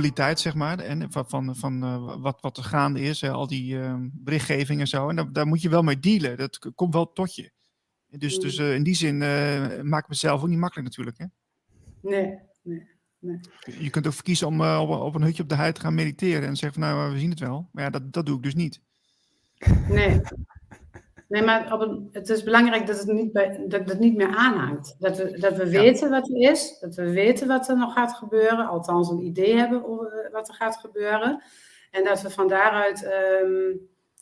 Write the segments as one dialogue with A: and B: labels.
A: dualiteit, zeg maar. En van, van, van uh, wat, wat er gaande is, al die uh, berichtgeving en zo. En daar, daar, moet je wel mee dealen. Dat komt wel tot je. Dus, dus uh, in die zin maak ik mezelf ook niet makkelijk natuurlijk. Hè?
B: Nee, nee, nee.
A: Je kunt ook verkiezen om op, op, een hutje op de hei te gaan mediteren en zeggen van nou, we zien het wel. Maar ja, dat, dat doe ik dus niet.
B: Nee, Nee, maar op een, het is belangrijk dat het niet, bij, dat het niet meer aanhangt. Dat we, dat we weten wat er is, dat we weten wat er nog gaat gebeuren, althans een idee hebben over wat er gaat gebeuren. En dat we van daaruit, um,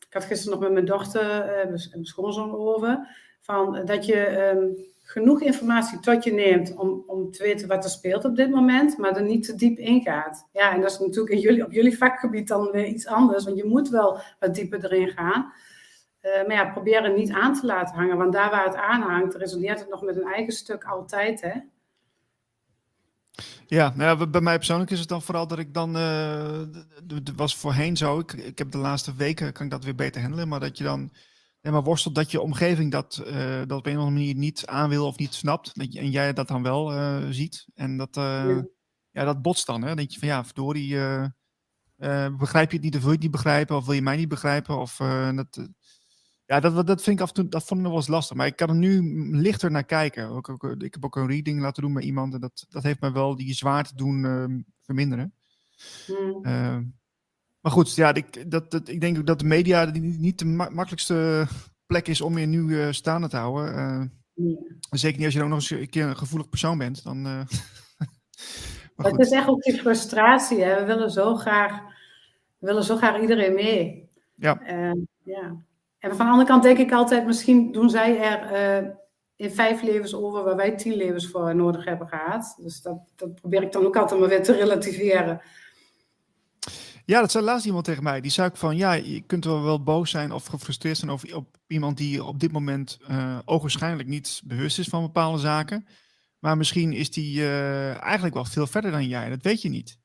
B: ik had gisteren nog met mijn dochter uh, mijn schoonzoon over, van, dat je um, genoeg informatie tot je neemt om, om te weten wat er speelt op dit moment, maar er niet te diep ingaat. Ja, en dat is natuurlijk in jullie, op jullie vakgebied dan weer iets anders, want je moet wel wat dieper erin gaan. Uh, maar ja, probeer het niet aan te laten hangen, want daar waar het aan hangt, resoneert het nog met een eigen stuk altijd, hè?
A: Ja, nou ja, bij mij persoonlijk is het dan vooral dat ik dan, uh, het was voorheen zo, ik, ik heb de laatste weken, kan ik dat weer beter handelen, maar dat je dan maar worstelt dat je omgeving dat, uh, dat op een of andere manier niet aan wil of niet snapt, dat je, en jij dat dan wel ziet. En dat, ja. ja. dat botst dan, hè? Dan denk je van ja, verdorie, begrijp je het niet of wil je het niet begrijpen, of wil je mij niet begrijpen, of dat ja, dat, dat vind ik af en toe, dat vond ik nog wel eens lastig. Maar ik kan er nu lichter naar kijken. Ook, ook, ik heb ook een reading laten doen met iemand. En dat, dat heeft mij wel die zwaarte doen uh, verminderen. Hmm. Uh, maar goed, ja, ik, dat, dat, ik denk ook dat de media niet de makkelijkste plek is om je nu uh, staande te houden. Uh, zeker niet als je ook nog eens een keer een gevoelig persoon bent. Dan,
B: het is echt ook die frustratie. Hè? We willen zo graag, we willen zo graag iedereen mee.
A: Ja.
B: ja. En van de andere kant denk ik altijd, misschien doen zij er uh, in vijf levens over waar wij tien levens voor nodig hebben gehad. Dus dat, dat probeer ik dan ook altijd maar weer te relativeren.
A: Ja, dat zei laatst iemand tegen mij. Die zei ook van, ja, je kunt wel, wel boos zijn of gefrustreerd zijn over op iemand die op dit moment uh, ogenschijnlijk niet bewust is van bepaalde zaken. Maar misschien is die uh, eigenlijk wel veel verder dan jij. Dat weet je niet.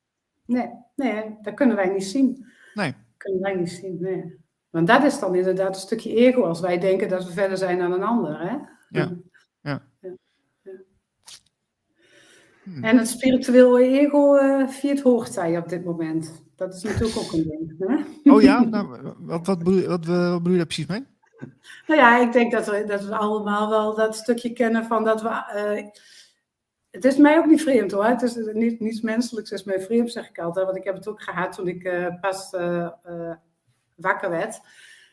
B: Nee, nee, dat kunnen wij niet zien.
A: Nee. Dat
B: kunnen wij niet zien, nee. Want dat is dan inderdaad een stukje ego als wij denken dat we verder zijn dan een ander. Hè?
A: Ja. ja. ja.
B: Hmm. En het spiritueel ego uh, viert hoogtij op dit moment. Dat is natuurlijk ook een ding. Hè?
A: Oh ja? Nou, wat, wat, bedoel, wat, wat bedoel je daar precies mee?
B: Nou ja, ik denk dat we, dat we allemaal wel dat stukje kennen van dat we. Uh, het is mij ook niet vreemd hoor. Het is niet, niets menselijks is mij vreemd, zeg ik altijd. Want ik heb het ook gehad toen ik uh, pas wakker werd.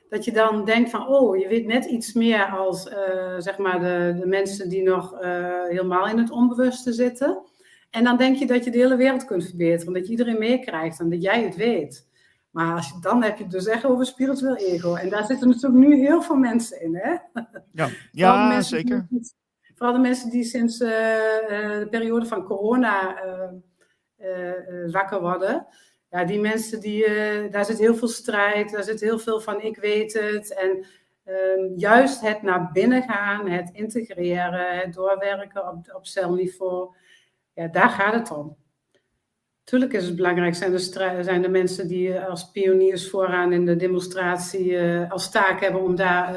B: Dat je dan denkt van, oh, je weet net iets meer als uh, zeg maar de, de mensen die nog uh, helemaal in het onbewuste zitten. En dan denk je dat je de hele wereld kunt verbeteren, dat je iedereen meekrijgt en dat jij het weet. Maar als je, dan heb je het dus echt over spiritueel ego. En daar zitten natuurlijk nu heel veel mensen in, hè?
A: Ja, ja zeker.
B: Die, vooral de mensen die sinds uh, de periode van corona wakker worden ja, die mensen, die, uh, daar zit heel veel strijd, daar zit heel veel van ik weet het. En uh, juist het naar binnen gaan, het integreren, het doorwerken op, op celniveau, ja, daar gaat het om. Tuurlijk is het belangrijk, zijn de, zijn mensen die eh, als pioniers vooraan in de demonstratie uh, als taak hebben om daar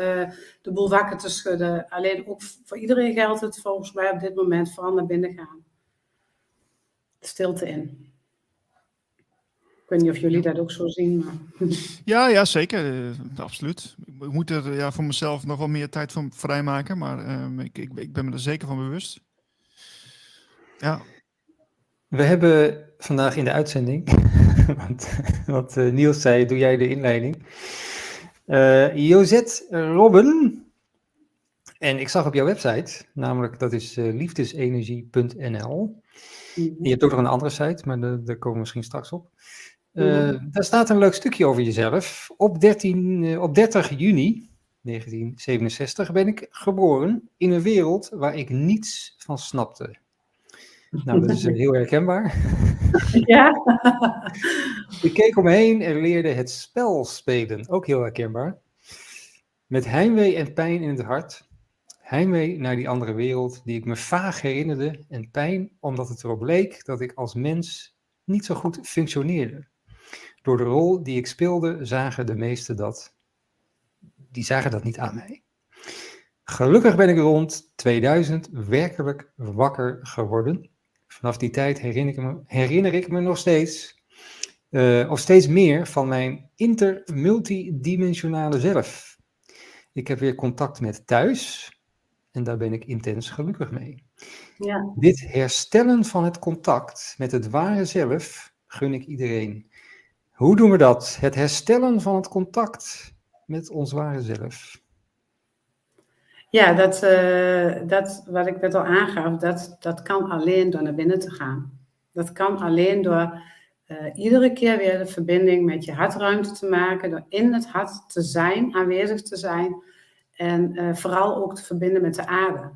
B: de boel wakker te schudden. Alleen ook voor iedereen geldt het volgens mij op dit moment vooral naar binnen gaan. Stilte in weet niet of jullie dat ook zo zien. Maar...
A: Ja, ja, zeker. Uh, absoluut. Ik moet er ja, voor mezelf nog wel meer tijd van vrijmaken, maar uh, ik, ik, ik, ben me er zeker van bewust. Ja.
C: We hebben vandaag in de uitzending, want wat uh, Niels zei, doe jij de inleiding. Uh, Josette Robben. En ik zag op jouw website, namelijk dat is uh, liefdesenergie.nl. Je hebt ook nog een andere site, maar daar komen we misschien straks op. Uh, Daar staat een leuk stukje over jezelf. Op, 13, op 30 juni 1967 ben ik geboren in een wereld waar ik niets van snapte. Nou, dat is heel herkenbaar.
B: Ja.
C: ik keek om me heen en leerde het spel spelen. Ook heel herkenbaar. Met heimwee en pijn in het hart. Heimwee naar die andere wereld die ik me vaag herinnerde. En pijn omdat het erop leek dat ik als mens niet zo goed functioneerde. Door de rol die ik speelde zagen de meesten dat. Die zagen dat niet aan mij. Gelukkig ben ik rond 2000 werkelijk wakker geworden vanaf die tijd herinner ik me, herinner ik me nog steeds, uh, of steeds meer van mijn intermultidimensionale zelf. Ik heb weer contact met thuis en daar ben ik intens gelukkig mee.
B: Ja.
C: Dit herstellen van het contact met het ware zelf gun ik iedereen. Hoe doen we dat? Het herstellen van het contact met ons ware zelf.
B: Ja, dat, uh, dat wat ik net al aangaf, dat, dat kan alleen door naar binnen te gaan. Dat kan alleen door uh, iedere keer weer de verbinding met je hartruimte te maken, door in het hart te zijn, aanwezig te zijn en uh, vooral ook te verbinden met de aarde.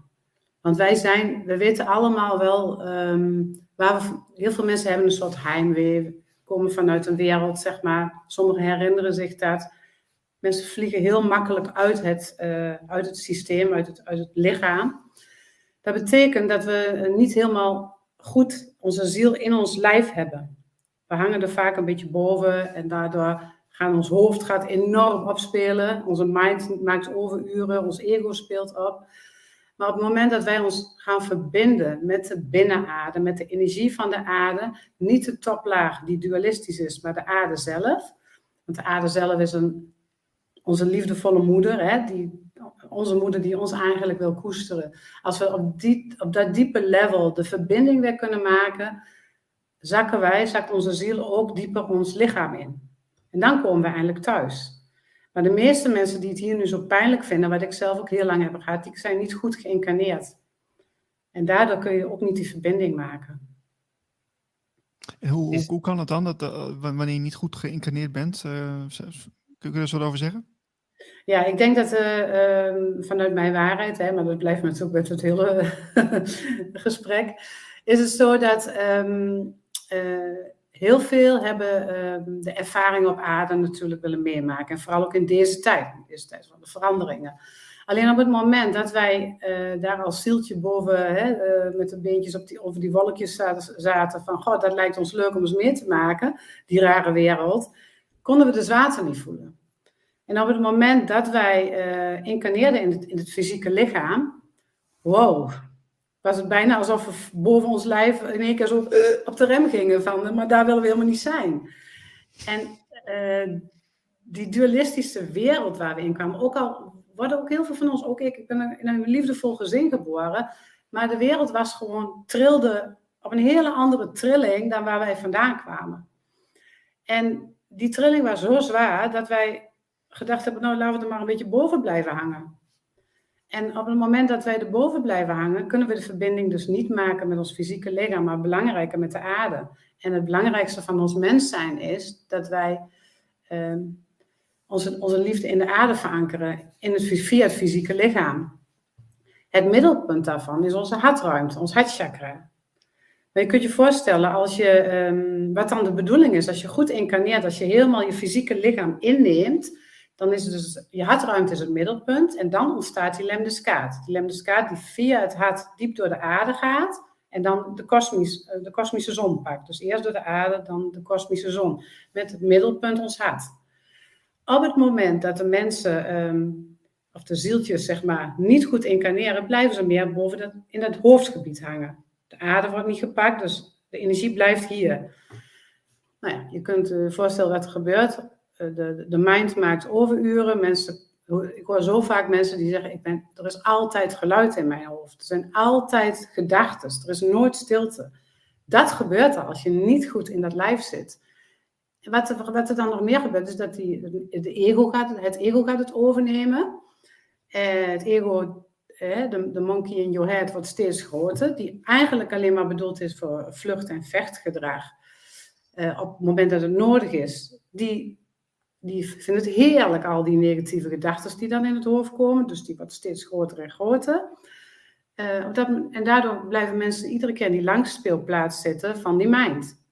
B: Want wij zijn, we weten allemaal wel, um, waar we, heel veel mensen hebben een soort heimwee, komen vanuit een wereld, zeg maar. Sommigen herinneren zich dat. Mensen vliegen heel makkelijk uit het, uh, uit het systeem, uit het, uit het lichaam. Dat betekent dat we niet helemaal goed onze ziel in ons lijf hebben. We hangen er vaak een beetje boven en daardoor gaat ons hoofd gaat enorm opspelen. Onze mind maakt overuren, ons ego speelt op. Maar op het moment dat wij ons gaan verbinden met de binnenaarde, met de energie van de aarde, niet de toplaag die dualistisch is, maar de aarde zelf. Want de aarde zelf is een onze liefdevolle moeder, hè, die, onze moeder die ons eigenlijk wil koesteren. Als we op, op dat diepe level de verbinding weer kunnen maken, zakken wij, zakt onze ziel ook dieper ons lichaam in. En dan komen we eindelijk thuis. Maar de meeste mensen die het hier nu zo pijnlijk vinden, wat ik zelf ook heel lang heb gehad, die zijn niet goed geïncarneerd. En daardoor kun je ook niet die verbinding maken.
A: Hoe, hoe, hoe kan het dan dat uh, wanneer je niet goed geïncarneerd bent? Uh, kun je er zo over zeggen?
B: Ja, ik denk dat uh, uh, vanuit mijn waarheid, hè, maar dat blijft natuurlijk met het hele gesprek, is het zo dat um, uh, heel veel hebben ehm, de ervaring op aarde natuurlijk willen meemaken. En vooral ook in deze tijd, deze tijd van de veranderingen. Alleen op het moment dat wij eh, daar als zieltje boven hè, met de beentjes op die, over die wolkjes zaten, van god, dat lijkt ons leuk om eens mee te maken, die rare wereld, konden we de zwaarte niet voelen. En op het moment dat wij uh, incarneerden in het, in het fysieke lichaam, wow, was het bijna alsof we boven ons lijf in één keer zo op de rem gingen van, maar daar willen we helemaal niet zijn. En uh, die dualistische wereld waar we in kwamen, ook al worden ook heel veel van ons, ook ik, ik ben in een liefdevol gezin geboren, maar de wereld was gewoon, trilde op een hele andere trilling dan waar wij vandaan kwamen. En die trilling was zo zwaar dat wij gedacht hebben, nou laten we er maar een beetje boven blijven hangen. En op het moment dat wij er boven blijven hangen, kunnen we de verbinding dus niet maken met ons fysieke lichaam, maar belangrijker met de aarde. En het belangrijkste van ons mens zijn is dat wij uh, onze, onze liefde in de aarde verankeren, in het, via het fysieke lichaam. Het middelpunt daarvan is onze hartruimte, ons hartchakra. Maar je kunt je voorstellen, als je, um, wat dan de bedoeling is, als je goed incarneert, als je helemaal je fysieke lichaam inneemt, dan is het dus, je hartruimte is het middelpunt en dan ontstaat die lemniscaat. Die lemniscaat die via het hart diep door de aarde gaat en dan de, kosmisch, eh, de kosmische zon pakt. Dus eerst door de aarde, dan de kosmische zon. Met het middelpunt ons hart. Op het moment dat de mensen, um, of de zieltjes zeg maar, niet goed incarneren, blijven ze meer boven dat, in het hoofdgebied hangen. De aarde wordt niet gepakt, dus de energie blijft hier. Nou ja, je kunt je voorstellen wat er gebeurt eh, de, de mind maakt overuren. Mensen, ik hoor zo vaak mensen die zeggen, ik ben, er is altijd geluid in mijn hoofd. Er zijn altijd gedachten. Er is nooit stilte. Dat gebeurt er als je niet goed in dat lijf zit. wat, er, wat er dan nog meer gebeurt, is dat die, de ego gaat, het ego gaat het overnemen. Uh, het ego, de, de monkey in your head, wordt steeds groter. Die eigenlijk alleen maar bedoeld is voor vlucht- en vechtgedrag. Uh, op het moment dat het nodig is. Die, die vinden het heerlijk, al die negatieve gedachten die dan in het hoofd komen. Dus die wordt steeds groter en groter. Dat, en daardoor blijven mensen iedere keer in die langspeelplaats zitten van die mind.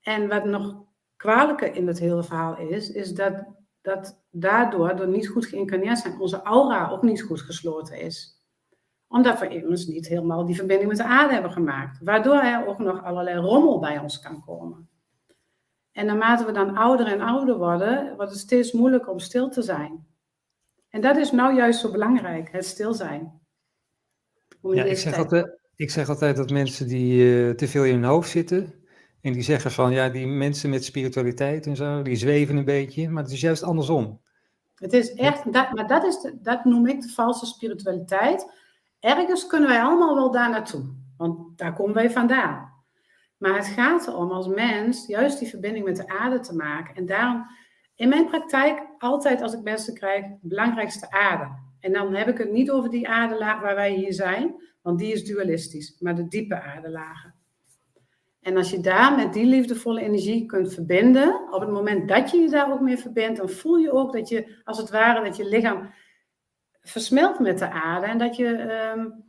B: En wat nog kwalijker in het hele verhaal is, is dat, dat daardoor, door niet goed geïncarneerd zijn, onze aura ook niet goed gesloten is. Omdat we immers niet helemaal die verbinding met de aarde hebben gemaakt. Waardoor er ook nog allerlei rommel bij ons kan komen. En naarmate we dan ouder en ouder worden, wordt het steeds moeilijker om stil te zijn. En dat is nou juist zo belangrijk, het stil zijn.
C: Ja, ik zeg, altijd, ik zeg altijd dat mensen die uh, te veel in hun hoofd zitten, en die zeggen van, ja, die mensen met spiritualiteit en zo, die zweven een beetje, maar het is juist andersom.
B: Het is echt, dat, maar dat, is de, dat noem ik de valse spiritualiteit. Ergens kunnen wij allemaal wel daar naartoe, want daar komen wij vandaan. Maar het gaat erom als mens juist die verbinding met de aarde te maken. En daarom, in mijn praktijk, altijd als ik mensen krijg, belangrijkste aarde. En dan heb ik het niet over die aardelaag waar wij hier zijn, want die is dualistisch, maar de diepe aardelagen. En als je daar met die liefdevolle energie kunt verbinden, op het moment dat je je daar ook mee verbindt, dan voel je ook dat je, als het ware, dat je lichaam versmelt met de aarde. En dat je, um,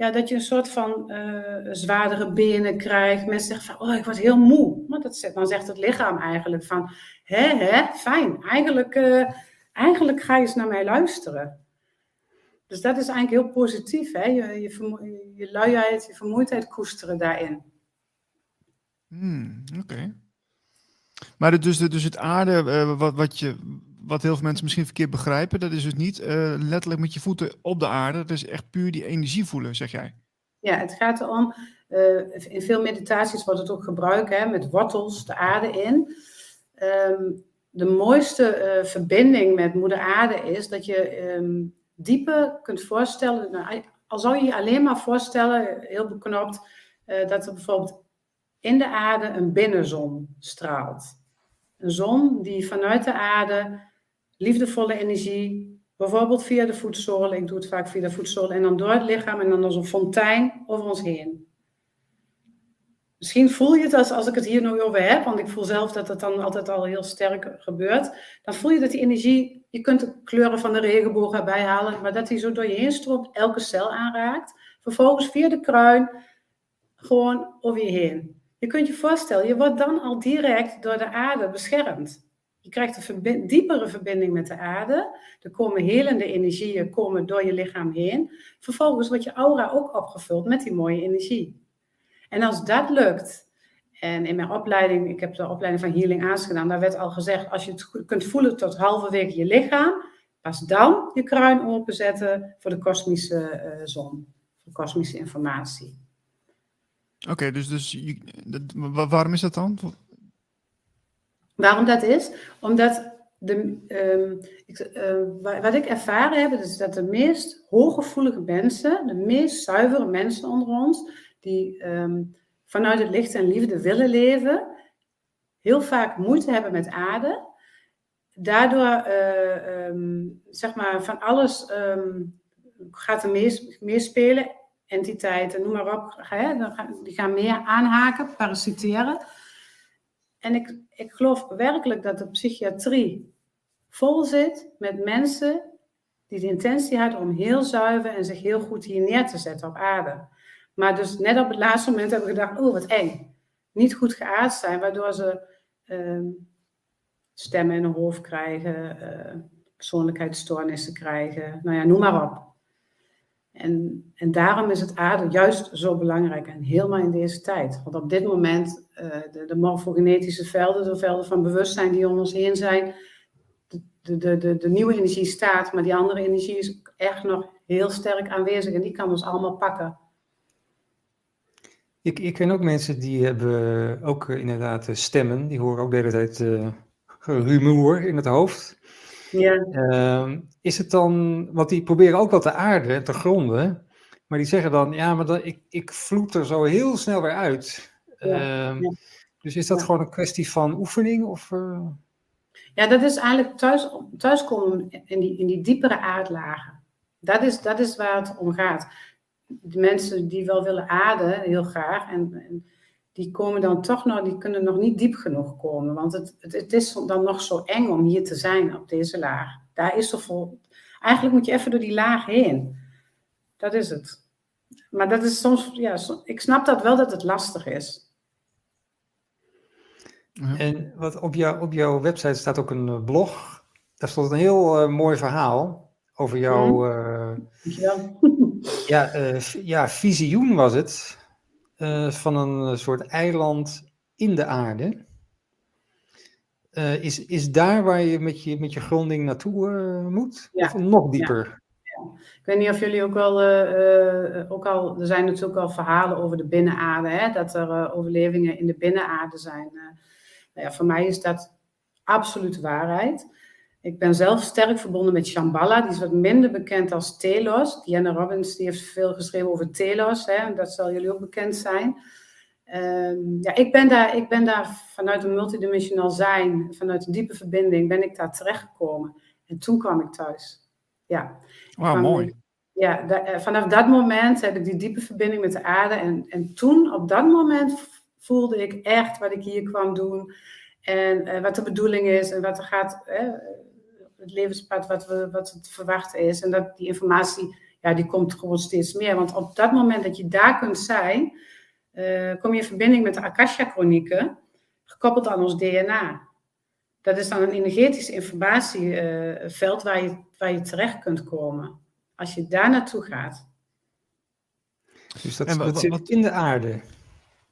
B: ja, dat je een soort van uh, zwaardere benen krijgt. Mensen zeggen van, oh, ik word heel moe. Maar dat, dan zegt het lichaam eigenlijk van, hè, hè, fijn. Eigenlijk, uh, eigenlijk ga je eens naar mij luisteren. Dus dat is eigenlijk heel positief, hè? Je, je, luiheid, je vermoeidheid koesteren daarin.
A: Hmm, Oké. Maar dus, dus het aarde, uh, wat, wat, je, wat heel veel mensen misschien verkeerd begrijpen, dat is dus niet uh, letterlijk met je voeten op de aarde. Dat is echt puur die energie voelen, zeg jij.
B: Ja, het gaat erom, uh, in veel meditaties wordt het ook gebruikt, hè, met wortels de aarde in. Um, de mooiste verbinding met moeder aarde is dat je um, dieper kunt voorstellen, nou, al zou je je alleen maar voorstellen, heel beknopt, dat er bijvoorbeeld in de aarde een binnenzon straalt. Een zon die vanuit de aarde liefdevolle energie, bijvoorbeeld via de voetzolen, ik doe het vaak via de voetzolen, en dan door het lichaam en dan als een fontein over ons heen. Misschien voel je het als, als ik het hier nu over heb, want ik voel zelf dat het dan altijd al heel sterk gebeurt. Dan voel je dat die energie, je kunt de kleuren van de regenboog erbij halen, maar dat die zo door je heen stroomt, elke cel aanraakt. Vervolgens via de kruin gewoon over je heen. Je kunt je voorstellen, je wordt dan al direct door de aarde beschermd. Je krijgt een diepere verbinding met de aarde. Er komen helende energieën komen door je lichaam heen. Vervolgens wordt je aura ook opgevuld met die mooie energie. En als dat lukt, en in mijn opleiding, ik heb de opleiding van Healing Aas gedaan, daar werd al gezegd, als je het kunt voelen tot halverwege je lichaam, pas dan je kruin openzetten voor de kosmische uh, zon, voor kosmische informatie.
A: Oké, dus, dus je, waarom is dat dan?
B: Waarom dat is? Omdat de, um, ik, uh, wat ik ervaren heb, is dat de meest hooggevoelige mensen, de meest zuivere mensen onder ons, die um, vanuit het licht en liefde willen leven, heel vaak moeite hebben met aarde. Daardoor, uh, um, zeg maar, van alles gaat er meer spelen entiteiten, noem maar op, hè, die gaan meer aanhaken, parasiteren. En ik, ik geloof werkelijk dat de psychiatrie vol zit met mensen die de intentie hadden om heel zuiver en zich heel goed hier neer te zetten op aarde. Maar dus net op het laatste moment hebben we gedacht, oh wat eng. Niet goed geaard zijn, waardoor ze uh, stemmen in hun hoofd krijgen, uh, persoonlijkheidsstoornissen krijgen, nou ja, noem maar op. En, en daarom is het aarde juist zo belangrijk en helemaal in deze tijd. Want op dit moment, uh, de, de morfogenetische velden, de velden van bewustzijn die om ons heen zijn, de, de, de, de nieuwe energie staat, maar die andere energie is echt nog heel sterk aanwezig en die kan ons allemaal pakken.
C: Ik, ik ken ook mensen die hebben ook uh, inderdaad stemmen, die horen ook de hele tijd uh, rumoer in het hoofd.
B: Ja.
C: Uh, is het dan, want die proberen ook wel te aarden en te gronden, maar die zeggen dan, ja, maar dan, ik, ik vloed er zo heel snel weer uit. Ja. Uh, ja. Dus is dat
B: Ja.
C: gewoon een kwestie van oefening? Of, eh,
B: Ja, dat is eigenlijk thuis, thuiskomen in die, in die diepere aardlagen. Dat is, dat is waar het om gaat. De mensen die wel willen aarden, heel graag, en, en die komen dan toch nog, die kunnen nog niet diep genoeg komen. Want het, het, het is dan nog zo eng om hier te zijn op deze laag. Daar is zoveel. Eigenlijk moet je even door die laag heen. Dat is het. Maar dat is soms, ja, ik snap dat wel dat het lastig is.
C: En wat op, jou, op jouw website staat ook een eh, blog. Daar stond een heel eh, mooi verhaal over jouw eh,
B: Dankjewel.
C: ja, eh, v- ja, visioen was het. Eh, van een soort eiland in de aarde. Eh, is, is daar waar je met je, met je gronding naartoe eh, moet?
B: Ja.
C: Of nog dieper?
B: Ik weet niet of jullie ook wel, eh, eh, ook al, er zijn natuurlijk al verhalen over de binnenaarde, hè, dat er eh, overlevingen in de binnenaarde zijn. Eh, nou ja, voor mij is dat absoluut waarheid. Ik ben zelf sterk verbonden met Shambhala, die is wat minder bekend als Telos. Diana Robbins die heeft veel geschreven over Telos, hè, dat zal jullie ook bekend zijn. Ehm, ja, ik ben, daar, ik ben daar vanuit een multidimensionaal zijn, vanuit een diepe verbinding, ben ik daar terechtgekomen. En toen kwam ik thuis. Ja.
A: Wauw, mooi.
B: Ja, da- eh, vanaf dat moment heb ik die diepe verbinding met de aarde. En, en toen, op dat moment, voelde ik echt wat ik hier kwam doen. En eh, wat de bedoeling is en wat er gaat, eh, het levenspad wat, we, wat te verwachten is. En dat die informatie, ja, die komt gewoon steeds meer. Want op dat moment dat je daar kunt zijn, eh, kom je in verbinding met de Akasha-chronieken, gekoppeld aan ons DNA. Dat is dan een energetisch informatieveld waar, je, waar je terecht kunt komen. Als je daar naartoe gaat.
C: Dus dat,
A: En wa-
C: dat
A: wa-
C: zit
A: wat-
C: in de aarde.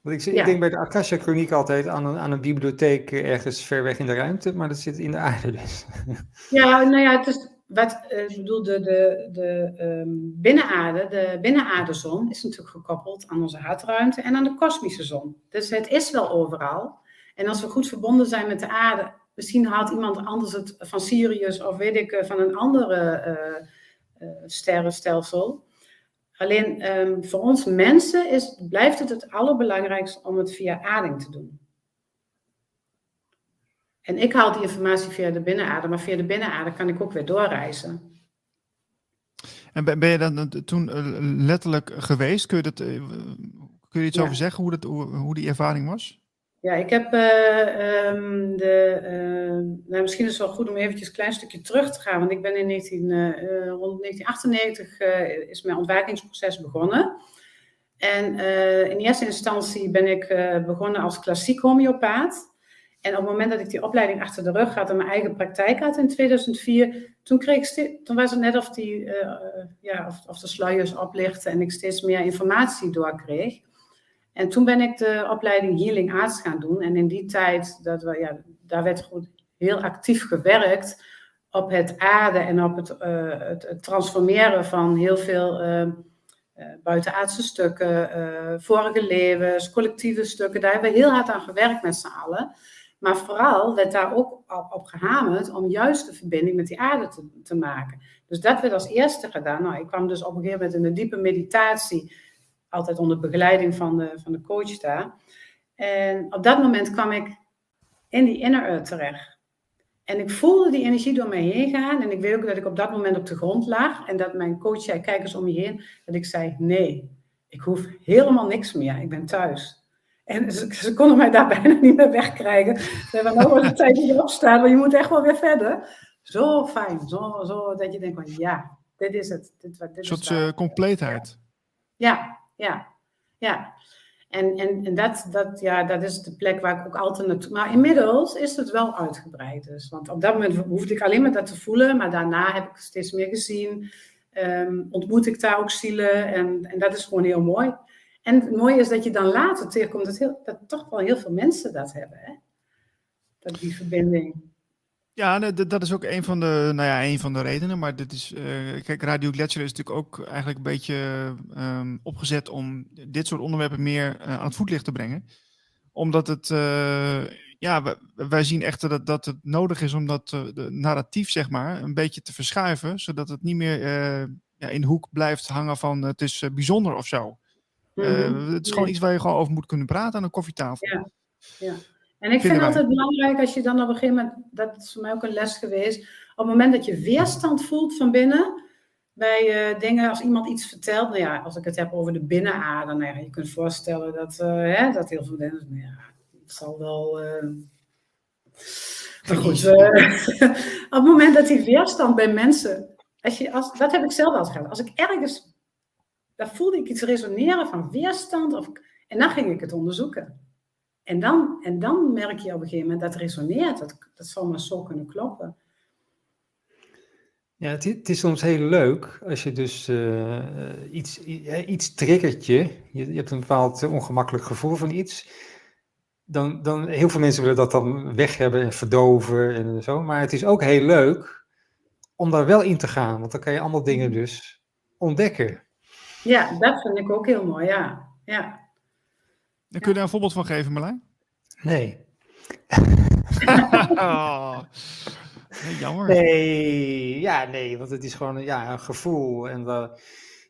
C: Want ik, zit-
B: Ja.
C: ik denk bij de Akasha-chroniek altijd aan een, aan een bibliotheek eh, ergens ver weg in de ruimte, maar dat zit in de aarde dus.
B: Ja, nou ja, het is wat eh, ik bedoel, de, de, de ehm, binnenaarde, de binnenaardezon is natuurlijk gekoppeld aan onze hartruimte en aan de kosmische zon. Dus het is wel overal. En als we goed verbonden zijn met de aarde, misschien haalt iemand anders het van Sirius of weet ik, eh, van een andere sterrenstelsel. Alleen ehm, voor ons mensen is, blijft het het allerbelangrijkste om het via ading te doen. En ik haal die informatie via de binnenaarde, maar via de binnenaarde kan ik ook weer doorreizen.
A: En ben je dan toen eh, letterlijk geweest? Kun je, dat, eh, kun je iets
B: Ja.
A: over zeggen hoe, dat, hoe, hoe die ervaring was?
B: Ja, ik heb eh, ehm, de. eh, nou, misschien is het wel goed om eventjes een klein stukje terug te gaan. Want ik ben in 19, eh, eh, rond 1998 eh, is mijn ontwakingsproces begonnen. En in eerste instantie ben ik begonnen als klassiek homeopaat. En op het moment dat ik die opleiding achter de rug had en mijn eigen praktijk had in 2004, toen, kreeg ik toen was het net of, die, ja, of, of de sluiers oplichten en ik steeds meer informatie doorkreeg. En toen ben ik de opleiding Healing Arts gaan doen. En in die tijd, dat we, ja, daar werd goed heel actief gewerkt op het aarden en op het, eh, transformeren van heel veel eh, buitenaardse stukken, eh, vorige levens, collectieve stukken. Daar hebben we heel hard aan gewerkt met z'n allen. Maar vooral werd daar ook op, op gehamerd om juist de verbinding met die aarde te, te maken. Dus dat werd als eerste gedaan. Nou, ik kwam dus op een gegeven moment in een diepe meditatie, altijd onder begeleiding van de, van de coach daar. En op dat moment kwam ik in die inner earth terecht. En ik voelde die energie door mij heen gaan. En ik weet ook dat ik op dat moment op de grond lag. En dat mijn coach zei, kijk eens om je heen. Dat ik zei, nee, ik hoef helemaal niks meer. Ik ben thuis. En ze, ze konden mij daar bijna niet meer wegkrijgen. Ze hebben nou wordt het tijd dat je opstaat, maar je moet echt wel weer verder. Zo fijn, zo, zo dat je denkt van ja, dit is het. Dit, dit
A: Een
B: is
A: soort
B: waar.
A: eh, compleetheid.
B: Ja, ja, ja. En, en, en dat, dat, ja, dat is de plek waar ik ook altijd naartoe... Maar inmiddels is het wel uitgebreid dus. Want op dat moment hoefde ik alleen maar dat te voelen. Maar daarna heb ik steeds meer gezien. Ehm, ontmoet ik daar ook zielen. En, en dat is gewoon heel mooi. En het mooie is dat je dan later tegenkomt... dat, heel, dat toch wel heel veel mensen dat hebben. Hè? Dat die verbinding.
A: Ja, dat is ook een van de, nou ja, een van de redenen. Maar dit is, eh, kijk, Radio Gletscher is natuurlijk ook eigenlijk een beetje ehm, opgezet om dit soort onderwerpen meer eh, aan het voetlicht te brengen. Omdat het, eh, ja, wij, wij zien echt dat, dat het nodig is om dat de narratief, zeg maar, een beetje te verschuiven. Zodat het niet meer ja, in de hoek blijft hangen van het is bijzonder of zo.
B: Mhm.
A: het is gewoon
B: Nee.
A: iets waar je gewoon over moet kunnen praten aan een koffietafel.
B: Ja. ja. En ik vind het altijd belangrijk als je dan op een gegeven moment, dat is voor mij ook een les geweest, op het moment dat je weerstand voelt van binnen, bij uh, dingen, als iemand iets vertelt, nou ja, als ik het heb over de binnenader, nou ja, je kunt voorstellen dat, uh, hè, dat heel veel mensen, nou ja, het zal wel. Uh, maar goed, op het moment dat die weerstand bij mensen, als je, als, dat heb ik zelf wel gehad. Als ik ergens, daar voelde ik iets resoneren van weerstand, of, en dan ging ik het onderzoeken. En dan, en dan merk je op een gegeven moment dat resoneert, dat, dat zal maar zo kunnen kloppen.
C: Ja, het, het, is soms heel leuk als je dus uh, iets, iets triggert je. je. Je hebt een bepaald ongemakkelijk gevoel van iets. Dan, dan, heel veel mensen willen dat dan weg hebben en verdoven en zo. Maar het is ook heel leuk om daar wel in te gaan. Want dan kan je allemaal dingen mhm. dus ontdekken.
B: Ja, dat vind ik ook heel mooi, ja. ja.
A: Dan kun je daar een voorbeeld van geven, Marlijn?
C: Nee.
A: oh. jammer.
C: Nee, ja, nee, want het is gewoon ja, een gevoel. En uh,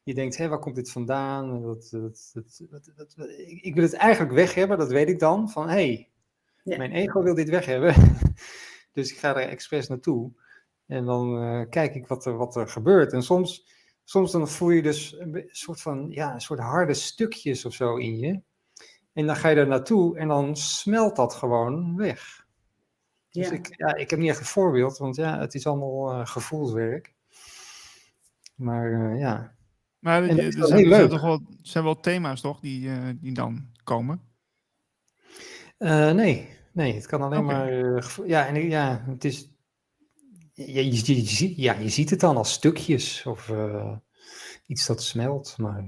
C: je denkt, hé, waar komt dit vandaan? Dat, dat, dat, dat, ik wil het eigenlijk weg hebben, dat weet ik dan. Van, hé, hey, ja. mijn ego wil dit weg hebben. dus ik ga er expres naartoe. En dan uh, kijk ik wat er, wat er gebeurt. En soms, soms dan voel je dus een soort van, ja, een soort harde stukjes of zo in je. En dan ga je er naartoe en dan smelt dat gewoon weg. Dus ja. Ik, ja, ik heb niet echt een voorbeeld, want ja, het is allemaal uh, gevoelswerk. Maar uh, ja.
A: Maar er, er zijn, er zijn, toch wel, zijn wel thema's toch die, uh, die dan komen?
C: nee, nee, het kan alleen okay. maar. ja, en ja, het is. Ja je, je, je, ja, je ziet het dan als stukjes of iets dat smelt, maar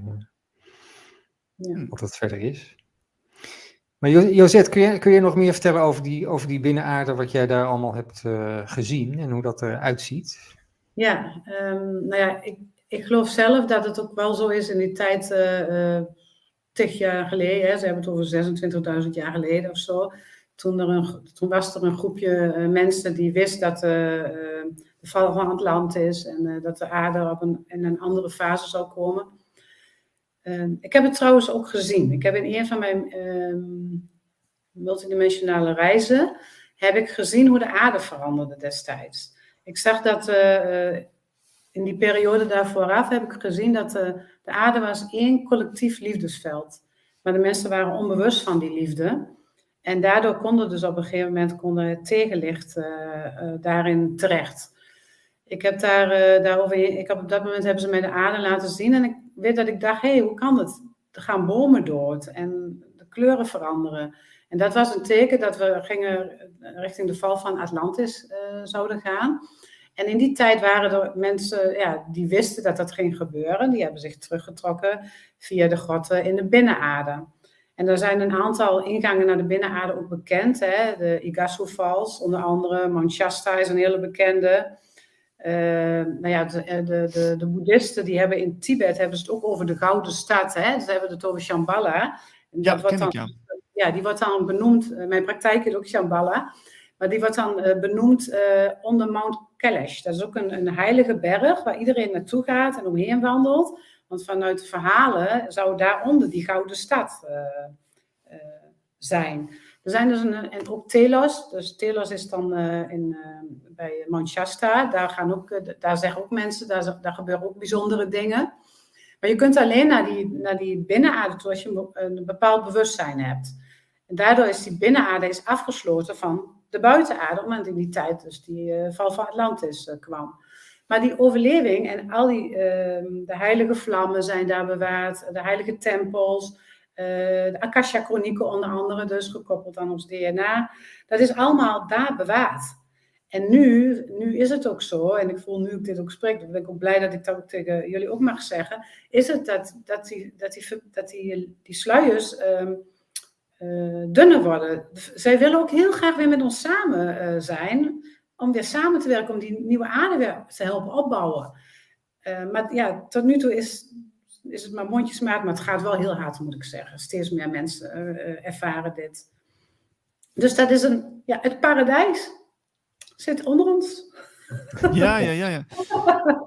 C: ja. wat dat verder is. Maar Josette, kun je, kun je nog meer vertellen over die, over die binnenaarde, wat jij daar allemaal hebt uh, gezien en hoe dat eruit ziet?
B: Ja, um, nou ja, ik, ik geloof zelf dat het ook wel zo is in die tijd, uh, tig jaar geleden, hè, ze hebben het over 26.000 jaar geleden of zo. Toen, er was er een groepje mensen die wist dat de val van het land is en dat de aarde op een, in een andere fase zou komen. Ehm, ik heb het trouwens ook gezien. Ik heb in een van mijn um, multidimensionale reizen heb ik gezien hoe de aarde veranderde destijds. Ik zag dat uh, in die periode daarvooraf heb ik gezien dat uh, de aarde was één collectief liefdesveld. Maar de mensen waren onbewust van die liefde. En daardoor konden dus op een gegeven moment konden het tegenlicht daarin terecht. Ik heb daar, daarover, ik heb op dat moment hebben ze mij de aarde laten zien en ik weet dat ik dacht, hé, hey, hoe kan het? Er gaan bomen dood en de kleuren veranderen. En dat was een teken dat we gingen richting de val van Atlantis uh, zouden gaan. En in die tijd waren er mensen ja, die wisten dat dat ging gebeuren. Die hebben zich teruggetrokken via de grotten in de binnenaarde. En er zijn een aantal ingangen naar de binnenaarde ook bekend. Hè? De Igasu Falls, onder andere. Mount Shasta is een hele bekende. Uh, nou ja, de, de, de, de, boeddhisten die hebben in Tibet hebben ze het ook over de gouden stad. Hè? Ze hebben het over Shambhala.
A: En ja, dat wordt
B: dan,
A: ik, ja.
B: ja. die wordt dan benoemd. Uh, mijn praktijk is ook Shambhala. Maar die wordt dan uh, benoemd onder Mount Kailash. Dat is ook een, een heilige berg waar iedereen naartoe gaat en omheen wandelt. Want vanuit de verhalen zou daaronder die gouden stad zijn. Er zijn dus een, en ook Telos. Dus Telos is dan in bij Mount Shasta. Daar, gaan ook, eh, daar zeggen ook mensen, daar, daar gebeuren ook bijzondere dingen. Maar je kunt alleen naar die, naar die binnenaarde toe als je een bepaald bewustzijn hebt. En daardoor is die binnenaarde is afgesloten van de buitenaarde, omdat in die tijd dus die val van Atlantis kwam. Maar die overleving en al die, uh, de heilige vlammen zijn daar bewaard, de heilige tempels, de Akasha-chronieken onder andere, dus gekoppeld aan ons DNA. Dat is allemaal daar bewaard. En nu, nu is het ook zo, en ik voel nu ik dit ook spreek, dan ben ik ook blij dat ik dat ook tegen jullie ook mag zeggen, is het dat, dat, die, dat, die, dat die, sluiers um, uh, dunner worden. Zij willen ook heel graag weer met ons samen uh, zijn, om weer samen te werken, om die nieuwe aarde te helpen opbouwen. Maar ja, tot nu toe is, is het maar mondjesmaat, maar het gaat wel heel hard, moet ik zeggen. Steeds meer mensen ervaren dit. Dus dat is een, ja, het paradijs zit onder ons.
A: Ja, ja, ja. ja.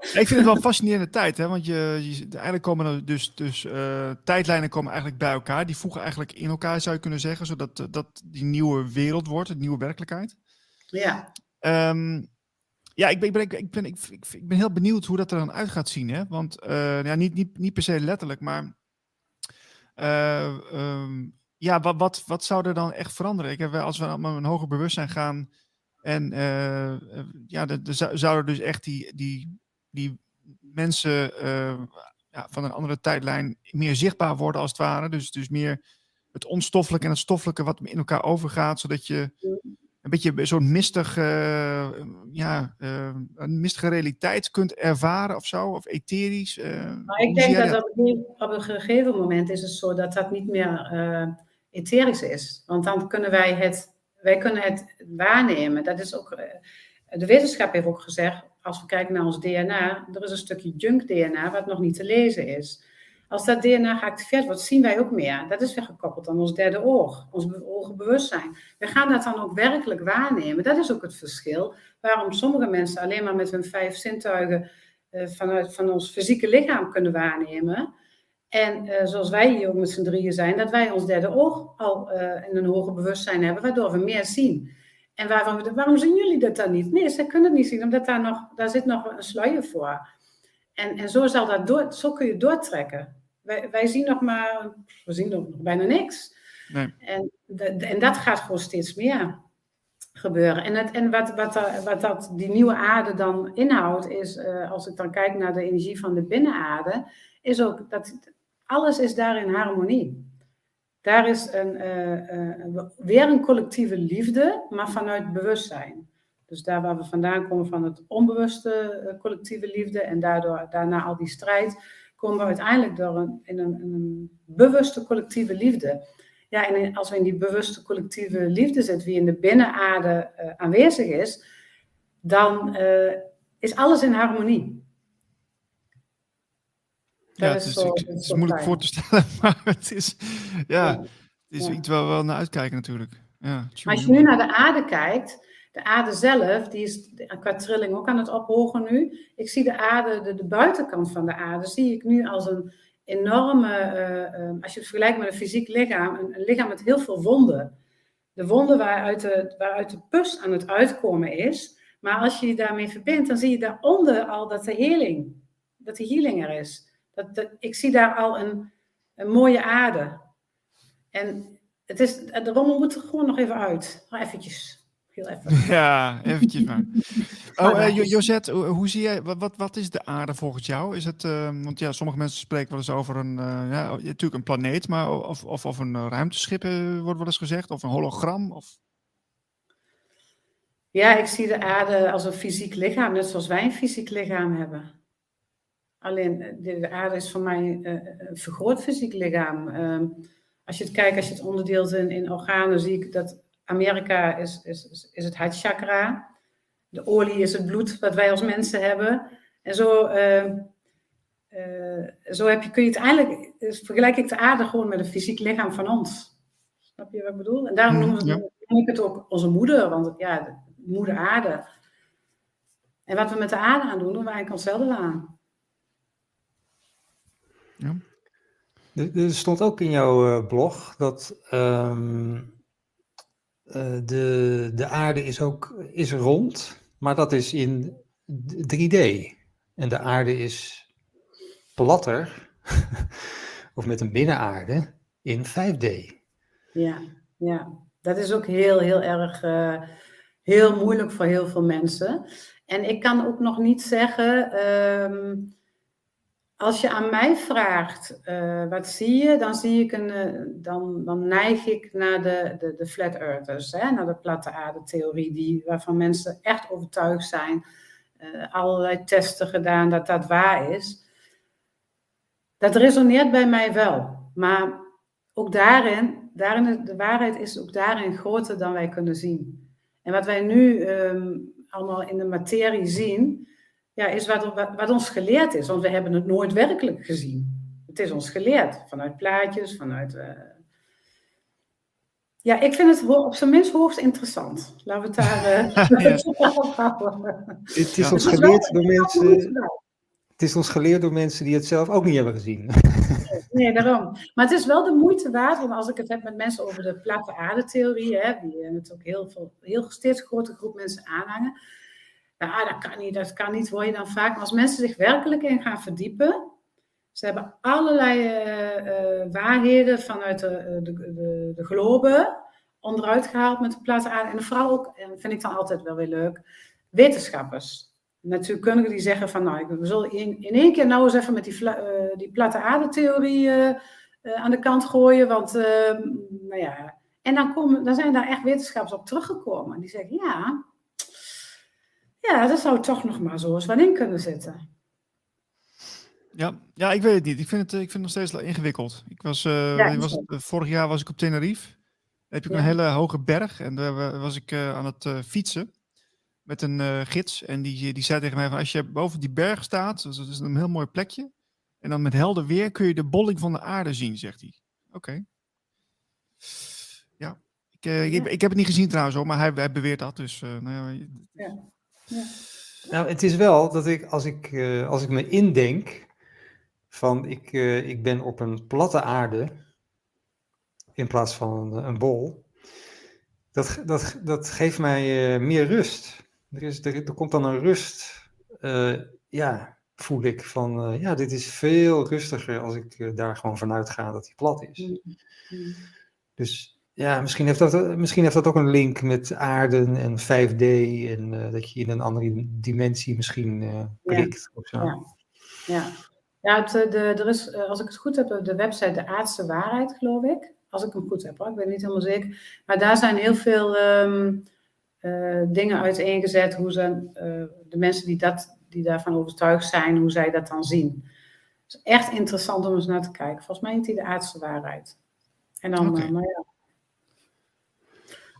A: Ik vind het wel een fascinerende tijd, hè? want je, je, eigenlijk komen er dus, dus uh, tijdlijnen komen eigenlijk bij elkaar. Die voegen eigenlijk in elkaar, zou je kunnen zeggen, zodat dat die nieuwe wereld wordt, de nieuwe werkelijkheid.
B: Ja.
A: Um, ja, ik ben, ik, ben, ik, ben, ik, ik, ik, ben heel benieuwd hoe dat er dan uit gaat zien. Hè? Want uh, ja, niet, niet, niet per se letterlijk, maar um, ja, wat, wat, wat zou er dan echt veranderen? Ik heb, als we naar een hoger bewustzijn gaan en uh, ja, de, de, zouden dus echt die, die, die mensen ja, van een andere tijdlijn meer zichtbaar worden als het ware. Dus, dus meer het onstoffelijke en het stoffelijke wat in elkaar overgaat, zodat je een beetje zo'n mistig, uh, ja, een mistige realiteit kunt ervaren of zo, of etherisch.
B: maar ik denk dat, dat op een gegeven moment is het zo dat dat niet meer etherisch is. Want dan kunnen wij het wij kunnen het waarnemen. Dat is ook, eh, de wetenschap heeft ook gezegd, als we kijken naar ons DNA, er is een stukje junk DNA wat nog niet te lezen is. Als dat DNA geactiveerd wordt, zien wij ook meer. Dat is weer gekoppeld aan ons derde oog, ons hoger bewustzijn. We gaan dat dan ook werkelijk waarnemen. Dat is ook het verschil. Waarom sommige mensen alleen maar met hun vijf zintuigen uh, vanuit van ons fysieke lichaam kunnen waarnemen. En uh, zoals wij hier ook met z'n drieën zijn, dat wij ons derde oog al uh, in een hoger bewustzijn hebben, waardoor we meer zien. En waarom, waarom zien jullie dat dan niet? Nee, ze kunnen het niet zien, omdat daar, nog, daar zit nog een sluier voor. En, en zo, zal dat door, zo kun je doortrekken. Wij, wij zien nog maar, we zien nog, bijna niks. Nee. En, de, en dat gaat gewoon steeds meer gebeuren. En, het, en wat, wat, wat dat, die nieuwe aarde dan inhoudt, is, uh, als ik dan kijk naar de energie van de binnenaarde, is ook dat alles is daar in harmonie. Daar is een, uh, uh, weer een collectieve liefde, maar vanuit bewustzijn. Dus daar waar we vandaan komen van het onbewuste uh, collectieve liefde en daardoor, daarna al die strijd, komen we uiteindelijk door een, in een, een bewuste collectieve liefde. Ja, en als we in die bewuste collectieve liefde zitten, wie in de binnenaarde aanwezig is, dan is alles in harmonie
A: ja, het is, het is moeilijk voor te stellen, maar het is, ja, het is iets waar we wel naar uitkijken natuurlijk. Ja,
B: maar als je nu naar de aarde kijkt, de aarde zelf, die is qua trilling ook aan het ophogen nu. Ik zie de aarde, de, buitenkant van de aarde, zie ik nu als een enorme, uh, als je het vergelijkt met een fysiek lichaam, een, een, lichaam met heel veel wonden. De wonden waaruit de, waaruit de pus aan het uitkomen is. Maar als je je daarmee verbindt, dan zie je daaronder al dat de healing, dat de healing er is. Dat, ik zie daar al een, een mooie aarde. En het is, de rommel moet er gewoon nog even uit. Nog eventjes. Heel even.
A: Ja, eventjes maar. Oh, Josette, hoe zie jij, wat, wat is de aarde volgens jou? Is het, uh, want ja, sommige mensen spreken wel eens over een, uh, ja, natuurlijk een planeet, maar of, of, of een ruimteschip wordt wel eens gezegd, of een hologram? Of...
B: Ja, ik zie de aarde als een fysiek lichaam, net zoals wij een fysiek lichaam hebben. Alleen eh, de, aarde is voor mij een vergroot fysiek lichaam. Uh, als je het kijkt, als je het onderdeelt in, in organen, zie ik dat Amerika is, is, is het hartchakra. De olie is het bloed wat wij als mensen hebben. En zo, uh, zo heb je, kun je het eigenlijk, dus vergelijk ik de aarde gewoon met een fysiek lichaam van ons. Snap je wat ik bedoel? En daarom mhm, noemen we, ik het ook onze moeder, want ja, de moeder aarde. En wat we met de aarde aan doen, doen we eigenlijk onszelf aan.
C: Ja. Er stond ook in jouw eh, blog dat um, de, de aarde is ook is rond, maar dat is in 3D. En de aarde is platter, of met een binnenaarde, in 5D.
B: Ja, ja. dat is ook heel, heel erg, uh, heel moeilijk voor heel veel mensen. En ik kan ook nog niet zeggen... Um, als je aan mij vraagt, uh, wat zie je, dan, zie ik een, uh, dan, dan neig ik naar de, de, de flat earthers, hè, naar de platte aarde theorie, die, waarvan mensen echt overtuigd zijn, uh, allerlei testen gedaan dat dat waar is. Dat resoneert bij mij wel, maar ook daarin, daarin de waarheid is ook daarin groter dan wij kunnen zien. En wat wij nu um, allemaal in de materie zien, ja, is wat, wat, ons geleerd is. Want we hebben het nooit werkelijk gezien. Het is ons geleerd vanuit plaatjes, vanuit. Uh... Ja, ik vind het op zijn minst hoogst interessant. Laten we het daar uh, op houden.
C: Het is ons geleerd door mensen. Het is ons geleerd door mensen die het zelf ook niet hebben gezien.
B: Nee, daarom. Maar het is wel de moeite waard, want als ik het heb met mensen over de platte aarde-theorie, hè, die natuurlijk heel veel, heel steeds grote groep mensen aanhangen. Ja, dat kan niet, dat kan niet, hoor je dan vaak. Maar als mensen zich werkelijk in gaan verdiepen, ze hebben allerlei uh, waarheden vanuit de, de, de, de globe onderuit gehaald met de platte aarde. En vooral ook, en vind ik dan altijd wel weer leuk, wetenschappers natuurkundigen die zeggen van nou, we zullen in, in één keer nou eens even met die, uh, die platte aarde-theorie uh, aan de kant gooien. Want, nou ja. En dan, komen, dan zijn daar echt wetenschappers op teruggekomen. Die zeggen ja, ja, dat zou toch nog maar zo eens wat in kunnen zitten.
A: Ja, ja, ik weet het niet. Ik vind het, ik vind het nog steeds ingewikkeld. Ik was, ja, was vorig jaar was ik op Tenerife. Daar heb ik ja. een hele hoge berg en daar was ik aan het fietsen met een gids. En die, die zei tegen mij: van, Als je boven die berg staat, dus dat is een heel mooi plekje. En dan met helder weer kun je de bolling van de aarde zien, zegt hij. Oké. Okay. Ja. Ik. Ik, ik, heb het niet gezien trouwens hoor, maar hij, hij beweert dat. Dus, nou, ja.
C: Ja. Nou, het is wel dat ik, als ik, als ik me indenk van ik, ik ben op een platte aarde in plaats van een, een bol, dat, dat, dat geeft mij meer rust. Er, is, er, er komt dan een rust, ja, voel ik, van ja, dit is veel rustiger als ik daar gewoon vanuit ga dat hij plat is. Mm-hmm. Dus ja, misschien heeft, dat, misschien heeft dat ook een link met aarden en 5D en dat je in een andere dimensie misschien prikt. Ja. Of zo.
B: ja. ja. Ja, het, de, er is, als ik het goed heb, de website De Aardse Waarheid, geloof ik. Als ik hem goed heb, hoor. ik weet niet helemaal zeker. Maar daar zijn heel veel um, uh, dingen uiteengezet, hoe ze, de mensen die, dat, die daarvan overtuigd zijn, hoe zij dat dan zien. Het is echt interessant om eens naar te kijken. Volgens mij heet hij de aardse waarheid. En dan, okay. maar ja.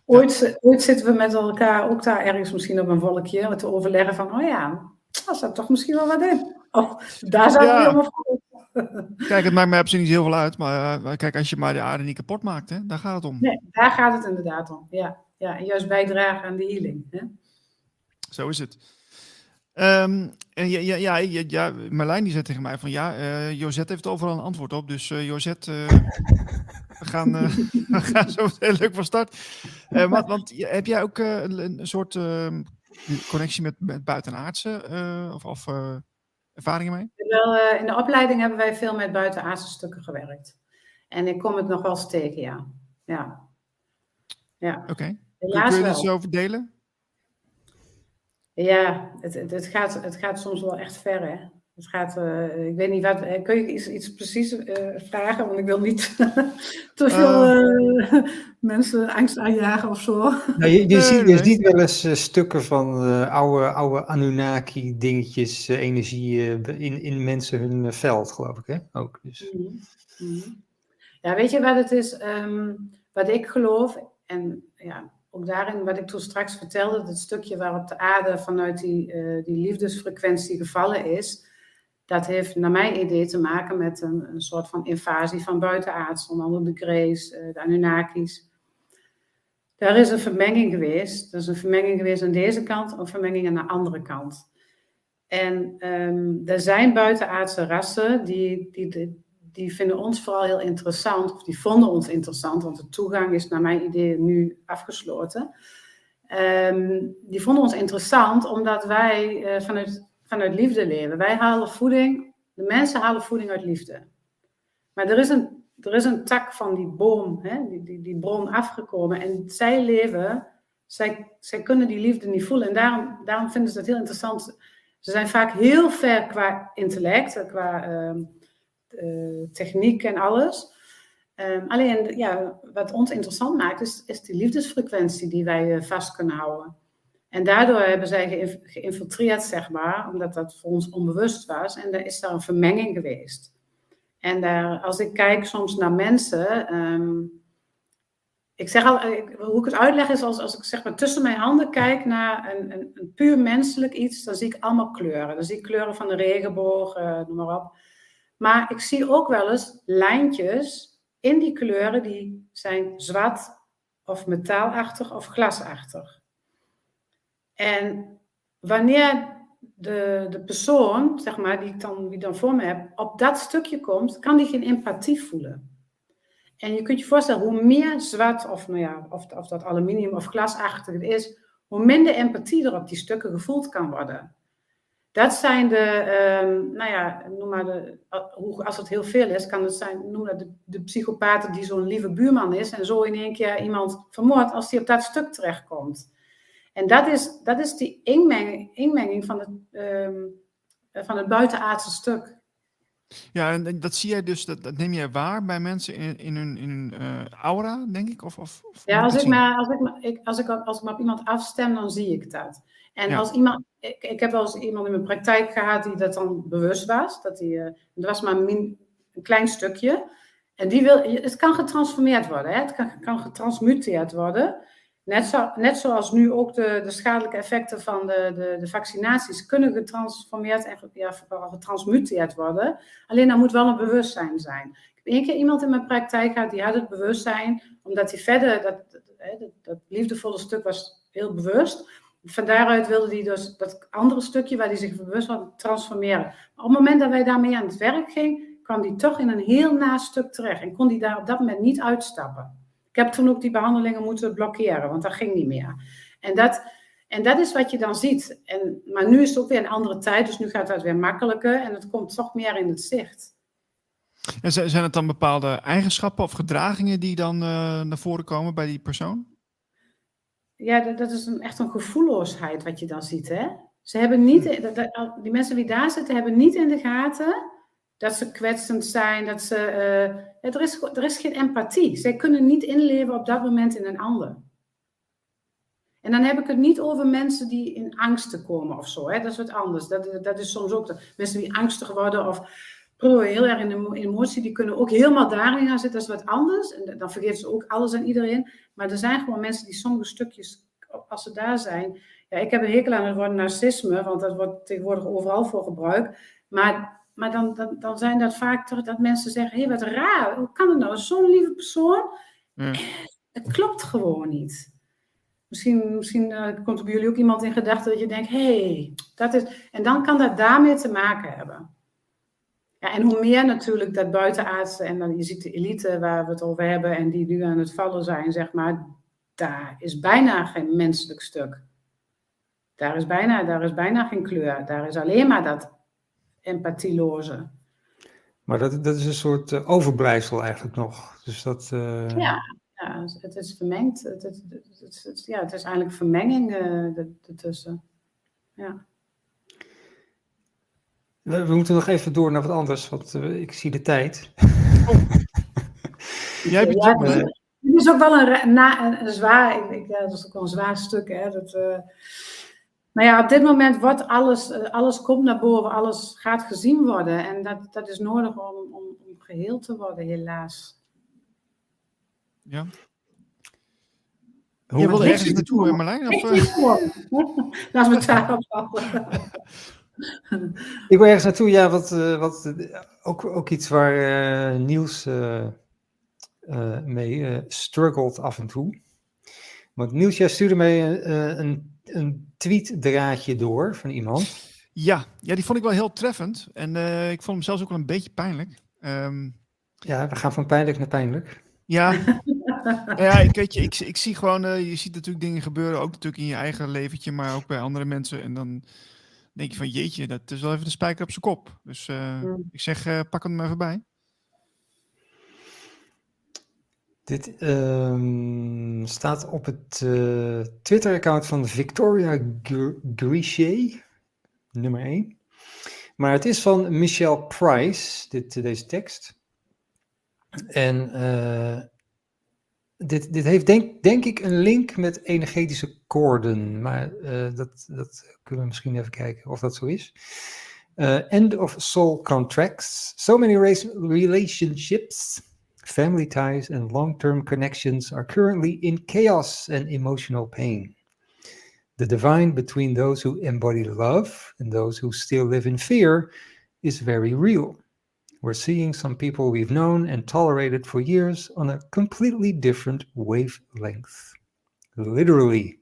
B: Ooit, zitten we met elkaar ook daar ergens misschien op een wolkje te overleggen van, oh ja, daar staat toch misschien wel wat in. Of daar zou ja. helemaal
A: Kijk, het maakt mij op zich niet heel veel uit, maar kijk, als je maar de aarde niet kapot maakt, hè, daar gaat het om.
B: Nee, daar gaat het inderdaad om, ja ja, en juist bijdragen aan de healing. Hè?
A: Zo is het. Um, en ja, ja, ja, ja, Marlijn die zei tegen mij van ja, uh, Josette heeft overal een antwoord op. Dus uh, Josette, uh, we, gaan, we gaan zo heel leuk van start. want, want heb jij ook een, een, soort ehm, connectie met, met buitenaardse of, of ervaringen mee?
B: Wel, in de opleiding hebben wij veel met buitenaardse stukken gewerkt. En ik kom het nog wel eens tegen, ja. ja. ja.
A: Oké. Okay. Kun je het zo verdelen?
B: Ja, het, het, het, gaat, het gaat soms wel echt ver, hè. Het gaat, uh, ik weet niet wat, eh, kun je iets, iets precies uh, vragen? Want ik wil niet te veel mensen angst aanjagen of zo.
C: Nou, je, je, ziet, je ziet wel eens stukken van oude, oude Anunnaki-dingetjes, energie in, in mensen hun veld, geloof ik, hè? Ook, dus.
B: Mm -hmm. Ja, weet je wat het is? Um, wat ik geloof, en ja, ook daarin, wat ik toen straks vertelde, het stukje waarop de aarde vanuit die, uh, die liefdesfrequentie gevallen is, dat heeft naar mijn idee te maken met een, een soort van invasie van buitenaards, onder andere de Greys, uh, de Anunnakis. Daar is een vermenging geweest. Er is een vermenging geweest aan deze kant, een vermenging aan de andere kant. En um, er zijn buitenaardse rassen die, die, die vinden ons vooral heel interessant, of die vonden ons interessant, want de toegang is naar mijn idee nu afgesloten. Um, die vonden ons interessant omdat wij uh, vanuit, vanuit liefde leven. Wij halen voeding, de mensen halen voeding uit liefde. Maar er is een, er is een tak van die boom, hè, die, die, die bron afgekomen en zij leven, zij, zij kunnen die liefde niet voelen. En daarom, daarom vinden ze dat heel interessant. Ze zijn vaak heel ver qua intellect, qua... Uh, techniek en alles. Um, alleen, ja, wat ons interessant maakt, is, die liefdesfrequentie die wij uh, vast kunnen houden. En daardoor hebben zij geïnfiltreerd, zeg maar, omdat dat voor ons onbewust was. En er is daar een vermenging geweest. En daar, als ik kijk soms naar mensen. Um, ik zeg al, hoe ik het uitleg is als, als ik zeg maar tussen mijn handen kijk naar een, een, een puur menselijk iets, dan zie ik allemaal kleuren. Dan zie ik kleuren van de regenboog, uh, noem maar op. Maar ik zie ook wel eens lijntjes in die kleuren die zijn zwart, of metaalachtig of glasachtig. En wanneer de, de persoon, zeg maar, die ik dan, die dan voor me heb, op dat stukje komt, kan die geen empathie voelen. En je kunt je voorstellen, hoe meer zwart, of, nou ja, of, of dat aluminium of glasachtig het is, hoe minder empathie er op die stukken gevoeld kan worden. Dat zijn de, um, nou ja, noem maar de, als het heel veel is, kan het zijn, noem dat de, de psychopaten die zo'n lieve buurman is en zo in één keer iemand vermoordt als die op dat stuk terechtkomt. En dat is, dat is die inmenging, inmenging van, het, um, van het buitenaardse stuk.
A: Ja, en dat zie jij dus, dat, dat neem jij waar bij mensen in, in hun, in hun uh, aura, denk ik? Of, of,
B: ja, als ik, maar, als, ik, maar, ik, als, ik, als ik maar op iemand afstem, dan zie ik dat. En ja. als iemand, ik, heb wel eens iemand in mijn praktijk gehad die dat dan bewust was. Dat die, uh, was maar een klein stukje. En die wil, het kan getransformeerd worden, hè? het kan, kan getransmuteerd worden. Net, zo, net zoals nu ook de, de schadelijke effecten van de, de, de vaccinaties kunnen getransformeerd en ja, getransmuteerd worden. Alleen daar moet wel een bewustzijn zijn. Ik heb één keer iemand in mijn praktijk gehad die had het bewustzijn, omdat hij verder, dat, dat liefdevolle stuk was heel bewust. Van daaruit wilde hij dus dat andere stukje waar hij zich bewust was transformeren. Maar op het moment dat wij daarmee aan het werk gingen, kwam hij toch in een heel na stuk terecht en kon hij daar op dat moment niet uitstappen. Ik heb toen ook die behandelingen moeten blokkeren, want dat ging niet meer. En dat, en dat is wat je dan ziet. En, maar nu is het ook weer een andere tijd, dus nu gaat dat weer makkelijker en het komt toch meer in het zicht.
A: En zijn het dan bepaalde eigenschappen of gedragingen die dan uh, naar voren komen bij die persoon?
B: Ja, dat, dat is een, echt een gevoelloosheid wat je dan ziet. Hè? Ze hebben niet, die mensen die daar zitten, hebben niet in de gaten dat ze kwetsend zijn, dat ze, uh, er, is, er is geen empathie. Zij kunnen niet inleven op dat moment in een ander. En dan heb ik het niet over mensen die in angsten komen of zo. Hè? Dat is wat anders. Dat, dat is soms ook de, mensen die angstig worden of heel erg in de emotie, die kunnen ook helemaal daarin gaan zitten. Dat is wat anders. En dan vergeven ze ook alles aan iedereen. Maar er zijn gewoon mensen die sommige stukjes, als ze daar zijn. Ja, ik heb een hekel aan het woord narcisme, want dat wordt tegenwoordig overal voor gebruikt. Maar maar dan, dan, dan zijn dat vaak toch dat mensen zeggen: hé, hey, wat raar, hoe kan het nou? Zo'n lieve persoon. Ja. Het klopt gewoon niet. Misschien, misschien uh, komt er bij jullie ook iemand in gedachten dat je denkt: hé, hey, dat is. En dan kan dat daarmee te maken hebben. Ja, en hoe meer natuurlijk dat buitenaardse, en dan je ziet de elite waar we het over hebben en die nu aan het vallen zijn, zeg maar, daar is bijna geen menselijk stuk. Daar is bijna, daar is bijna geen kleur. Daar is alleen maar dat empathieloze.
C: Maar dat, dat is een soort uh, overblijfsel eigenlijk nog. Dus dat, uh...
B: ja, ja, het is vermengd. Het, het, ja, het is eigenlijk vermenging uh, ertussen. Ja.
C: We, we, moeten nog even door naar wat anders, want ik zie de tijd.
A: Jij bent ja,
B: het is ook wel een, na, een, zwaar, ik, ja, dat is ook wel een zwaar stuk. Hè, dat, nou ja, op dit moment wordt alles, eh, alles komt naar boven, alles gaat gezien worden. En dat, dat is nodig om, om, om geheel te worden, helaas.
A: Ja. Hoe je wil ergens naartoe, Marlijn? Of,
B: uh... Laat me het daarop houden.
C: Ik wil ergens naartoe, ja, wat, uh, wat, ook, ook iets waar uh, Niels uh, mee struggelt af en toe. Want Niels, jij stuurde mij een een tweetdraadje door van iemand.
A: Ja, ja, die vond ik wel heel treffend. En ik vond hem zelfs ook wel een beetje pijnlijk. Um,
C: ja, we gaan van pijnlijk naar pijnlijk.
A: Ja, ja ik, weet je, ik, ik zie gewoon, je ziet natuurlijk dingen gebeuren, ook natuurlijk in je eigen leventje, maar ook bij andere mensen. En dan denk je van, jeetje, dat is wel even de spijker op zijn kop. Dus uh, mm. ik zeg, pak hem maar even bij.
C: Dit um, staat op het uh, Twitter-account van Victoria Grichet, nummer 1. Maar het is van Michelle Price, dit, deze tekst. En dit, dit heeft denk, denk ik een link met energetische koorden. Maar uh, dat, dat kunnen we misschien even kijken of dat zo is. end of soul contracts. So many relationships Family ties and long term connections are currently in chaos and emotional pain. The divine between those who embody love and those who still live in fear is very real. We're seeing some people we've known and tolerated for years on a completely different wavelength. Literally.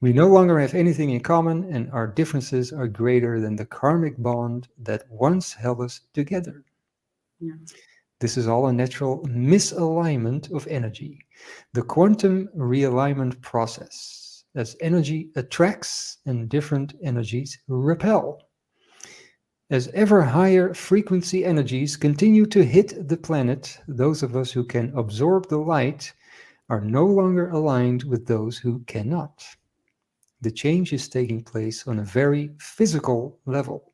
C: We no longer have anything in common, and our differences are greater than the karmic bond that once held us together.
B: Ja.
C: This is all a natural misalignment of energy, the quantum realignment process, as energy attracts and different energies repel. As ever higher frequency energies continue to hit the planet, those of us who can absorb the light are no longer aligned with those who cannot. The change is taking place on a very physical level.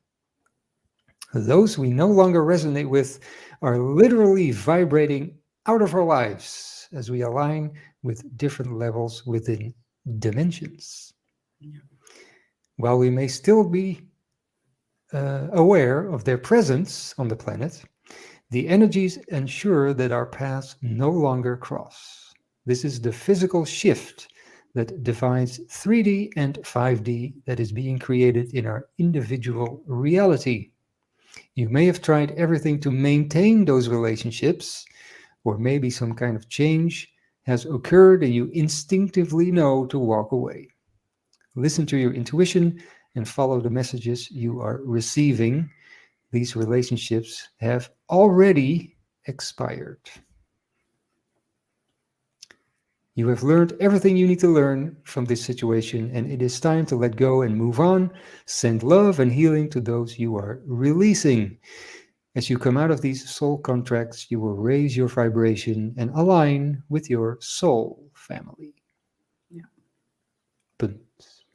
C: Those we no longer resonate with are literally vibrating out of our lives as we align with different levels within dimensions. While we may still be uh, aware of their presence on the planet, the energies ensure that our paths no longer cross. This is the physical shift that divides 3D and 5D that is being created in our individual reality. You may have tried everything to maintain those relationships, or maybe some kind of change has occurred and you instinctively know to walk away. Listen to your intuition and follow the messages you are receiving. These relationships have already expired. You have learned everything you need to learn from this situation, and it is time to let go and move on. Send love and healing to those you are releasing. As you come out of these soul contracts, you will raise your vibration and align with your soul family.
B: Yeah.
C: Punt.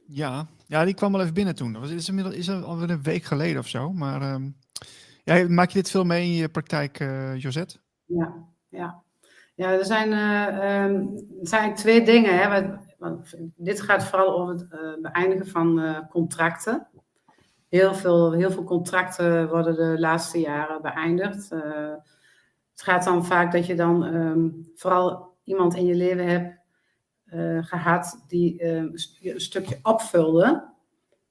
A: Ja, ja, die kwam al even binnen toen. Dat was, is, inmiddels, is alweer een week geleden of zo. Maar ehm, ja, maak je dit veel mee in je praktijk, eh Josette?
B: Ja, ja. Ja, er zijn, eigenlijk twee dingen. Hè, wat- dit gaat vooral over het eh, beëindigen van contracten. Heel veel, heel veel contracten worden de laatste jaren beëindigd. Het gaat dan vaak dat je dan ehm, vooral iemand in je leven hebt eh, gehad die eh, een st- een stukje opvulde.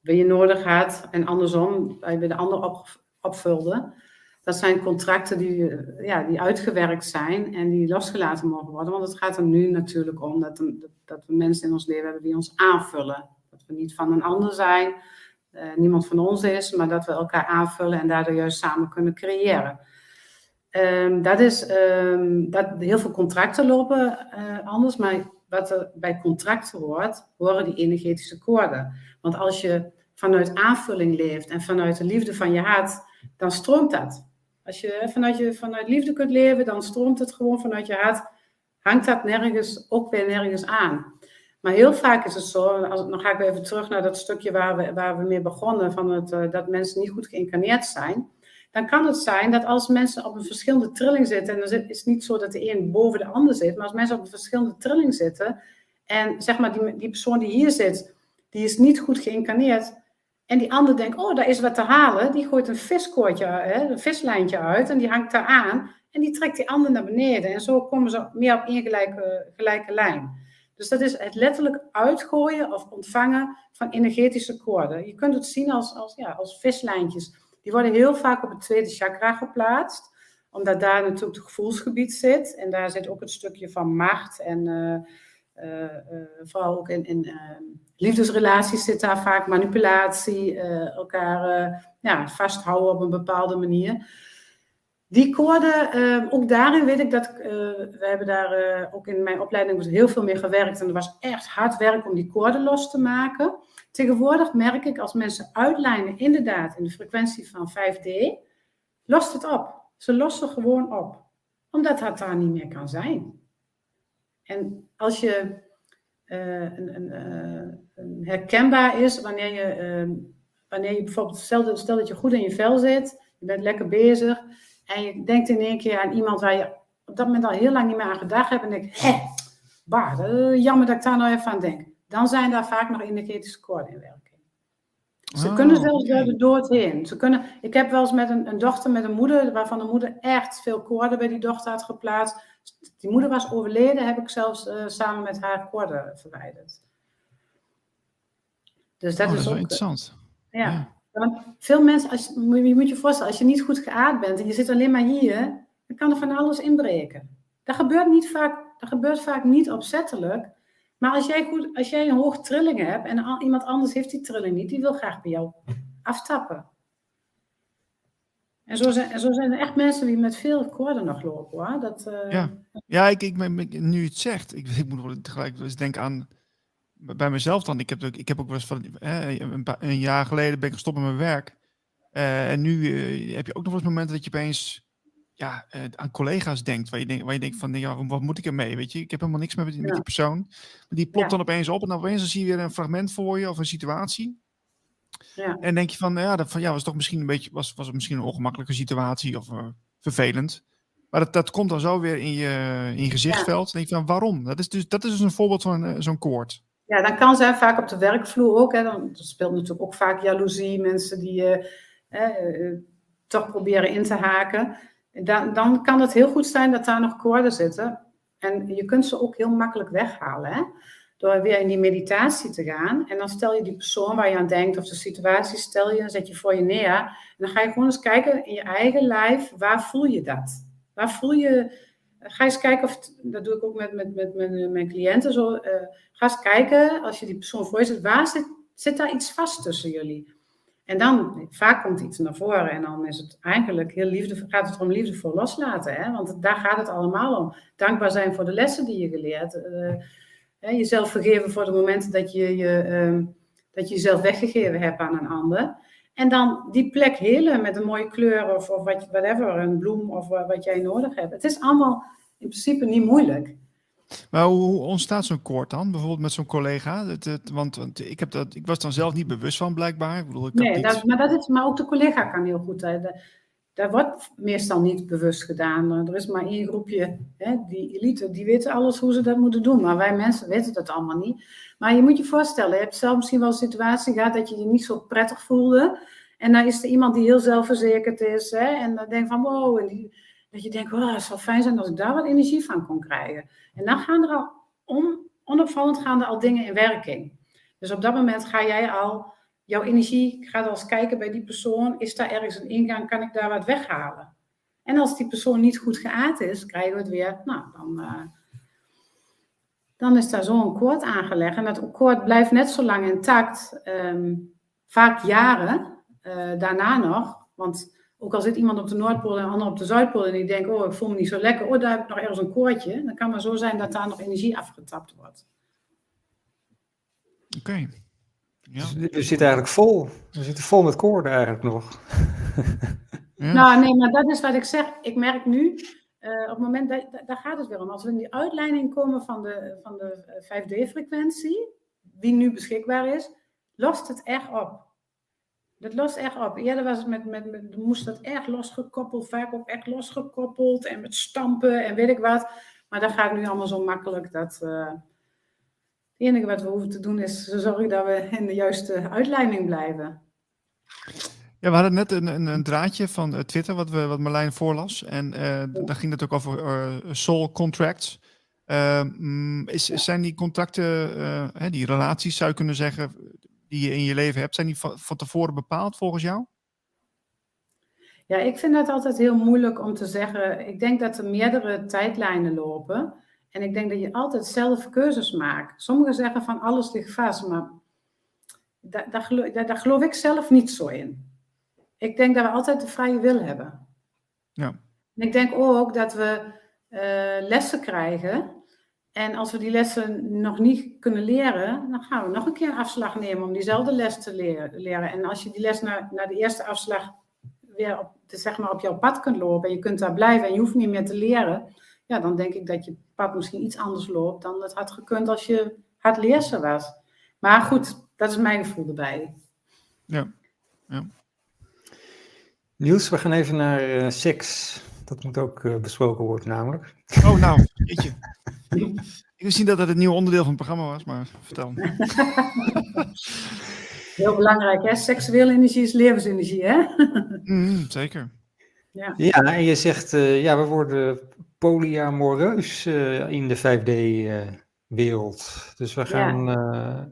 B: Wie je nodig had en andersom, bij de ander op. Dat zijn contracten die, eh, ja, die uitgewerkt zijn en die losgelaten mogen worden. Want het gaat er nu natuurlijk om dat, dat, we mensen in ons leven hebben die ons aanvullen. Dat we niet van een ander zijn, eh, niemand van ons is, maar dat we elkaar aanvullen en daardoor juist samen kunnen creëren. Ehm, dat is, ehm, dat, heel veel contracten lopen anders, maar wat er bij contracten hoort, horen die energetische koorden. Want als je vanuit aanvulling leeft en vanuit de liefde van je hart, dan stroomt dat. Als je vanuit, je vanuit liefde kunt leven, dan stroomt het gewoon vanuit je hart. Hangt dat nergens, ook weer nergens aan. Maar heel vaak is het zo, als, dan ga ik weer even terug naar dat stukje waar we, waar we mee begonnen, van het, eh, dat mensen niet goed geïncarneerd zijn. Dan kan het zijn dat als mensen op een verschillende trilling zitten, en dan is het niet zo dat de een boven de ander zit, maar als mensen op een verschillende trilling zitten, en zeg maar die, die persoon die hier zit, die is niet goed geïncarneerd, en die ander denkt, oh, daar is wat te halen. Die gooit een viskoordje, hè, een vislijntje uit en die hangt daar aan. En die trekt die ander naar beneden. En zo komen ze meer op één gelijke, gelijke lijn. Dus dat is het letterlijk uitgooien of ontvangen van energetische koorden. Je kunt het zien als, als, ja, als vislijntjes. Die worden heel vaak op het tweede chakra geplaatst. Omdat daar natuurlijk het gevoelsgebied zit. En daar zit ook het stukje van macht en... eh, uh, uh, vooral ook in, in uh, liefdesrelaties zit daar vaak manipulatie, uh, elkaar ja, vasthouden op een bepaalde manier. Die koorden, ook daarin weet ik dat, we hebben daar ook in mijn opleiding heel veel mee gewerkt en er was echt hard werk om die koorden los te maken. Tegenwoordig merk ik als mensen uitlijnen inderdaad in de frequentie van 5D, lost het op. Ze lossen gewoon op, omdat het daar niet meer kan zijn. En als je uh, een, uh, een herkenbaar is, wanneer je, uh, wanneer je bijvoorbeeld, stel, dat je goed in je vel zit, je bent lekker bezig en je denkt in één keer aan iemand waar je op dat moment al heel lang niet meer aan gedacht hebt en denkt, hé, bah, jammer dat ik daar nou even aan denk. Dan zijn daar vaak nog energetische koorden in werking. Ze oh, kunnen zelfs door de dood heen. Ze kunnen, ik heb wel eens met een, een, dochter met een moeder, waarvan de moeder echt veel koorden bij die dochter had geplaatst. Die moeder was overleden, heb ik zelfs uh, samen met haar koorden verwijderd.
A: Dus dat, oh, is, dat is ook, interessant.
B: Ja, ja, Want veel mensen, als, je je moet je voorstellen, als je niet goed geaard bent en je zit alleen maar hier, dan kan er van alles inbreken. Dat gebeurt, niet vaak, dat gebeurt vaak niet opzettelijk. Maar als jij, goed, als jij een hoog trilling hebt en iemand anders heeft die trilling niet, die wil graag bij jou aftappen. En zo zijn, zo zijn er echt mensen die met veel koorden nog lopen hoor. Dat, uh...
A: Ja, ja ik, ik, nu het zegt, ik, ik moet wel tegelijk eens denken aan bij mezelf dan. Ik heb, ik heb ook wel eens van een, een, jaar geleden ben ik gestopt met mijn werk. Uh, en nu uh, heb je ook nog eens momenten dat je opeens ja, uh, aan collega's denkt, waar je, denk, waar je denkt van, ja, wat moet ik ermee, weet je? Ik heb helemaal niks meer met, die, met die persoon. Maar die plopt dan opeens op en dan opeens zie je weer een fragment voor je of een situatie. Ja. En denk je van, ja, dat van, ja, was toch misschien een beetje, was, was het misschien een ongemakkelijke situatie of uh, vervelend. Maar dat, dat komt dan zo weer in je, in je gezichtsveld. Denk je van, waarom? Dat is dus, dat is dus een voorbeeld van uh, zo'n koord.
B: Ja, dan kan zijn vaak op de werkvloer ook. Hè, dan speelt natuurlijk ook vaak jaloezie. Mensen die toch proberen in te haken. Dan, dan kan het heel goed zijn dat daar nog koorden zitten. En je kunt ze ook heel makkelijk weghalen. Hè? Door weer in die meditatie te gaan. En dan stel je die persoon waar je aan denkt, of de situatie, stel je zet je voor je neer. En dan ga je gewoon eens kijken in je eigen lijf, waar voel je dat? Waar voel je. Ga eens kijken of, dat doe ik ook met, met, met, met mijn cliënten zo. Uh, ga eens kijken, als je die persoon voor je zet, waar zit, zit daar iets vast tussen jullie? En dan, vaak komt iets naar voren en dan is het eigenlijk heel liefde, gaat het om liefdevol loslaten. Hè? Want daar gaat het allemaal om. Dankbaar zijn voor de lessen die je geleerd. Uh, jezelf vergeven voor de momenten dat je, je, uh, dat je jezelf weggegeven hebt aan een ander. En dan die plek helen met een mooie kleur of, of wat, whatever, een bloem of wat jij nodig hebt. Het is allemaal in principe niet moeilijk.
A: Maar hoe ontstaat zo'n koord dan? Bijvoorbeeld met zo'n collega? Het, het, want, want, ik, heb dat, ik was dan zelf niet bewust van, blijkbaar. Ik bedoel, ik
B: nee, dat, maar, dat is, maar ook de collega kan heel goed. Hè. daar wordt meestal niet bewust gedaan. Er is maar één groepje, hè, die elite, die weten alles hoe ze dat moeten doen. Maar wij mensen weten dat allemaal niet. Maar je moet je voorstellen, je hebt zelf misschien wel een situatie gehad dat je je niet zo prettig voelde. En dan is er iemand die heel zelfverzekerd is. Hè, en dan denk van wow, en die, dat je denkt, het zou fijn zijn als ik daar wat energie van kon krijgen. En dan gaan er al, on, onopvallend gaan er al dingen in werking. Dus op dat moment ga jij al, jouw energie gaat al eens kijken bij die persoon. Is daar ergens een ingang? Kan ik daar wat weghalen? En als die persoon niet goed geaard is, krijgen we het weer, nou, dan, uh, dan is daar zo'n koord aangelegd. En dat koord blijft net zo lang intact, um, vaak jaren uh, daarna nog. Want ook al zit iemand op de Noordpool en een ander op de Zuidpool en die denkt, oh, ik voel me niet zo lekker, oh, daar heb ik nog ergens een koordje. Dan kan maar zo zijn dat daar nog energie afgetapt wordt.
A: Oké. Ja.
C: Dus we zitten eigenlijk vol. We zitten vol met koorden eigenlijk nog.
B: ja. Nou, nee, maar dat is wat ik zeg. Ik merk nu, uh, op het moment, dat, daar gaat het weer om. Als we in die uitleiding komen van de, van de 5D-frequentie, die nu beschikbaar is, lost het echt op. Dat lost echt op. Eerder was het met, met, met, moest dat echt losgekoppeld, vaak ook echt losgekoppeld en met stampen en weet ik wat. Maar dat gaat nu allemaal zo makkelijk dat uh, het enige wat we hoeven te doen is zorgen dat we in de juiste uitleiding blijven.
A: Ja, we hadden net een, een, een draadje van uh, Twitter wat, we, wat Marlijn voorlas. En uh, daar ging het ook over uh, soul contracts. Ehm, is, zijn die contracten, die relaties zou je kunnen zeggen, die je in je leven hebt, zijn die van, van tevoren bepaald volgens jou?
B: Ja, ik vind het altijd heel moeilijk om te zeggen. Ik denk dat er meerdere tijdlijnen lopen. En ik denk dat je altijd zelf keuzes maakt. Sommigen zeggen van alles ligt vast, maar daar, daar, geloof, daar, daar geloof ik zelf niet zo in. Ik denk dat we altijd de vrije wil hebben.
A: Ja.
B: En ik denk ook dat we uh, lessen krijgen en als we die lessen nog niet kunnen leren, dan gaan we nog een keer een afslag nemen om diezelfde les te leren. En als je die les naar, naar de eerste afslag weer op, zeg maar op jouw pad kunt lopen en je kunt daar blijven en je hoeft niet meer te leren, ja, dan denk ik dat je pad misschien iets anders loopt dan het had gekund als je hard leerser was. Maar goed, dat is mijn gevoel erbij.
A: Ja, ja.
C: Niels, we gaan even naar uh, seks. Dat moet ook uh, besproken worden namelijk.
A: Oh, nou, je. Ik wist niet dat dat het nieuwe onderdeel van het programma was, maar vertel.
B: Heel belangrijk, hè? Seksuele energie is levensenergie, hè?
A: Mm, zeker.
C: Ja. ja, en je zegt, uh, ja, we worden polyamoreus uh, in de 5D-wereld. dus we gaan ja.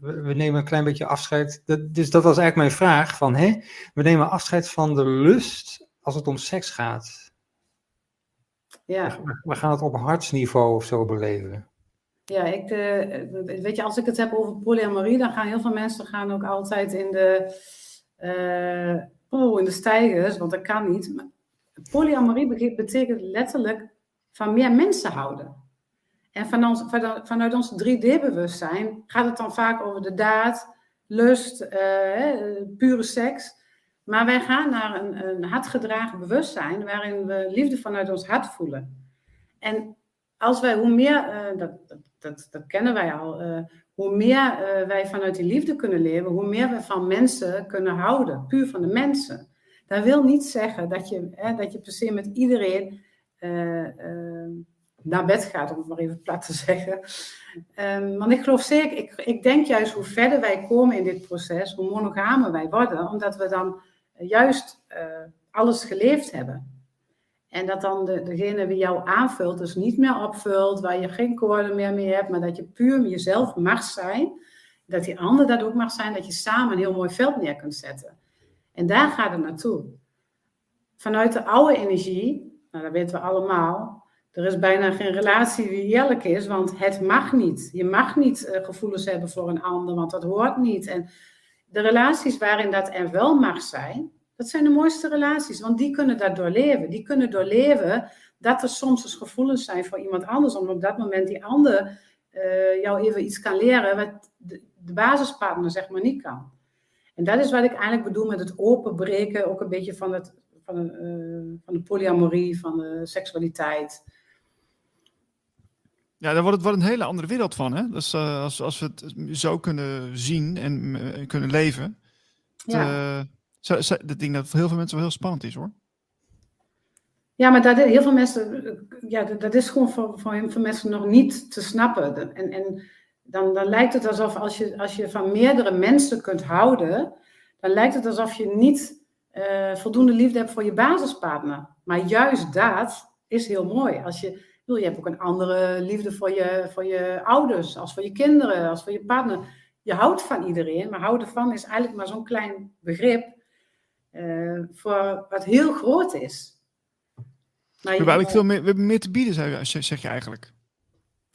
C: we, we, nemen een klein beetje afscheid. Dat, dus dat was eigenlijk mijn vraag: van, hè, we nemen afscheid van de lust als het om seks gaat.
B: Ja.
C: We, gaan het op hartsniveau of zo beleven.
B: Ja, ik, uh, weet je, als ik het heb over polyamorie, dan gaan heel veel mensen gaan ook altijd in de, uh, oh, in de stijgers, want dat kan niet. Maar polyamorie betekent letterlijk van meer mensen houden. En van ons, vanuit ons 3D-bewustzijn gaat het dan vaak over de daad, lust, uh, pure seks. Maar wij gaan naar een, een hartgedragen bewustzijn waarin we liefde vanuit ons hart voelen. En als wij, hoe meer, uh, dat, dat, dat, kennen wij al, uh, hoe meer uh, wij vanuit die liefde kunnen leven, hoe meer we van mensen kunnen houden, puur van de mensen. Dat wil niet zeggen dat je, hè, dat je per se met iedereen naar bed gaat, om het maar even plat te zeggen. Um, want ik geloof zeker, ik, ik denk juist hoe verder wij komen in dit proces, hoe monogamer wij worden, omdat we dan juist alles geleefd hebben. En dat dan de, degene wie jou aanvult, dus niet meer opvult, waar je geen koorden meer mee hebt, maar dat je puur jezelf mag zijn. Dat die ander dat ook mag zijn, dat je samen een heel mooi veld neer kunt zetten. En daar gaat het naartoe. Vanuit de oude energie, nou dat weten we allemaal, er is bijna geen relatie die eerlijk is, want het mag niet. Je mag niet uh, gevoelens hebben voor een ander, want dat hoort niet. En de relaties waarin dat er wel mag zijn, dat zijn de mooiste relaties, want die kunnen dat doorleven. Die kunnen doorleven dat er soms eens gevoelens zijn voor iemand anders, om op dat moment die ander uh, jou even iets kan leren wat de, basispartner zeg maar niet kan. En dat is wat ik eigenlijk bedoel met het openbreken, ook een beetje van, het, van, de, uh, van de polyamorie, van de seksualiteit.
A: Ja, daar wordt het wel een hele andere wereld van. Hè? Dus uh, als, als we het zo kunnen zien en kunnen leven.
B: Ja.
A: Zo, zo, dat ding dat voor heel veel mensen wel heel spannend is hoor.
B: Ja, maar dat, heel veel mensen, ja, dat is gewoon voor, voor heel veel mensen nog niet te snappen. En, en dan, dan lijkt het alsof als je, als je van meerdere mensen kunt houden, dan lijkt het alsof je niet uh, voldoende liefde hebt voor je basispartner. Maar juist dat is heel mooi. Als je, je hebt ook een andere liefde voor je, voor je ouders, als voor je kinderen, als voor je partner. Je houdt van iedereen, maar houden van is eigenlijk maar zo'n klein begrip uh, voor wat heel groot is.
A: Maar we hebben eigenlijk veel meer, we hebben meer te bieden, zeg je eigenlijk.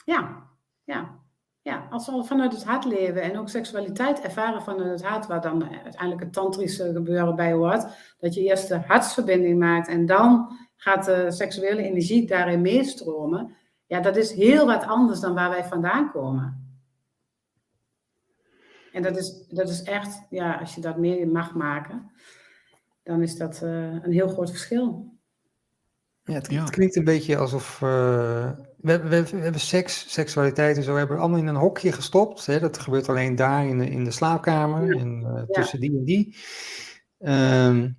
B: Ja, ja. Ja, als we vanuit het hart leven en ook seksualiteit ervaren vanuit het hart, waar dan uiteindelijk het tantrische gebeuren bij hoort, dat je eerst de hartsverbinding maakt en dan gaat de seksuele energie daarin meestromen, ja, dat is heel wat anders dan waar wij vandaan komen. En dat is, dat is echt, ja, als je dat meer mag maken, dan is dat uh, een heel groot verschil.
C: Ja, het, het klinkt een beetje alsof uh, we, we, we, hebben seks, seksualiteit en zo, we hebben allemaal in een hokje gestopt. Hè? Dat gebeurt alleen daar in de, in de slaapkamer, ja. en, uh, tussen ja. die en die. Um,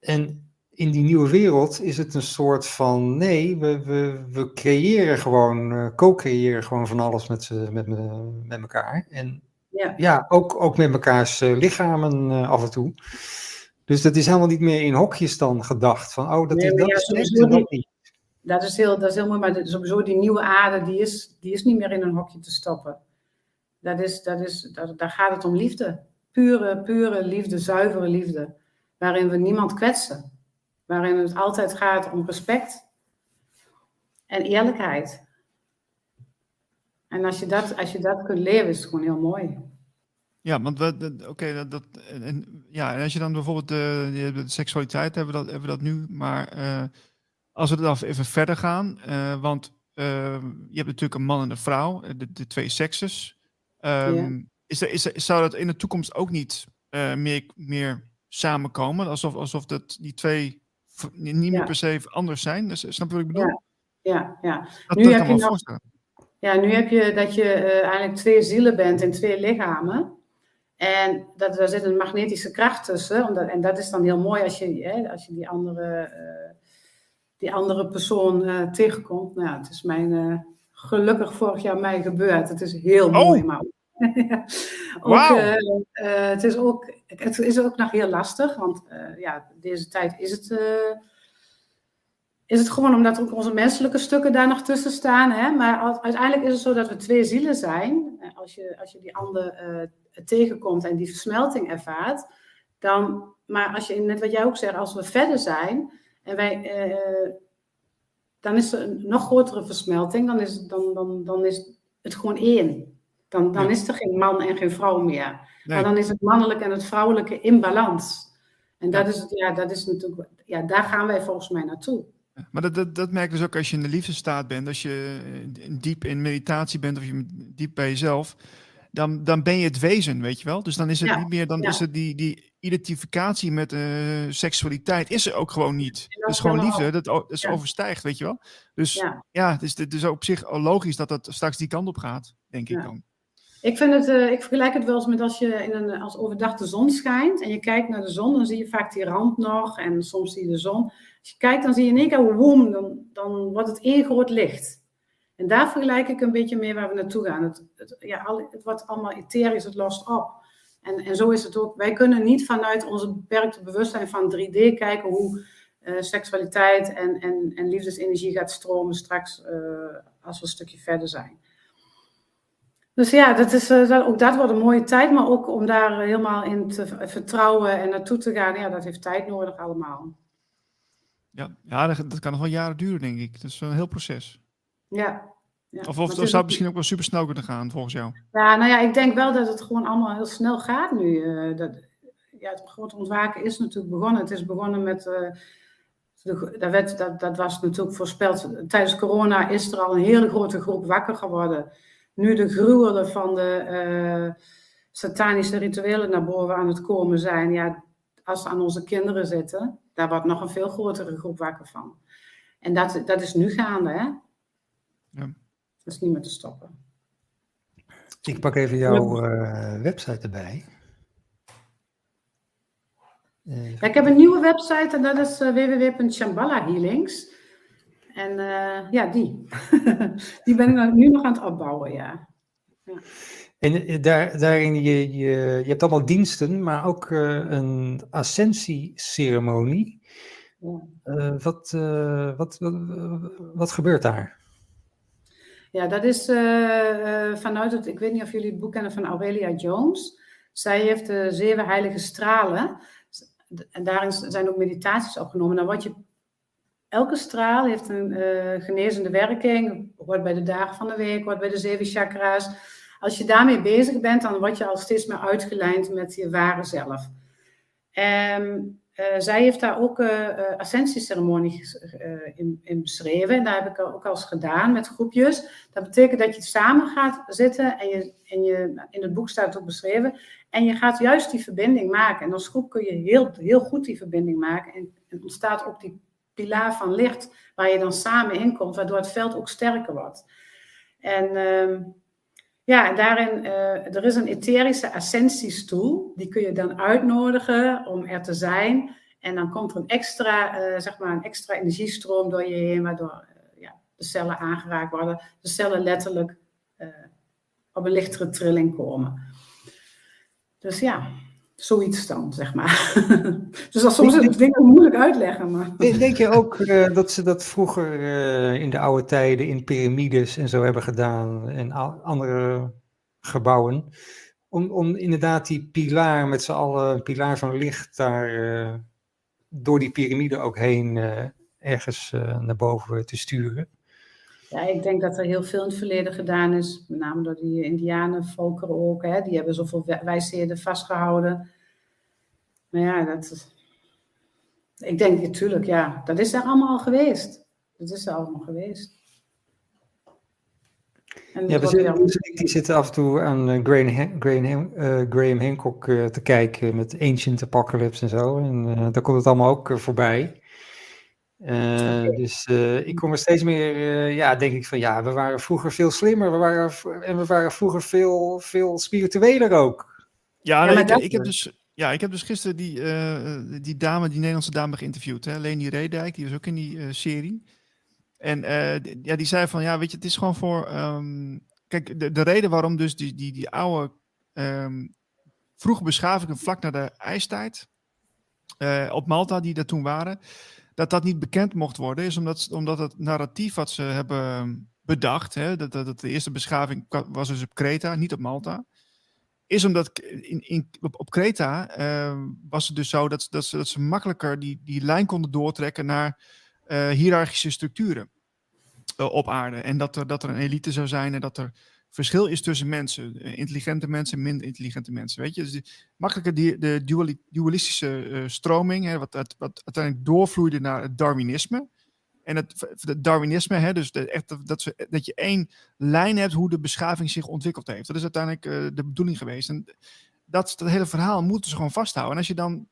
C: en in die nieuwe wereld is het een soort van, nee, we, we, we creëren gewoon, uh, co-creëren gewoon van alles met, met, met elkaar. En
B: ja,
C: ja ook, ook met mekaars lichamen af en toe. Dus dat is helemaal niet meer in hokjes dan gedacht. Van, oh, dat
B: nee,
C: is dat
B: ja,
C: is dat
B: niet. Dat is heel, dat is heel mooi, maar sowieso die nieuwe aarde, die is, die is niet meer in een hokje te stoppen. Dat is, dat is, dat, daar gaat het om liefde. Pure, pure liefde, zuivere liefde. Waarin we niemand kwetsen. Waarin het altijd gaat om respect en eerlijkheid. En als je dat, als je dat kunt leven, is het gewoon heel mooi.
A: Ja, want oké, dat, dat, en, ja, en als je dan bijvoorbeeld de, de, seksualiteit hebben, we dat, hebben we dat nu, maar eh, als we dan even verder gaan, eh, want eh, je hebt natuurlijk een man en een vrouw, eh, de, de twee sekses. Ehm, is er, is er, zou dat in de toekomst ook niet eh, meer, meer samenkomen? Alsof, alsof dat die twee niet meer per se anders zijn? Dus, snap je wat ik bedoel?
B: Ja. Ja.
A: Dat,
B: Nu heb je nog-. Ja, nu heb je dat je eh, eigenlijk twee zielen bent in twee lichamen. En dat, daar zit een magnetische kracht tussen. Omdat, en dat is dan heel mooi als je, hè, als je die, andere, eh, die andere persoon eh, tegenkomt. Nou, ja, het is mijn, eh, gelukkig vorig jaar mij gebeurd. Het is heel
A: Oh!
B: mooi, maar ook,
A: Wauw.
B: eh, eh, het, is ook, het is ook nog heel lastig. Want eh, ja, deze tijd is het... is het gewoon omdat ook onze menselijke stukken daar nog tussen staan. Hè? Maar uiteindelijk is het zo dat we twee zielen zijn. Als je, als je die ander tegenkomt en die versmelting ervaart. Dan, maar als je, net wat jij ook zegt, als we verder zijn en wij, dan is er een nog grotere versmelting. Dan is, dan, dan, dan is het gewoon één. Dan, dan is er geen man en geen vrouw meer. Maar dan is het mannelijke en het vrouwelijke in balans. En dat, is, ja, dat is natuurlijk, ja, daar gaan wij volgens mij naartoe.
A: Maar dat, dat, dat merk je dus ook als je in de liefdestaat bent, als je diep in meditatie bent of je diep bij jezelf, dan, dan ben je het wezen, weet je wel. Dus dan is het niet meer, dan is het die, die identificatie met uh, seksualiteit is er ook gewoon niet. Het is gewoon liefde, dat, dat is overstijgt, weet je wel. Dus ja, ja het, is, het is op zich logisch dat dat straks die kant op gaat, denk ik dan.
B: Ik, vind het, uh, ik vergelijk het wel eens met als je in een, als overdag de zon schijnt en je kijkt naar de zon, dan zie je vaak die rand nog en soms zie je de zon. Als je kijkt, dan zie je in één keer, woem, dan, dan wordt het één groot licht. En daar vergelijk ik een beetje mee waar we naartoe gaan. Het, ja, het wordt allemaal etherisch, het lost op. En, en zo is het ook. Wij kunnen niet vanuit onze beperkte bewustzijn van 3D kijken hoe uh, seksualiteit en, en, en liefdesenergie gaat stromen straks uh, als we een stukje verder zijn. Dus ja, dat is, uh, ook dat wordt een mooie tijd, maar ook om daar helemaal in te vertrouwen en naartoe te gaan, ja, dat heeft tijd nodig allemaal.
A: Ja, ja dat, dat kan nog wel jaren duren, denk ik. Dat is een heel proces.
B: Ja.
A: ja. Of, of, zou het misschien ook wel super snel kunnen gaan, volgens jou?
B: Ja, nou ja, ik denk wel dat het gewoon allemaal heel snel gaat nu. Uh, dat, ja, het grote ontwaken is natuurlijk begonnen. Het is begonnen met. Uh, de, dat, werd, dat, dat was natuurlijk voorspeld. Tijdens corona is er al een hele grote groep wakker geworden. Nu de gruwelen van de uh, satanische rituelen naar boven aan het komen zijn. Ja, als ze aan onze kinderen zitten, daar wordt nog een veel grotere groep wakker van. En dat, dat is nu gaande, hè? Ja. Dat is niet meer te stoppen.
C: Ik pak even jouw uh, website erbij.
B: Ja, ik heb een nieuwe website en dat is uh, www.shambhala Healings. En ja, die. die ben ik nu nog aan het opbouwen, ja. ja.
C: En daar, daarin, je, je, je hebt allemaal diensten, maar ook een ascensieceremonie. Ja. wat, wat, wat, wat gebeurt daar?
B: Ja, dat is vanuit het, ik weet niet of jullie het boek kennen van Aurelia Jones. Zij heeft de zeven heilige stralen. En daarin zijn ook meditaties opgenomen. Dan word je, elke straal heeft een uh, genezende werking. Hoort bij de dagen van de week, hoort bij de zeven chakra's. Als je daarmee bezig bent, dan word je al steeds meer uitgelijnd met je ware zelf. Uh, zij heeft daar ook uh, ascensieceremonie in, in, beschreven. En daar heb ik ook al eens gedaan met groepjes. Dat betekent dat je samen gaat zitten en, je, en je, in het boek staat ook beschreven. En je gaat juist die verbinding maken. En als groep kun je heel, heel goed die verbinding maken. En, en ontstaat ook die pilaar van licht waar je dan samen in komt, waardoor het veld ook sterker wordt. En ehm, ja, daarin, uh, er is een etherische ascensiestoel. Die kun je dan uitnodigen om er te zijn. En dan komt er een extra, uh, zeg maar een extra energiestroom door je heen, waardoor uh, ja, de cellen aangeraakt worden. De cellen letterlijk op een lichtere trilling komen. Dus ja, zoiets dan, zeg maar. dus dat soms is het moeilijk uitleggen. Maar.
C: Denk je ook dat ze dat vroeger in de oude tijden in piramides en zo hebben gedaan en andere gebouwen? Om, om inderdaad die pilaar met z'n allen, een pilaar van licht, daar door die piramide ook heen ergens naar boven te sturen?
B: Ja, ik denk dat er heel veel in het verleden gedaan is, met name door die indianenvolkeren ook. Hè. Die hebben zoveel wijsheden vastgehouden. Maar ja, dat, ik denk natuurlijk, ja, dat is er allemaal al geweest. Dat is er allemaal geweest.
C: En ja, we die zitten af en toe aan uh, Graham, Graham, uh, Graham Hancock uh, te kijken met Ancient Apocalypse en zo. En daar komt het allemaal ook voorbij. Uh, dus uh, ik kom er steeds meer, uh, ja, denk ik van ja, we waren vroeger veel slimmer we waren, en we waren vroeger veel, veel spiritueler ook.
A: Ja, nee, ik, ik, heb dus, ja, ik heb dus gisteren die, die dame, die Nederlandse dame geïnterviewd, hè, Leni Redijk, die was ook in die serie. En ja, die zei van ja, weet je, het is gewoon voor, um, kijk, de, de reden waarom dus die, die, die oude um, vroege beschavingen vlak na de ijstijd op Malta, die daar toen waren, dat dat niet bekend mocht worden, is omdat, omdat het narratief wat ze hebben bedacht, hè, dat, dat, de eerste beschaving was dus op Kreta, niet op Malta, is omdat in, in, op, op Kreta ehm, was het dus zo dat, dat, ze, dat ze makkelijker die, die lijn konden doortrekken naar uh, hiërarchische structuren uh, op aarde. En dat er, dat er een elite zou zijn en dat er verschil is tussen mensen. Eh, intelligente mensen en minder intelligente mensen. Weet je, dus makkelijker die, de dualistische uh, stroming, hè, wat, wat, uiteindelijk doorvloeide naar het Darwinisme. En het, het Darwinisme, hè, dus echt, dat, ze, dat je één lijn hebt hoe de beschaving zich ontwikkeld heeft. Dat is uiteindelijk uh, de bedoeling geweest. En dat, dat hele verhaal moeten ze gewoon vasthouden. En als je dan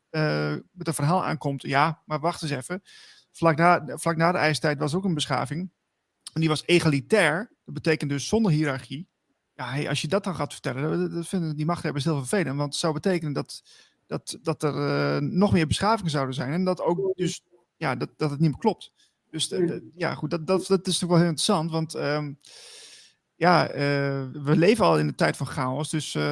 A: met een verhaal aankomt, ja, maar wacht eens even. Vlak na, vlak na de ijstijd was ook een beschaving. En die was egalitair. Dat betekent dus zonder hiërarchie. Ja, als je dat dan gaat vertellen, dat vinden die machthebbers heel vervelend. Want het zou betekenen dat, dat, dat er uh, nog meer beschavingen zouden zijn. En dat ook dus, ja, dat, dat het niet meer klopt. Dus de, ja, goed, dat, dat, dat is toch wel heel interessant. Want um, ja, uh, we leven al in de tijd van chaos. Dus uh,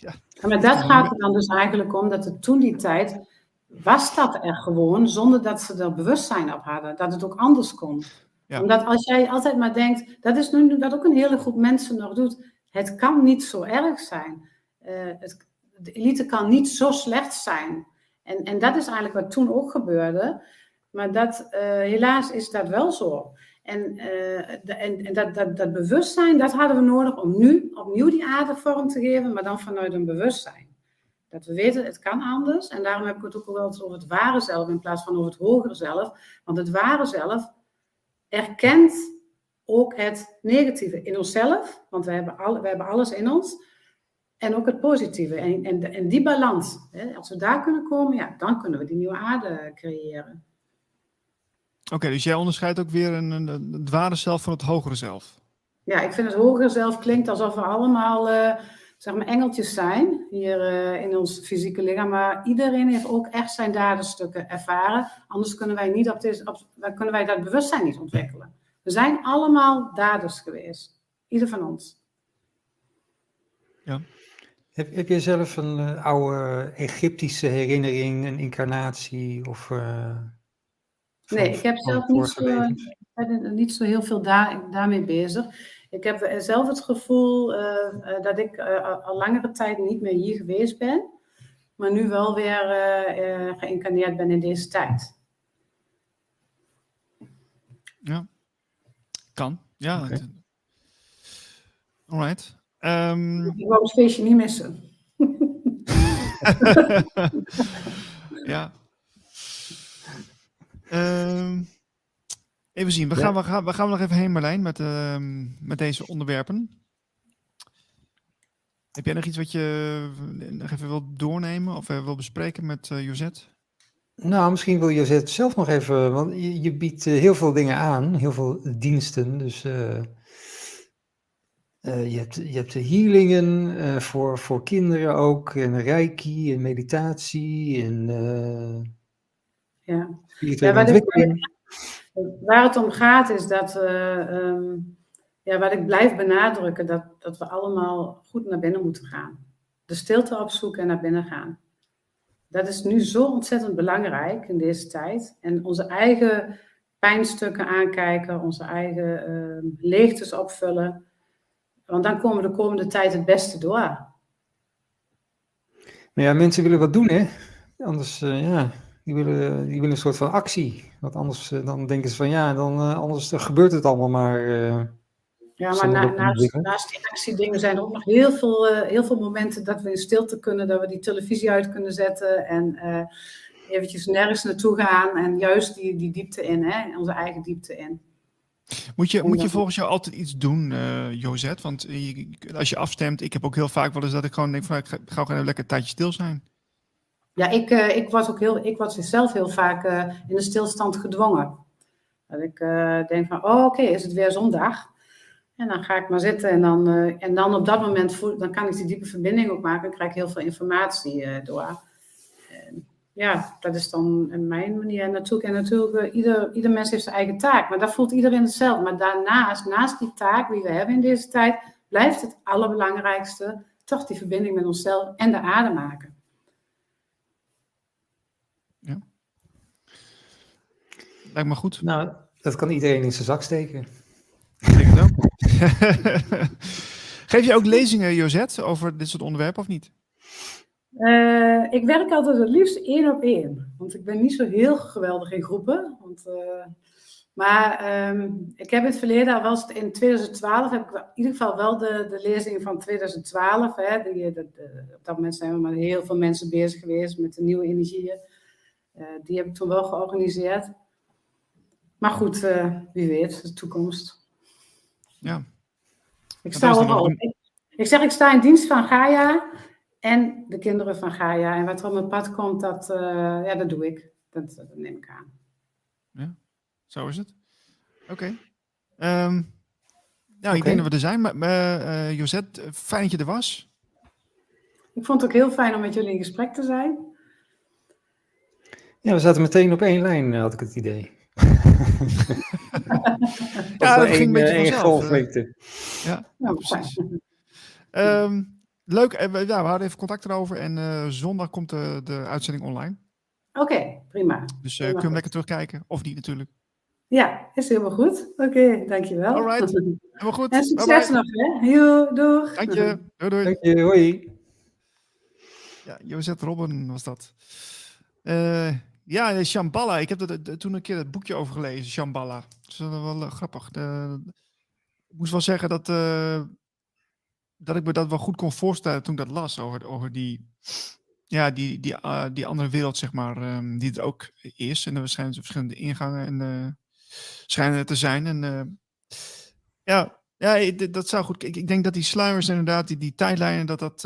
B: ja. ja. Maar dat gaat er dan dus eigenlijk om dat het toen die tijd was dat er gewoon zonder dat ze er bewustzijn op hadden. Dat het ook anders kon. Omdat als jij altijd maar denkt, dat is nu wat ook een hele groep mensen nog doet. Het kan niet zo erg zijn. Uh, het, de elite kan niet zo slecht zijn. En, en dat is eigenlijk wat toen ook gebeurde. Maar dat, uh, helaas is dat wel zo. En, de, en, en dat, dat, dat bewustzijn, dat hadden we nodig om nu opnieuw die aarde vorm te geven, maar dan vanuit een bewustzijn. Dat we weten, het kan anders. En daarom heb ik het ook wel over het ware zelf in plaats van over het hogere zelf. Want het ware zelf erkent ook het negatieve in onszelf, want we hebben, al, we hebben alles in ons. En ook het positieve. En, en, en die balans, hè, als we daar kunnen komen, ja, dan kunnen we die nieuwe aarde creëren.
A: Oké, okay, dus jij onderscheidt ook weer een, een, een, het ware zelf van het hogere zelf.
B: Ja, ik vind het hogere zelf klinkt alsof we allemaal uh, zeg maar engeltjes zijn hier uh, in ons fysieke lichaam. Maar iedereen heeft ook echt zijn daderstukken ervaren. Anders kunnen wij, niet op dit, op, kunnen wij dat bewustzijn niet ontwikkelen. We zijn allemaal daders geweest. Ieder van ons.
C: Ja. Heb, heb je zelf een uh, oude Egyptische herinnering, een incarnatie of...
B: Nee, ik heb zelf niet zo, niet zo heel veel daar, daarmee bezig. Ik heb zelf het gevoel uh, dat ik uh, al langere tijd niet meer hier geweest ben, maar nu wel weer uh, geïncarneerd ben in deze tijd.
A: Ja, kan. Ja. Okay. Alright. Um...
B: Ik wou het feestje niet missen.
A: ja, Uh, even zien, we, ja. gaan, we, gaan, we gaan nog even heen Marlijn met, uh, met deze onderwerpen. Heb jij nog iets wat je nog even wil doornemen of wil bespreken met uh, Josette?
C: Nou, misschien wil Josette zelf nog even, want je, je biedt heel veel dingen aan, heel veel diensten. Dus uh, je, hebt, je hebt de healingen voor, voor kinderen ook, en reiki en meditatie en
B: ja. ja waar, het, waar, het om gaat is dat, um, ja, wat ik blijf benadrukken, dat, dat we allemaal goed naar binnen moeten gaan. De stilte opzoeken en naar binnen gaan. Dat is nu zo ontzettend belangrijk in deze tijd. En onze eigen pijnstukken aankijken, onze eigen uh, leegtes opvullen. Want dan komen we de komende tijd het beste door.
C: Maar ja, mensen willen wat doen, hè? Anders, uh, ja, die willen, die willen een soort van actie. Want anders eh, dan denken ze van ja, dan, uh, anders gebeurt het allemaal maar. Uh,
B: ja, maar na, naast, naast, die actiedingen zijn er ook nog heel veel, uh, heel veel momenten dat we in stilte kunnen, dat we die televisie uit kunnen zetten en eventjes nergens naartoe gaan en juist die, die diepte in, hè, onze eigen diepte in.
A: Moet je, moet je volgens jou altijd iets doen, uh, Josette? Want je, als je afstemt, ik heb ook heel vaak wel eens dat ik gewoon denk van ik ga, ik ga gewoon een lekker tijdje stil zijn.
B: Ja, ik, uh, ik, was ook heel, ik was zelf heel vaak uh, in de stilstand gedwongen. Dat ik uh, denk van, oh oké, is het weer zondag? En dan ga ik maar zitten en dan, en dan op dat moment dan kan ik die diepe verbinding ook maken en krijg ik heel veel informatie door. Ja, dat is dan mijn manier. En natuurlijk, en natuurlijk ieder, ieder mens heeft zijn eigen taak, maar dat voelt iedereen hetzelfde. Maar daarnaast, naast die taak die we hebben in deze tijd, blijft het allerbelangrijkste toch die verbinding met onszelf en de aarde maken.
A: Lijkt me goed.
C: Nou, dat kan iedereen in zijn zak steken.
A: Ik denk het ook. Geef je ook lezingen, Josette, over dit soort onderwerpen of niet?
B: Eh, ik werk altijd het liefst één op één. Want ik ben niet zo heel geweldig in groepen. Want, eh, maar ehm, ik heb in het verleden, al was het in 2012, heb ik in ieder geval wel de, de lezing van 2012. Hè, die, de, op dat moment zijn we met heel veel mensen bezig geweest met de nieuwe energieën. Uh, die heb ik toen wel georganiseerd. Maar goed, wie weet, de toekomst.
A: Ja.
B: Ik sta. Ik, ik zeg, ik sta in dienst van Gaia en de kinderen van Gaia. En wat er op mijn pad komt, dat, uh, ja, dat doe ik. Dat, dat, neem ik aan.
A: Ja, zo is het. Oké. Okay. Um, nou, ik denk dat we er zijn. Maar, uh, Josette, fijn dat je er was.
B: Ik vond het ook heel fijn om met jullie in gesprek te zijn.
C: Ja, we zaten meteen op één lijn, had ik het idee.
A: ja, dat ging een beetje
C: vanzelf. golflengte.
A: Ja, ja, precies. Um, Leuk, ja, we hadden even contact erover en uh, zondag komt de, de uitzending online.
B: Oké, okay, prima.
A: Dus uh, kun je hem lekker terugkijken, of niet natuurlijk.
B: Ja, is helemaal goed. Oké, okay, dankjewel.
A: Alright, helemaal goed.
B: En succes bye bye. nog, hè. Yo, doeg.
A: Dank je. Doei, doei.
C: Dank je, hoi.
A: Ja, Josette Robben was dat. Uh, ja, Shambhala. Ik heb er toen een keer het boekje over gelezen, Shambhala. Dat is wel uh, grappig. De, ik moest wel zeggen dat dat ik me dat wel goed kon voorstellen toen ik dat las over, over die, ja, die, die, die andere wereld, zeg maar, um, die het ook is. En er zijn verschillende ingangen en, schijnen er te zijn. En ja, ja, dat zou goed. Ik, ik denk dat die sluimers inderdaad, die, die tijdlijnen, dat dat,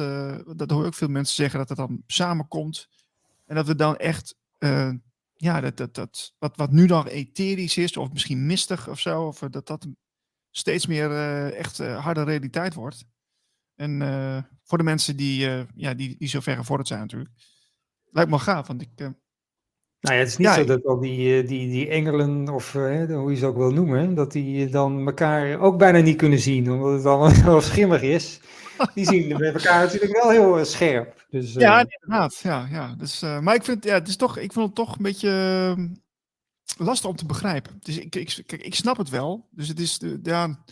A: dat hoor ik veel mensen zeggen, dat dat dan samenkomt. En dat we dan echt, ja, dat, dat, dat, wat, wat nu dan etherisch is, of misschien mistig of zo, of dat dat steeds meer echt harde realiteit wordt. En voor de mensen die, ja, die, die zo ver gevorderd zijn natuurlijk. Lijkt me gaaf, want ik...
C: Nou ja, het is niet ja, zo dat al die, die, die engelen, of hoe je ze ook wil noemen, dat die dan elkaar ook bijna niet kunnen zien, omdat het allemaal schimmig is. Die zien met elkaar natuurlijk wel heel scherp. Dus,
A: ja, inderdaad. Ja, ja. Dus, maar ik vind, ja, het is toch, ik vind het toch een beetje lastig om te begrijpen. Dus ik, ik, kijk, ik snap het wel. Dus het is, ja...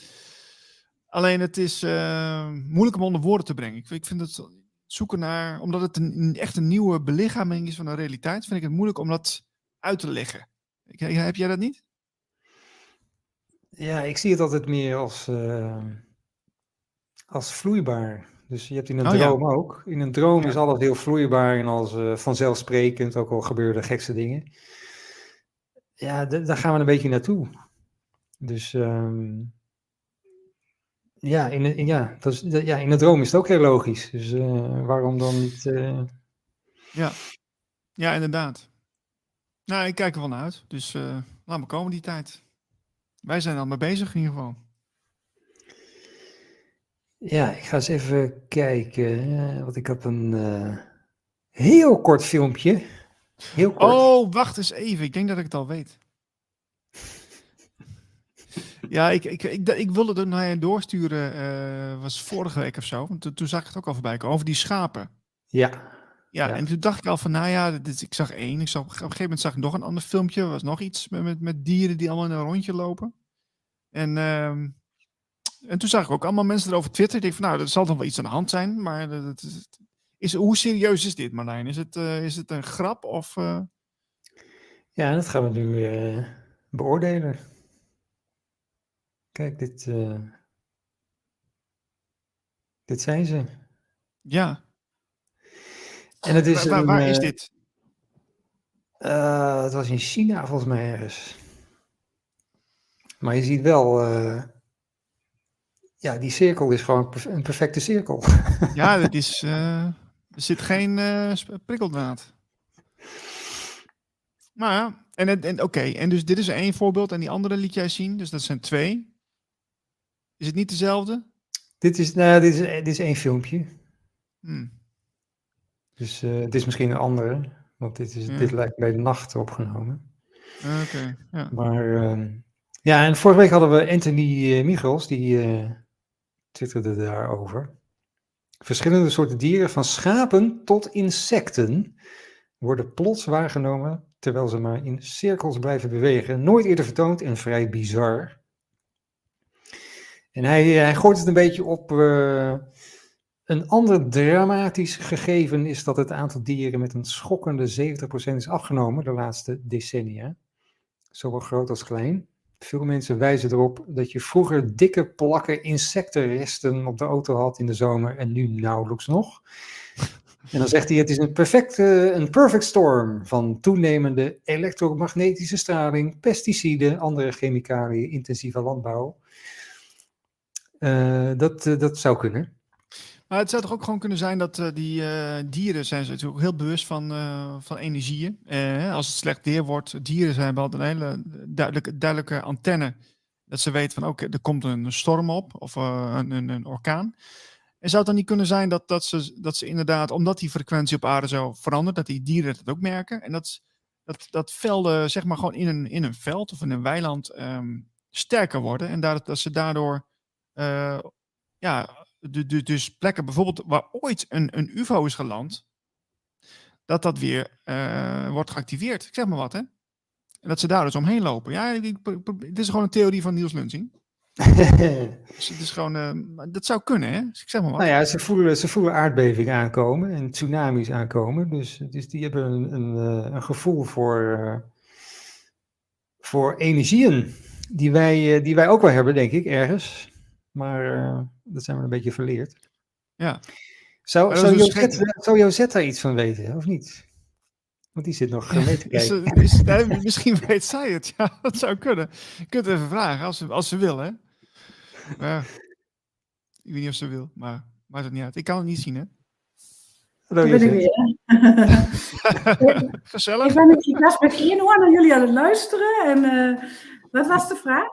A: Alleen het is uh, moeilijk om onder woorden te brengen. Ik, ik, vind het zoeken naar, omdat het een, echt een nieuwe belichaming is van de realiteit, vind ik het moeilijk om dat uit te leggen. Heb jij dat niet?
C: Ja, ik zie het altijd meer als, uh, als vloeibaar. Dus je hebt in een oh, droom ja. ook. In een droom ja. is alles heel vloeibaar en als uh, vanzelfsprekend, ook al gebeuren de gekste dingen. Ja, daar gaan we een beetje naartoe. Dus um, ja, in, in, ja, dat is, ja, in een droom is het ook heel logisch. Dus uh, waarom dan niet. Uh...
A: Ja. ja, inderdaad. Nou, ik kijk er wel naar uit. Dus laat me komen die tijd. Wij zijn al mee bezig in ieder geval.
C: Ja, ik ga eens even kijken. Want ik heb een heel kort filmpje. Heel kort.
A: Oh, wacht eens even. Ik denk dat ik het al weet. Ja, ik, ik, ik, ik wilde er naar je doorsturen, uh, was vorige week of zo. Want toen, zag ik het ook al voorbij komen, over die schapen.
C: Ja.
A: Ja, ja. en toen dacht ik al van, nou ja, dit, ik zag één. Ik zag, op een gegeven moment zag ik nog een ander filmpje. Er was nog iets met, met, met dieren die allemaal in een rondje lopen. En, uh, en toen zag ik ook allemaal mensen erover twitteren. Ik denk van, nou, er zal toch wel iets aan de hand zijn. Maar dat, is, is, hoe serieus is dit, Marlijn? Is het, uh, is het een grap of... Uh...
C: Ja, dat gaan we nu beoordelen. Kijk, dit, dit zijn ze.
A: Ja.
C: En het is
A: waar, waar, is dit?
C: Het was in China volgens mij ergens. Maar je ziet wel, ja, die cirkel is gewoon een perfecte cirkel.
A: ja, dat is, er zit geen prikkeldraad. Maar ja, en, en oké, en dus dit is één voorbeeld en die andere liet jij zien, dus dat zijn twee. Is het niet dezelfde?
C: Dit is, nou, dit is, dit is één filmpje.
A: Hmm.
C: Dus uh, het is misschien een andere, want dit, is, ja. dit lijkt bij de nacht opgenomen.
A: Oké, okay, ja.
C: Maar uh, ja, en vorige week hadden we Anthony uh, Michels, die uh, twitterde daarover. Verschillende soorten dieren, van schapen tot insecten, worden plots waargenomen terwijl ze maar in cirkels blijven bewegen. Nooit eerder vertoond en vrij bizar. En hij, hij gooit het een beetje op. eh, een ander dramatisch gegeven is dat het aantal dieren met een schokkende 70% is afgenomen de laatste decennia. Zowel groot als klein. Veel mensen wijzen erop dat je vroeger dikke plakken insectenresten op de auto had in de zomer en nu nauwelijks nog. En dan zegt hij: het is een, perfecte, een perfect storm van toenemende elektromagnetische straling, pesticiden, andere chemicaliën, intensieve landbouw. Eh, dat, eh, dat zou kunnen.
A: Maar het zou toch ook gewoon kunnen zijn dat eh, die eh, dieren zijn ze natuurlijk heel bewust van, eh, van energieën. Als het slecht weer wordt, dieren zijn wel een hele duidelijke, duidelijke antenne. Dat ze weten van oké, er komt een storm op of een, een, een orkaan. En zou het dan niet kunnen zijn dat, dat, ze, dat ze inderdaad, omdat die frequentie op aarde zo verandert, dat die dieren het ook merken. En dat, dat, dat velden, zeg maar gewoon in een, in een veld of in een weiland ehm, sterker worden. En dat, dat ze daardoor, ja, de, dus plekken bijvoorbeeld waar ooit een, een UFO is geland, dat dat weer eh, wordt geactiveerd. Ik zeg maar wat, hè? En dat ze daar dus omheen lopen. Ja, ik- dit is gewoon een theorie van Niels Lunsing. Dus het is gewoon, eh, dat zou kunnen, hè? Dus ik zeg maar wat.
C: Nou ja, ze voelen, ze voelen aardbevingen aankomen en tsunamis aankomen. Dus, dus die hebben een, een, eh, een gevoel voor, voor energieën. Die wij, die wij ook wel hebben, denk ik, ergens. Maar dat zijn we een beetje verleerd.
A: Ja.
C: Zou, zou,
A: dus
C: zou daar iets van weten, of niet? Want die zit nog mee te kijken.
A: er- is, nee, misschien weet zij het. Ja, dat zou kunnen. Je kunt het even vragen als ze, als ze wil, hè? Maar, ik weet niet of ze wil, maar maakt het niet uit. Ik kan het niet zien, hè?
C: Hallo,
B: Daar ben ik
C: Josette.
B: weer.
A: Gezellig.
B: Ik ben met die gast met één oor naar jullie aan het luisteren. En eh, wat was de vraag?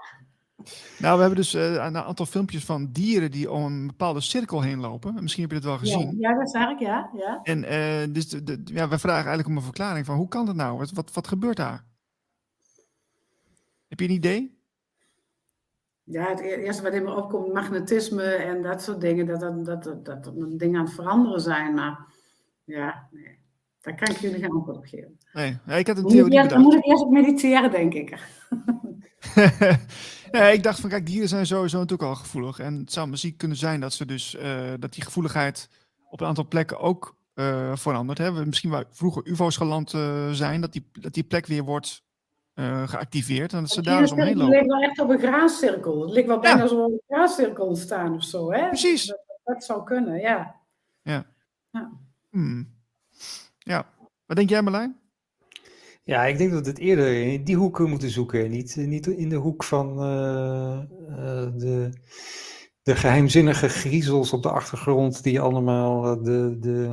A: Nou, we hebben dus eh, een aantal filmpjes van dieren die om een bepaalde cirkel heen lopen. Misschien heb je het wel
B: Ja,
A: gezien.
B: ja, dat zag ik, ja. ja.
A: En eh, dus de, de- ja, we vragen eigenlijk om een verklaring van hoe kan dat nou? Wat, wat, wat gebeurt daar? Heb je een idee?
B: Ja, het e- eerste wat in me opkomt, magnetisme en dat soort dingen, dat dat, dat, dat, dat, dat dingen aan het veranderen zijn. Maar ja, nee, daar kan ik jullie geen antwoord op geven.
A: Nee, ja, ik had een theorie
B: dan moet ik eerst op mediteren, denk ik.
A: nee, ik dacht van kijk, dieren zijn sowieso natuurlijk al gevoelig. En het zou misschien kunnen zijn dat ze dus eh, dat die gevoeligheid op een aantal plekken ook eh, verandert. Hè? We- Misschien waar vroeger UFO's geland eh, zijn, dat die, dat die plek weer wordt geactiveerd. En dat ze daar dus omheen
B: Het
A: lopen.
B: ligt wel echt op een graancirkel. Het ligt wel bijna zo op een graancirkel ontstaan of zo. Hè?
A: Precies.
B: Dat, dat zou kunnen, ja.
A: Hmm. Ja. Wat denk jij Marlijn?
C: Ja, ik denk dat we het eerder in die hoek moeten zoeken. Niet, niet in de hoek van eh, eh, de, de geheimzinnige griezels op de achtergrond die allemaal eh, de, de,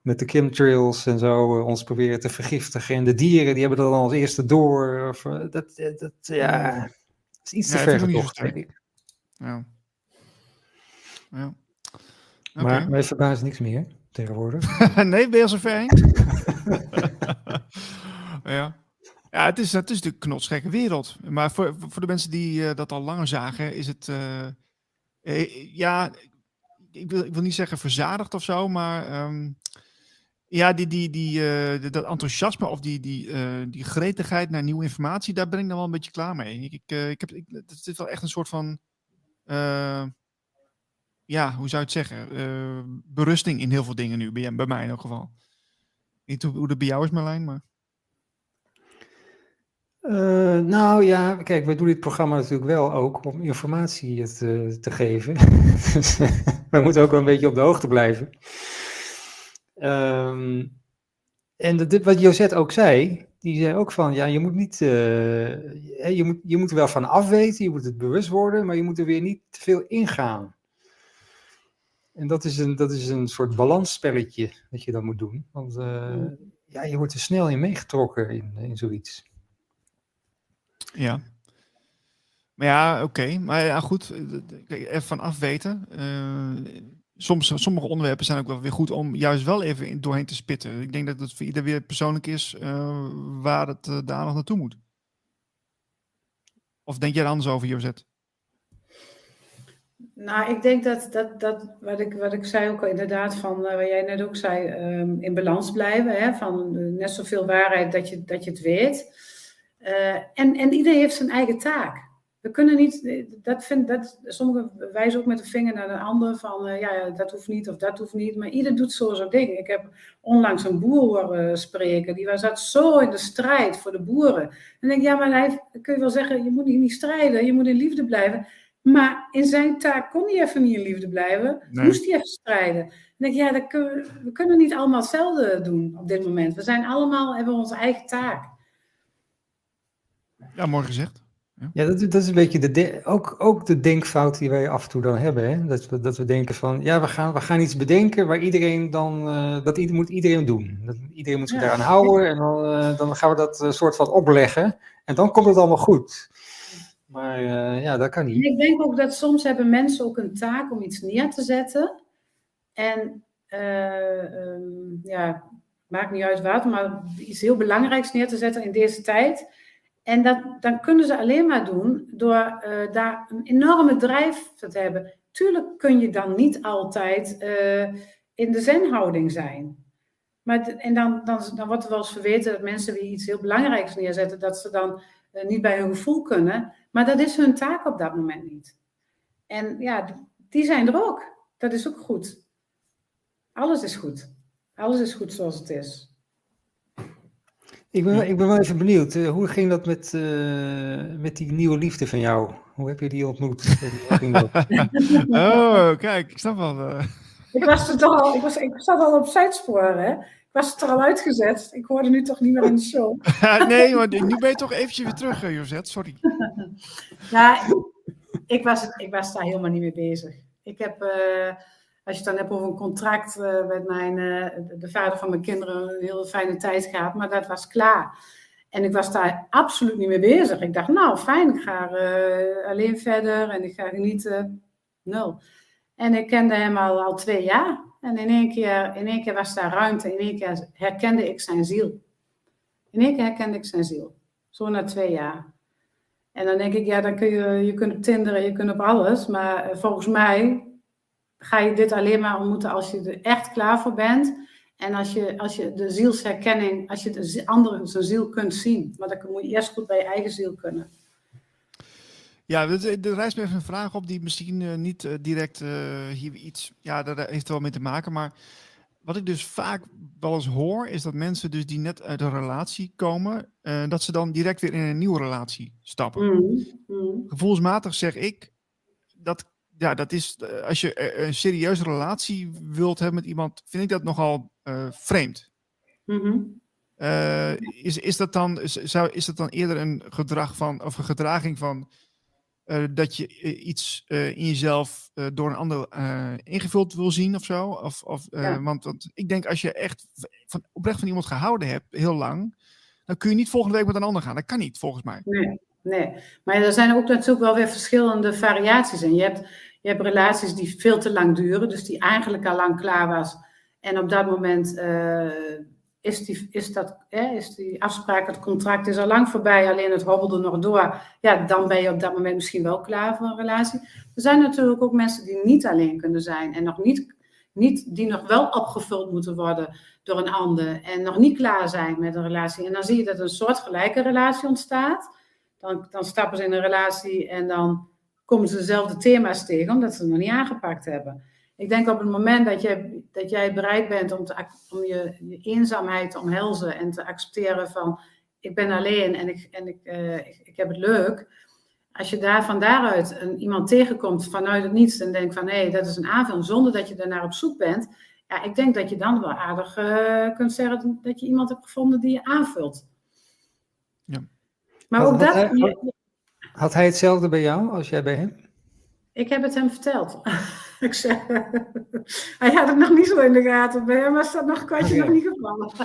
C: met de chemtrails en zo eh, ons proberen te vergiftigen. En de dieren die hebben dat dan als eerste door. Of, eh, dat, eh, dat, ja, is iets te
A: Ja,
C: ver denk ik.
A: Ja.
C: Maar mij verbaast niks meer tegenwoordig.
A: nee, ben je al zo ver heen? ja. Ja, het is, het is natuurlijk een knotsgekke wereld. Maar voor, voor de mensen die eh, dat al langer zagen, is het... eh, eh, ja, ik wil, ik wil niet zeggen verzadigd of zo, maar... ehm, ja, die, die, die, eh, dat enthousiasme of die, die, die gretigheid naar nieuwe informatie, daar ben ik dan wel een beetje klaar mee. Ik, ik, ik heb, ik, het is wel echt een soort van... eh, ja, hoe zou je het zeggen? eh, berusting in heel veel dingen nu, bij, bij mij in elk geval. Niet hoe, hoe bij jou is, Marlijn, maar...
C: Eh, nou ja, kijk, wij doen dit programma natuurlijk wel ook om informatie te, te geven. Dus we moeten ook wel een beetje op de hoogte blijven. Ehm, en dit, wat Josette ook zei, die zei ook van, ja, je moet niet, eh, je, moet, je moet er wel van afweten, je moet het bewust worden, maar je moet er weer niet te veel ingaan. En dat is een, dat is een soort balansspelletje dat je dan moet doen. Want eh, ja, je wordt er snel in meegetrokken in, in zoiets.
A: Ja. Maar ja, oké. Maar ja, goed. eh, Even van afweten. Eh, soms, sommige onderwerpen zijn ook wel weer goed om juist wel even in, doorheen te spitten. Ik denk dat het voor ieder weer persoonlijk is waar het de aandacht naartoe moet. Of denk jij er anders over, Jozet?
B: Nou, ik denk dat, dat, dat wat, ik, wat ik zei ook al inderdaad, van uh, wat jij net ook zei, um, in balans blijven. Hè, van uh, net zoveel waarheid dat je, dat je het weet. Uh, en, en iedereen heeft zijn eigen taak. We kunnen niet, dat vind, dat, sommigen wijzen ook met de vinger naar de ander van, ja, dat hoeft niet of dat hoeft niet. Maar ieder doet zo zijn ding. Ik heb onlangs een boer horen spreken, die was, zat zo in de strijd voor de boeren. En dan denk ik, ja, maar hij, kun je wel zeggen, je moet niet strijden, je moet in liefde blijven. Maar in zijn taak kon hij even niet in liefde blijven. Nee. Moest hij even strijden. Dan denk ik, ja, dat kunnen, we kunnen niet allemaal hetzelfde doen op dit moment. We zijn allemaal, hebben onze eigen taak.
A: Ja, mooi gezegd.
C: Ja, ja dat, dat, is een beetje de, ook, ook de denkfout die wij af en toe dan hebben. Hè? Dat, we, dat we denken van, ja, we gaan, we gaan iets bedenken waar iedereen dan, uh, dat moet iedereen doen. Dat, iedereen moet zich ja. daaraan houden en dan, uh, dan gaan we dat uh, soort van opleggen. En dan komt het allemaal goed. Maar uh, ja, dat kan niet.
B: Ik denk ook dat soms hebben mensen ook een taak om iets neer te zetten. En uh, um, ja, maakt niet uit wat, maar iets heel belangrijks neer te zetten in deze tijd. En dat, dan kunnen ze alleen maar doen door uh, daar een enorme drijf te hebben. Tuurlijk kun je dan niet altijd in de zenhouding zijn. Maar en dan, dan, dan wordt er wel eens verweten dat mensen die iets heel belangrijks neerzetten, dat ze dan niet bij hun gevoel kunnen. Maar dat is hun taak op dat moment niet. En ja, die zijn er ook. Dat is ook goed. Alles is goed. Alles is goed zoals het is.
C: Ik ben, ik ben wel even benieuwd. Uh, hoe ging dat met, uh, met die nieuwe liefde van jou? Hoe heb je die ontmoet?
A: oh, kijk, ik snap wel. Uh...
B: Ik, was er toch al, ik, was, ik zat al op zijsporen, hè? Ik was er al uitgezet. Ik hoorde nu toch niet meer in de show.
A: nee, maar nu ben je toch eventjes weer terug, Josette. Sorry.
B: ja, ik was, ik was daar helemaal niet mee bezig. Ik heb, uh, als je het dan hebt over een contract uh, met mijn, uh, de vader van mijn kinderen, een hele fijne tijd gehad, maar dat was klaar. En ik was daar absoluut niet mee bezig. Ik dacht, nou fijn, ik ga alleen verder en ik ga genieten. Nul. En ik kende hem al, al twee jaar. En in één, keer, in één keer was daar ruimte, in één keer herkende ik zijn ziel. In één keer herkende ik zijn ziel. Zo na twee jaar. En dan denk ik, ja, dan kun je, je kunt op Tinder, je kunt op alles. Maar eh, volgens mij ga je dit alleen maar ontmoeten als je er echt klaar voor bent. En als je, als je de zielsherkenning, als je de andere zijn ziel kunt zien. Maar dan moet je eerst goed bij je eigen ziel kunnen.
A: Ja, er rijst me even een vraag op die misschien uh, niet uh, direct uh, hier iets, ja, daar heeft wel mee te maken. Maar wat ik dus vaak wel eens hoor, is dat mensen dus die net uit een relatie komen, dat ze dan direct weer in een nieuwe relatie stappen.
B: Mm, mm.
A: Gevoelsmatig zeg ik, dat, ja, dat is, als je een serieuze relatie wilt hebben met iemand, vind ik dat nogal vreemd.
B: Mm -hmm.
A: is, is, dat dan, zou, is dat dan eerder een gedrag van, of een gedraging van uh, dat je uh, iets uh, in jezelf door een ander ingevuld wil zien of zo. Of, of, ja. want, want, ik denk als je echt van, oprecht van iemand gehouden hebt, heel lang, dan kun je niet volgende week met een ander gaan. Dat kan niet, volgens mij.
B: Nee, nee. maar er zijn ook natuurlijk wel weer verschillende variaties in. Je hebt, je hebt relaties die veel te lang duren, dus die eigenlijk al lang klaar was. En op dat moment is die, is, dat, is die afspraak, het contract is al lang voorbij, alleen het hobbelde nog door. Ja, dan ben je op dat moment misschien wel klaar voor een relatie. Er zijn natuurlijk ook mensen die niet alleen kunnen zijn en nog niet, niet, die nog wel opgevuld moeten worden door een ander en nog niet klaar zijn met een relatie. En dan zie je dat een soortgelijke relatie ontstaat. Dan, dan stappen ze in een relatie en dan komen ze dezelfde thema's tegen, omdat ze het nog niet aangepakt hebben. Ik denk op het moment dat, je, dat jij bereid bent om, te, om je, je, eenzaamheid te omhelzen en te accepteren van ik ben alleen en ik, en ik, uh, ik, ik, heb het leuk. Als je daar van daaruit een, iemand tegenkomt vanuit het niets en denkt van hé, hey, dat is een aanvulling zonder dat je daarnaar op zoek bent. Ja, ik denk dat je dan wel aardig uh, kunt zeggen dat je iemand hebt gevonden die je aanvult.
A: Ja.
B: Maar
C: had,
B: ook
C: had
B: dat...
C: Hij, had hij hetzelfde bij jou als jij bij hem?
B: Ik heb het hem verteld. Ik zeg, hij had het nog niet zo in de gaten. Bij hem was dat nog kwartje okay. nog niet gevallen.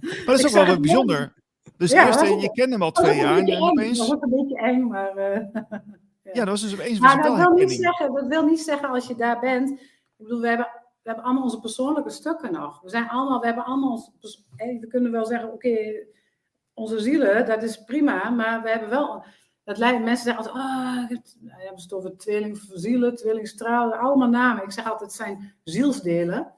A: maar dat is ook wel wat bijzonder. Dus ja, eerst, je kende hem al twee jaar en opeens...
B: Dat was een beetje eng, maar... Uh,
A: ja. ja. dat was dus opeens
B: maar dat wil, niet zeggen, dat wil niet zeggen als je daar bent... Ik bedoel, we hebben, we hebben allemaal onze persoonlijke stukken nog. We zijn allemaal, we hebben allemaal... Ons, we kunnen wel zeggen, oké, okay, onze zielen, dat is prima, maar we hebben wel Dat mensen zeggen altijd, nou, hebben het over tweelingzielen, tweelingstralen, allemaal namen. Ik zeg altijd, het zijn zielsdelen.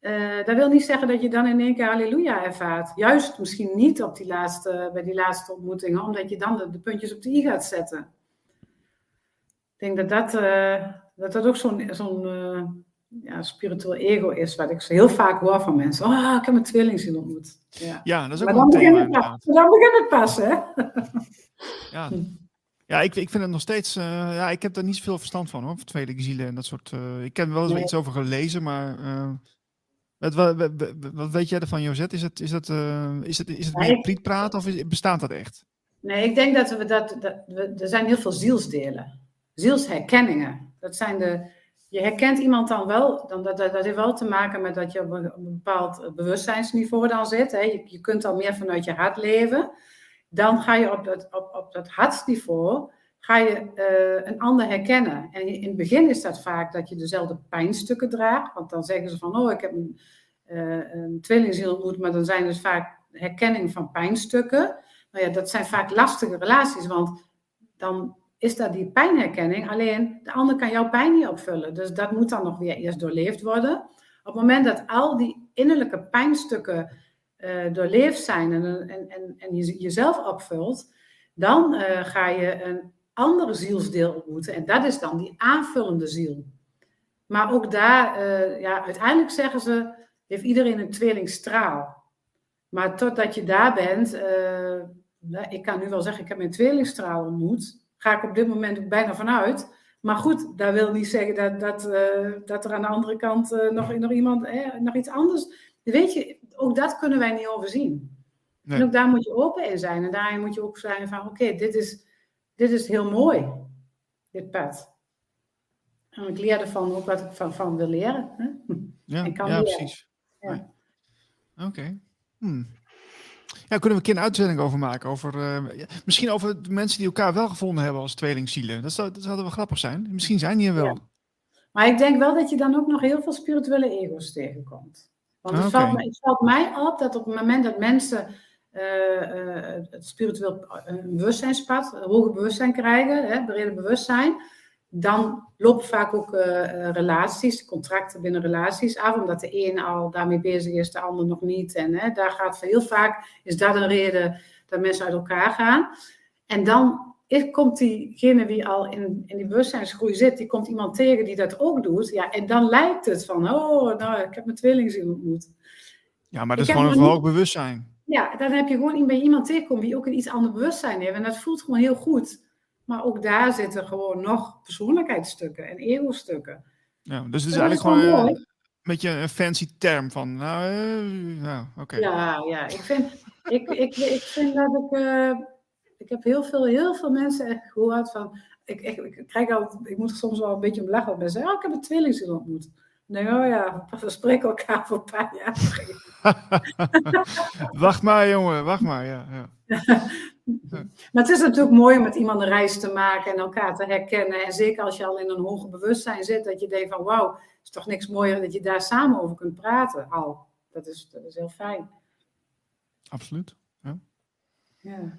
B: Uh, dat wil niet zeggen dat je dan in één keer halleluja ervaart. Juist misschien niet op die laatste, bij die laatste ontmoetingen, omdat je dan de, puntjes op de i gaat zetten. Ik denk dat dat, uh, dat, dat ook zo'n zo'n uh, ja, spiritueel ego is, wat ik zo heel vaak hoor van mensen. Oh, ik heb een tweelingziel ontmoet.
A: Ja, ja dat is ook
B: maar dan begint, het,
A: inderdaad.
B: dan begint het pas, hè?
A: Ja, ja ik, ik vind het nog steeds. eh, ja, ik heb daar niet zoveel verstand van hoor. Van tweelingzielen en dat soort. eh, ik heb er wel eens
B: Nee.
A: iets over gelezen, maar. eh, wat, wat, wat, wat weet jij ervan, Josette? Is het, is het, eh, is het, is het meer
B: ik-
A: prietpraat of is, bestaat dat echt?
B: Nee, ik denk dat we dat, dat we, er zijn heel veel zielsdelen. Zielsherkenningen. Dat zijn de, je herkent iemand dan wel, dan, dat, dat, heeft wel te maken met dat je op een, bepaald eh, bewustzijnsniveau dan zit. Hè. Je, je kunt al meer vanuit je hart leven. Dan ga je op dat, op, op dat hartsniveau ga je eh, een ander herkennen. En in het begin is dat vaak dat je dezelfde pijnstukken draagt. Want dan zeggen ze van, oh, ik heb een, eh, een tweelingziel ontmoet, maar dan zijn dus vaak herkenning van pijnstukken. Nou ja, dat zijn vaak lastige relaties, want dan is dat die pijnherkenning. Alleen de ander kan jouw pijn niet opvullen. Dus dat moet dan nog weer eerst doorleefd worden. Op het moment dat al die innerlijke pijnstukken eh, doorleefd zijn en, en, en, en je jezelf opvult, dan eh, ga je een andere zielsdeel ontmoeten. En dat is dan die aanvullende ziel. Maar ook daar, eh, ja, uiteindelijk zeggen ze, heeft iedereen een tweelingstraal. Maar totdat je daar bent, nou, ik kan nu wel zeggen, ik heb mijn tweelingstraal ontmoet. Ga ik op dit moment ook bijna vanuit. Maar goed, dat wil niet zeggen dat, dat, eh, dat er aan de andere kant eh, nog, nog iemand, eh, nog iets anders. Weet je, ook dat kunnen wij niet overzien.
A: Nee.
B: En ook daar moet je open in zijn. En daarin moet je ook zijn van, oké, dit, is, dit is heel mooi, dit pad. En ik leer ervan ook wat ik van, van wil leren. Hè?
A: Ja, ja
B: leren.
A: precies.
B: Ja.
A: Oké. Hm. Ja, kunnen we een keer een uitzending over maken? Over, eh, misschien over de mensen die elkaar wel gevonden hebben als tweelingzielen. Dat zou, dat zou wel grappig zijn. Misschien zijn die er wel.
B: Ja. Maar ik denk wel dat je dan ook nog heel veel spirituele ego's tegenkomt. Want het,
A: Oké.
B: valt, me- het valt mij op dat op het moment dat mensen eh, het spiritueel bewustzijnspad, een hoger bewustzijn krijgen, hè, breder bewustzijn, dan lopen vaak ook eh, eh, relaties, contracten binnen relaties af, omdat de een al daarmee bezig is, de ander nog niet. En hè, daar gaat heel vaak, is dat een reden dat mensen uit elkaar gaan. En dan is, komt diegene die al in, in die bewustzijnsgroei zit, die komt iemand tegen die dat ook doet. Ja, en dan lijkt het van, oh, nou, ik heb mijn tweelingziel ontmoet.
A: Ja, maar dat
B: Ik
A: is gewoon een
B: nog
A: hoog bewustzijn.
B: Ja, dan heb je gewoon bij iemand tegenkomen die ook een iets ander bewustzijn heeft. En dat voelt gewoon heel goed. Maar ook daar zitten gewoon nog persoonlijkheidsstukken en ego-stukken.
A: Ja, dus het is
B: Dat is
A: eigenlijk gewoon eh,
B: mooi.
A: een beetje een fancy term van, nou, nou oké.
B: Ja, ja, ik vind, ik, ik, ik vind dat ik. eh, ik heb heel veel, heel veel mensen echt gehoord van. Ik, ik, ik, krijg al, ik moet er soms wel een beetje om lachen. Mensen zeggen, oh, ik heb een tweelingziel ontmoet. Ik, oh ja, we spreken elkaar voor een paar jaar.
A: wacht maar, jongen, wacht maar. Ja, ja.
B: Maar het is natuurlijk mooi om met iemand een reis te maken en elkaar te herkennen. En zeker als je al in een hoger bewustzijn zit, dat je denkt van wauw, het is toch niks mooier dat je daar samen over kunt praten al. Dat is, dat is heel fijn.
A: Absoluut.
B: Ja.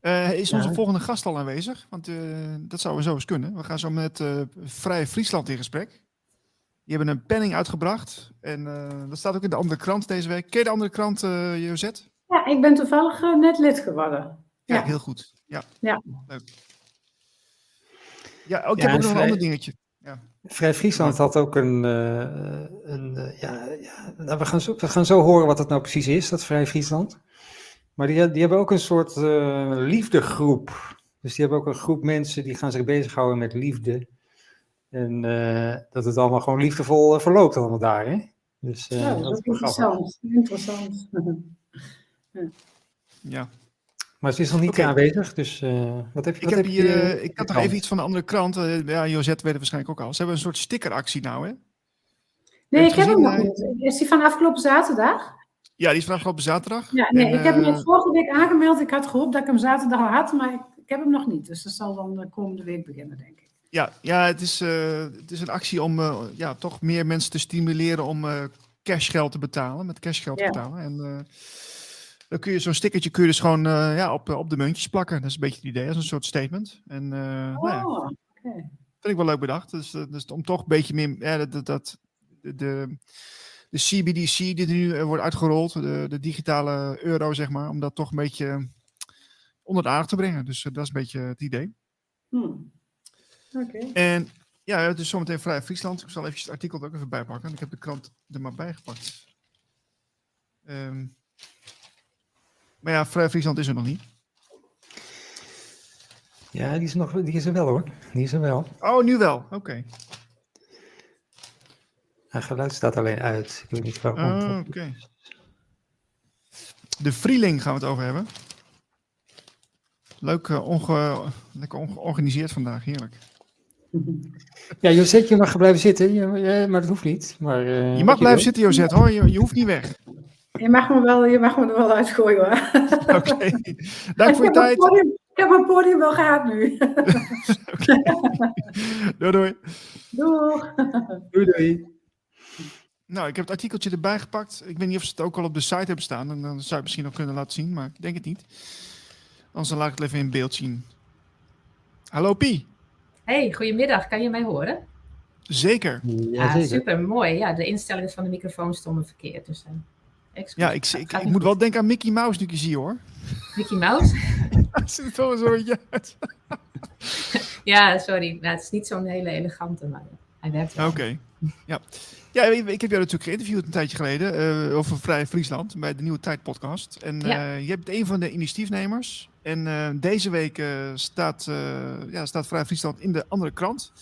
A: Eh, is onze
C: Ja.
A: volgende gast al aanwezig? Want eh, dat zou zo eens kunnen. We gaan zo met eh, Vrij Friesland in gesprek. Die hebben een penning uitgebracht. En eh, dat staat ook in de andere krant deze week. Ken je de andere krant, eh Josette?
B: Ja, ik ben toevallig eh, net lid geworden.
A: Ja,
B: Ja.
A: heel goed. Ja.
B: Ja.
A: Leuk. Ja, ook, ik
C: Ja,
A: heb ook nog een ander dingetje.
C: Vrij Friesland had ook een. eh, een eh, ja, ja, nou, we, gaan zo, we gaan zo horen wat het nou precies is, dat Vrij Friesland. Maar die, die hebben ook een soort eh, liefdegroep. Dus die hebben ook een groep mensen die gaan zich bezighouden met liefde. En eh, dat het allemaal gewoon liefdevol verloopt allemaal daar, hè? Dus eh,
B: Ja,
C: dat
B: dat
C: is grappig.
B: interessant. interessant.
A: Ja.
C: Maar ze is nog niet aanwezig, dus eh, wat heb je
A: Ik,
C: wat
A: heb hier,
C: je,
A: eh, ik had nog even iets van de andere krant. Eh, ja, Josette weet het waarschijnlijk ook al. Ze hebben een soort stickeractie nou, hè?
B: Nee, ik heb hem nog niet. Is die van afgelopen zaterdag?
A: Ja, die is vanaf afgelopen zaterdag.
B: Ja, nee,
A: En,
B: ik heb hem net vorige week aangemeld. Ik had gehoopt dat ik hem zaterdag al had, maar ik, ik heb hem nog niet. Dus dat zal dan de komende week beginnen, denk ik.
A: Ja, ja het, is, eh, het is een actie om eh, ja, toch meer mensen te stimuleren om eh, cashgeld te betalen. Met cashgeld
B: Ja.
A: betalen. En Dan kun je zo'n stickertje kun je dus gewoon eh, ja, op, op de muntjes plakken. Dat is een beetje het idee, als een soort statement. En uh, nou ja,
B: Oh, oké.
A: vind ik wel leuk bedacht. Dus, eh, dus om toch een beetje meer, ja, dat, dat, dat de, de CBDC die er nu eh, wordt uitgerold, de, de digitale euro zeg maar, om dat toch een beetje onder de aandacht te brengen. Dus eh, dat is een beetje het idee.
B: Hmm. Oké.
A: En ja, het is zometeen Vrij Friesland. Ik zal even het artikel er ook even bijpakken. Ik heb de krant er maar bijgepakt. Ehm, maar ja, Friesland is er nog niet.
C: Ja, die is, nog, die is er wel hoor. Die is er wel.
A: Oh, nu wel. Oké.
C: Haar geluid staat alleen uit. Ik weet niet waarom.
A: Ah, Oké. De Vrieling gaan we het over hebben. Leuk, eh, onge, lekker ongeorganiseerd vandaag. Heerlijk.
C: Ja, Josette, je mag blijven zitten, maar dat hoeft niet. Maar, eh,
A: Je mag blijven zitten, Josette, hoor. Je, je hoeft niet weg.
B: Je mag me wel, je mag me er wel uitgooien hoor.
A: Oké. Dank voor je tijd.
B: podium, ik heb mijn podium wel gehad nu.
A: Doei, doei.
B: Doeg.
C: Doei, doei.
A: Nou, ik heb het artikeltje erbij gepakt. Ik weet niet of ze het ook al op de site hebben staan. Dan, dan zou je het misschien nog kunnen laten zien, maar ik denk het niet. Anders dan laat ik het even in beeld zien. Hallo Pie.
D: Hey, goedemiddag. Kan je mij horen?
A: Zeker.
C: Ja, zeker.
D: super mooi. Ja, de instellingen van de microfoon stonden verkeerd. Dus, uh,
A: Ja, ik, ik, moet wel denken aan Mickey Mouse nu ik je zie hoor.
D: Mickey Mouse?
A: Het ziet er toch zo uit.
D: ja, sorry. Nou, het is niet zo'n hele elegante, maar hij werkt wel.
A: Oké. Ja. Ja, ik, heb jou natuurlijk geïnterviewd een tijdje geleden eh, over Vrij Friesland bij de Nieuwe Tijd podcast. En
D: Ja.
A: eh, je bent een van de initiatiefnemers. En eh, deze week staat, ja, staat Vrij Friesland in de andere krant.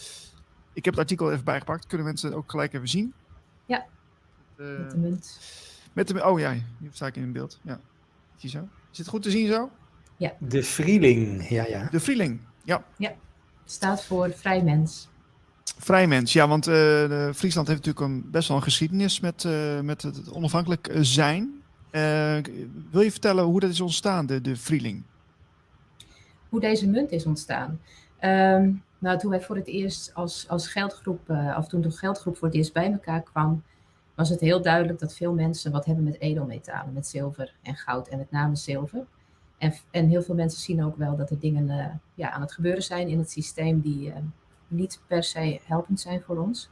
A: Ik heb het artikel even bijgepakt. Kunnen mensen ook gelijk even zien.
D: Ja. Met de munt.
A: Met de, oh ja, hier sta ik in beeld. Ja. Zie je zo? Is het goed te zien zo?
C: De Vrieling, ja, ja.
A: De Vrieling. Ja.
D: Staat voor vrij mens.
A: Vrijmens, ja, want eh, Friesland heeft natuurlijk een, best wel een geschiedenis met, eh, met het onafhankelijk eh, zijn. Eh, wil je vertellen hoe dat is ontstaan, de, de Vrieling?
D: Hoe deze munt is ontstaan. Ehm, nou, toen wij voor het eerst als, als geldgroep, of toen de geldgroep voor het eerst bij elkaar kwam, was het heel duidelijk dat veel mensen wat hebben met edelmetalen, met zilver en goud en met name zilver. En, en heel veel mensen zien ook wel dat er dingen eh, ja, aan het gebeuren zijn in het systeem die eh, niet per se helpend zijn voor ons.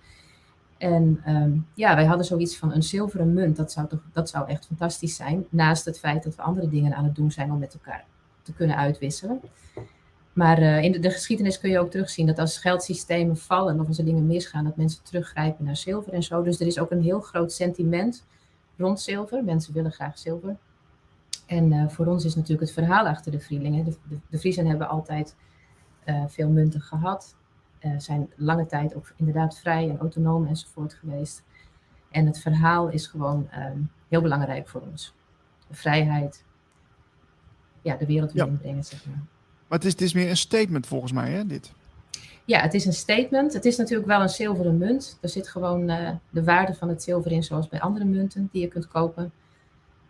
D: En ehm, ja, wij hadden zoiets van een zilveren munt, dat zou, toch, dat zou echt fantastisch zijn. Naast het feit dat we andere dingen aan het doen zijn om met elkaar te kunnen uitwisselen. Maar eh, in de, de geschiedenis kun je ook terugzien dat als geldsystemen vallen of als er dingen misgaan, dat mensen teruggrijpen naar zilver en zo. Dus er is ook een heel groot sentiment rond zilver. Mensen willen graag zilver. En eh, voor ons is natuurlijk het verhaal achter de Vrielingen. De, de, hebben altijd eh, veel munten gehad. eh, zijn lange tijd ook inderdaad vrij en autonoom enzovoort geweest. En het verhaal is gewoon ehm, heel belangrijk voor ons. De vrijheid, ja, de wereld weer
A: Ja.
D: inbrengen, zeg maar.
A: Maar het is, is meer een statement volgens mij, hè, dit?
D: Ja, het is een statement. Het is natuurlijk wel een zilveren munt. Er zit gewoon eh, de waarde van het zilver in, zoals bij andere munten die je kunt kopen.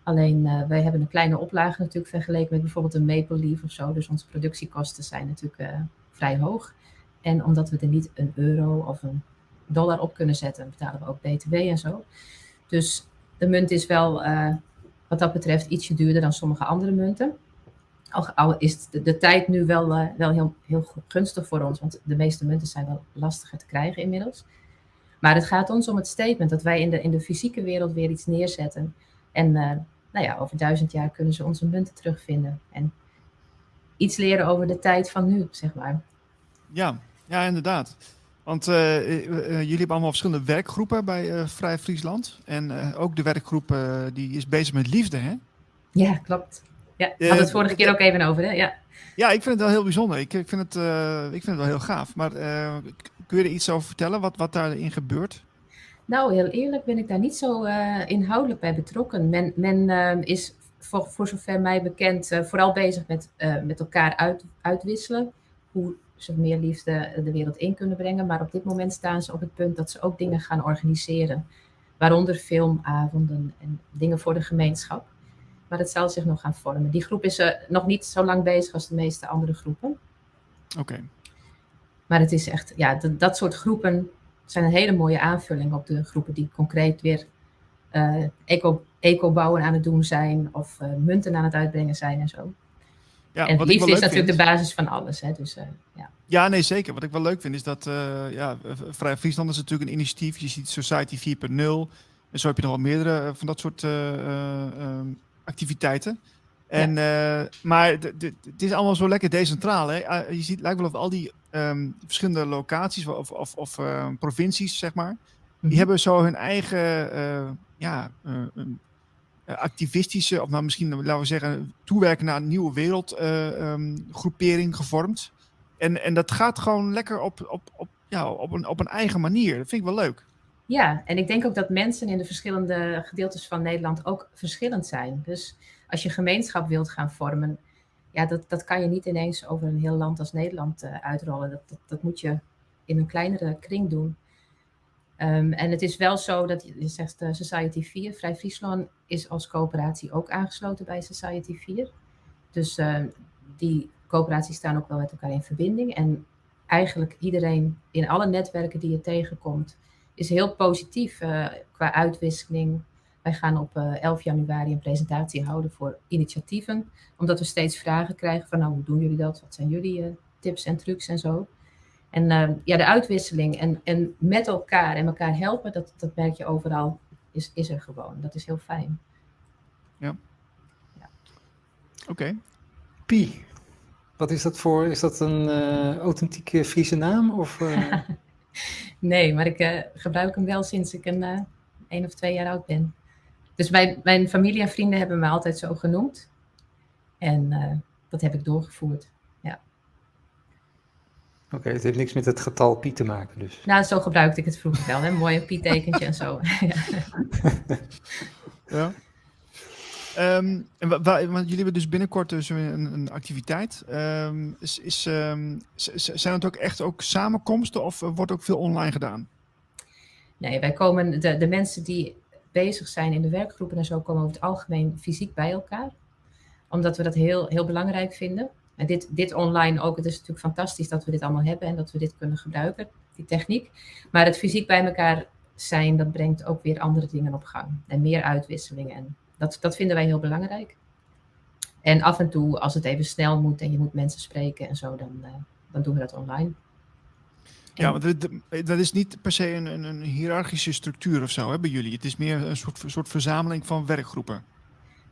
D: Alleen eh, wij hebben een kleine oplage natuurlijk vergeleken met bijvoorbeeld een Maple Leaf of zo. Dus onze productiekosten zijn natuurlijk eh, vrij hoog. En omdat we er niet een euro of een dollar op kunnen zetten, betalen we ook BTW en zo. Dus de munt is wel wat dat betreft ietsje duurder dan sommige andere munten. Al, al is de, de tijd nu wel, eh, wel heel, heel gu- gunstig voor ons, want de meeste munten zijn wel lastiger te krijgen inmiddels. Maar het gaat ons om het statement dat wij in de, in de fysieke wereld weer iets neerzetten. En eh, nou ja, over duizend jaar kunnen ze onze munten terugvinden. En iets leren over de tijd van nu, zeg maar.
A: Ja, ja inderdaad. Want eh, jullie hebben allemaal verschillende werkgroepen bij Vrij Friesland. En ook de werkgroep die is bezig met liefde, hè?
D: Ja, klopt. Ja, we
A: Eh,
D: hadden het vorige keer ook even over, hè? Ja.
A: Ja, ik vind het wel heel bijzonder. Ik, ik, vind, het, eh, ik vind het wel heel gaaf. Maar eh, kun je er iets over vertellen, wat, wat daarin gebeurt?
D: Nou, heel eerlijk ben ik daar niet zo inhoudelijk bij betrokken. Men, men eh, is voor, voor zover mij bekend vooral bezig met, met elkaar uit, uitwisselen. Hoe ze meer liefde de wereld in kunnen brengen. Maar op dit moment staan ze op het punt dat ze ook dingen gaan organiseren. Waaronder filmavonden en dingen voor de gemeenschap. Maar dat zal zich nog gaan vormen. Die groep is eh, nog niet zo lang bezig als de meeste andere groepen.
A: Oké.
D: Maar het is echt, ja, dat, dat soort groepen zijn een hele mooie aanvulling op de groepen die concreet weer uh, eco, eco-bouwen aan het doen zijn of uh, munten aan het uitbrengen zijn en zo. Ja, en het liefde is natuurlijk vind, de basis van alles. Hè? Dus, uh, ja.
A: ja, nee, zeker. Wat ik wel leuk vind is dat ja, Vrij Friesland is natuurlijk een initiatief. Je ziet Society 4.0. En zo heb je nog wel meerdere van dat soort activiteiten. En, ja. maar het is allemaal zo lekker decentraal. Hè? je ziet, lijkt wel of al die um, verschillende locaties of, of, of uh, provincies, zeg maar, die mhm. hebben zo hun eigen uh, ja, uh, activistische, of nou misschien laten we zeggen, toewerken naar een nieuwe wereldgroepering um, gevormd. En, en dat gaat gewoon lekker op, op, op, ja, op, een, op een eigen manier. Dat vind ik wel leuk.
D: Ja, en ik denk ook dat mensen in de verschillende gedeeltes van Nederland ook verschillend zijn. Dus als je gemeenschap wilt gaan vormen, ja, dat, dat kan je niet ineens over een heel land als Nederland uh, uitrollen. Dat, dat, moet je in een kleinere kring doen. Um, en het is wel zo dat je zegt uh, Society 4, Vrij Friesland is als coöperatie ook aangesloten bij Society 4. Dus uh, die coöperaties staan ook wel met elkaar in verbinding. En eigenlijk iedereen in alle netwerken die je tegenkomt, is heel positief qua uitwisseling, wij gaan op 11 eh, januari een presentatie houden voor initiatieven, omdat we steeds vragen krijgen van nou, hoe doen jullie dat? Wat zijn jullie uh, tips en trucs en zo? En uh, ja, de uitwisseling en, en met elkaar en elkaar helpen, dat, dat merk je overal, is, is er gewoon. Dat is heel fijn.
A: Ja. ja. Oké. Okay.
C: Pi, wat is dat voor? Is dat een uh, authentieke Friese naam? Of,
D: nee, maar ik gebruik hem wel sinds ik een één of twee jaar oud ben. Dus mijn, mijn familie en vrienden hebben me altijd zo genoemd. En uh, dat heb ik doorgevoerd. Ja.
C: Oké, okay, het heeft niks met het getal pi te maken dus.
D: Nou, zo gebruikte ik het vroeger wel. Een mooie pi-tekentje en zo.
A: ja. Um, en want jullie hebben dus binnenkort dus een, een activiteit. Um, is, is, um, zijn het ook echt ook samenkomsten of wordt ook veel online gedaan?
D: Nee, wij komen, de, de mensen die bezig zijn in de werkgroepen en zo komen over het algemeen fysiek bij elkaar. Omdat we dat heel, heel belangrijk vinden. En dit, dit online ook, het is natuurlijk fantastisch dat we dit allemaal hebben en dat we dit kunnen gebruiken, die techniek. Maar het fysiek bij elkaar zijn, dat brengt ook weer andere dingen op gang. En meer uitwisseling. En dat, dat vinden wij heel belangrijk. En af en toe, als het even snel moet en je moet mensen spreken en zo, dan, uh, dan doen we dat online.
A: Ja, want dat is niet per se een, een, een hiërarchische structuur of zo hè, bij jullie. Het is meer een soort, soort verzameling van werkgroepen.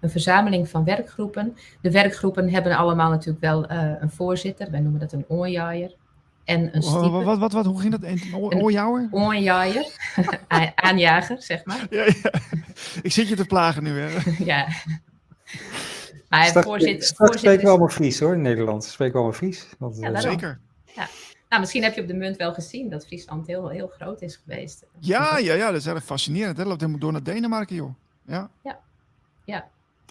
D: Een verzameling van werkgroepen. De werkgroepen hebben allemaal natuurlijk wel uh, een voorzitter. Wij noemen dat een oorjaaier. En een
A: stiepe. Wat, wat, wat, wat, hoe ging dat? Een oorjouwer?
D: Oorjaaier. Aanjager, zeg maar. Ja,
A: ja. Ik zit je te plagen nu, hè?
D: ja. Maar
C: straks, voorzitter, straks spreken we allemaal Fries, hoor, in Nederland. Spreken we allemaal Fries.
A: Want, ja, Zeker. Ja.
D: Nou, misschien heb je op de munt wel gezien dat Friesland heel, heel groot is geweest.
A: Ja, ja, ja, dat is erg fascinerend. Dat loopt helemaal door naar Denemarken, joh. Ja.
D: Ja. ja.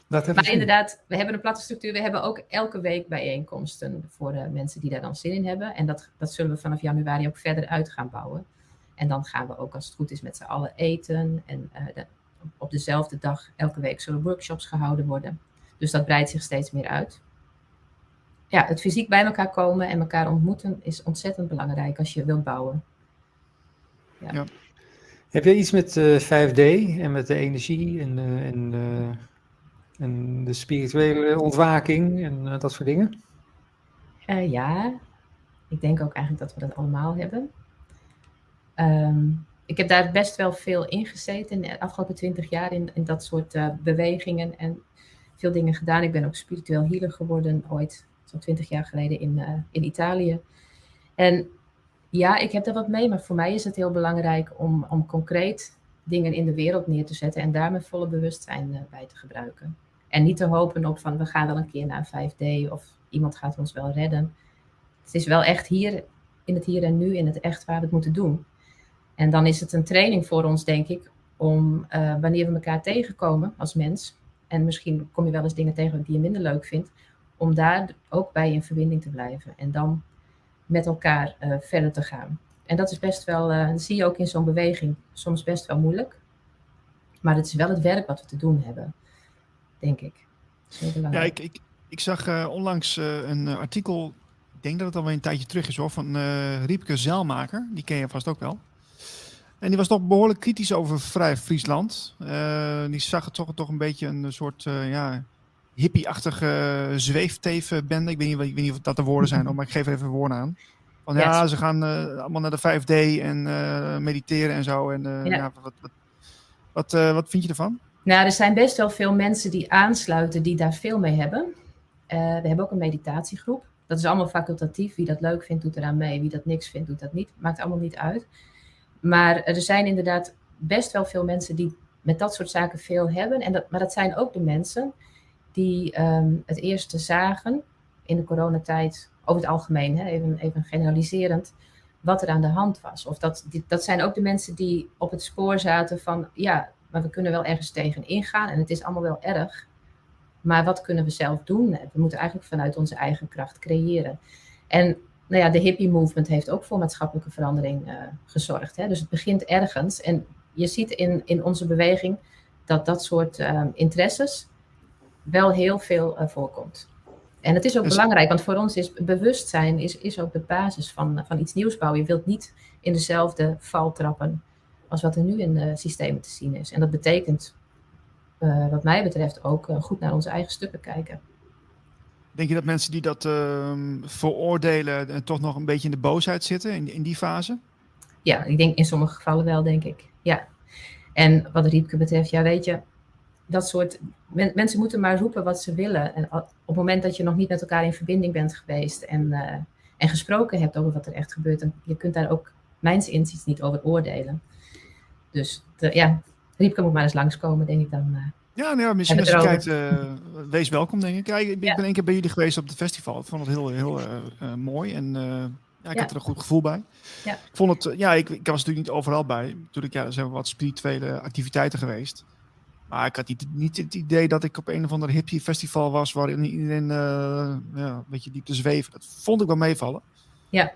D: Dat maar inderdaad, we hebben een platte structuur. We hebben ook elke week bijeenkomsten voor de mensen die daar dan zin in hebben. En dat, dat zullen we vanaf januari ook verder uit gaan bouwen. En dan gaan we ook, als het goed is, met z'n allen eten. En uh, op dezelfde dag, elke week, zullen workshops gehouden worden. Dus dat breidt zich steeds meer uit ja, het fysiek bij elkaar komen en elkaar ontmoeten is ontzettend belangrijk als je wilt bouwen.
C: Ja. ja. Heb je iets met uh, eh, 5D en met de energie en, en, en, de spirituele ontwaking en dat soort dingen?
D: ja, ik denk ook eigenlijk dat we dat allemaal hebben. Um, ik heb daar best wel veel in gezeten de afgelopen twintig jaar in, in dat soort bewegingen en veel dingen gedaan. Ik ben ook spiritueel healer geworden ooit zo'n twintig jaar geleden in, in Italië. En ja, ik heb daar wat mee, maar voor mij is het heel belangrijk om, om concreet dingen in de wereld neer te zetten en daar mijn volle bewustzijn uh, bij te gebruiken. En niet te hopen op van we gaan wel een keer naar 5D of iemand gaat ons wel redden. Het is wel echt hier, in het hier en nu, in het echt waar we het moeten doen. En dan is het een training voor ons, denk ik, om uh, wanneer we elkaar tegenkomen als mens, en misschien kom je wel eens dingen tegen die je minder leuk vindt, om daar ook bij in verbinding te blijven en dan met elkaar uh, verder te gaan. En dat is best wel, uh, dat zie je ook in zo'n beweging, soms best wel moeilijk. Maar het is wel het werk wat we te doen hebben, denk ik.
A: Ja, ik, ik, ik zag uh, onlangs een artikel, ik denk dat het alweer een tijdje terug is hoor, van Riepke Zelmaker. Die ken je vast ook wel. En die was toch behoorlijk kritisch over Vrij Friesland. Die zag het toch, toch een beetje een soort ja, hippie-achtige zweeftevenbende. Ik weet, niet, ik weet niet of dat de woorden zijn, maar ik geef er even woorden aan. Van ja, ze gaan uh, allemaal naar de 5D en mediteren en zo. En ja. ja. wat, wat, wat, wat vind je ervan?
D: Nou, er zijn best wel veel mensen die aansluiten die daar veel mee hebben. we hebben ook een meditatiegroep. Dat is allemaal facultatief. Wie dat leuk vindt, doet eraan mee. Wie dat niks vindt, doet dat niet. Maakt allemaal niet uit. Maar er zijn inderdaad best wel veel mensen die met dat soort zaken veel hebben. En dat, maar dat zijn ook de mensen die um, het eerste zagen in de coronatijd, over het algemeen, hè, even, even generaliserend, wat er aan de hand was. Of dat, die, dat zijn ook de mensen die op het spoor zaten van, ja, maar we kunnen wel ergens tegen ingaan en het is allemaal wel erg. Maar wat kunnen we zelf doen? We moeten eigenlijk vanuit onze eigen kracht creëren. En nou ja, de hippie movement heeft ook voor maatschappelijke verandering uh, gezorgd. Hè? Dus het begint ergens. En je ziet in, in onze beweging dat dat soort uh, interesses wel heel veel uh, voorkomt. En het is ook dus... belangrijk, want voor ons is bewustzijn is, is ook de basis van, van iets nieuws bouwen. Je wilt niet in dezelfde val trappen als wat er nu in de systemen te zien is. En dat betekent, wat mij betreft, ook goed naar onze eigen stukken kijken.
A: Denk je dat mensen die dat uh, veroordelen en toch nog een beetje in de boosheid zitten in, in die fase?
D: Ja, ik denk in sommige gevallen wel, denk ik. Ja. En wat Riepke betreft, ja, weet je, dat soort mensen moeten maar roepen wat ze willen. En op het moment dat je nog niet met elkaar in verbinding bent geweest en, uh, en gesproken hebt over wat er echt gebeurt, dan je kunt daar ook mijns inziens niet over oordelen. Dus de, ja, Riepke moet maar eens langskomen, denk ik dan. Uh,
A: ja, nou misschien als je kijkt, uh, wees welkom denk ik. Ik ben één keer bij jullie geweest op het festival. Ik vond het heel, heel mooi en ja, ik ja. had er een goed gevoel bij.
D: Ja.
A: Ik vond het, ja, ik, ik was natuurlijk niet overal bij. Natuurlijk, ja, er zijn wat spirituele activiteiten geweest. Maar ik had niet, niet het idee dat ik op een of ander hippie festival was waarin iedereen ja, een beetje diep te zweven. Dat vond ik wel meevallen.
D: Ja.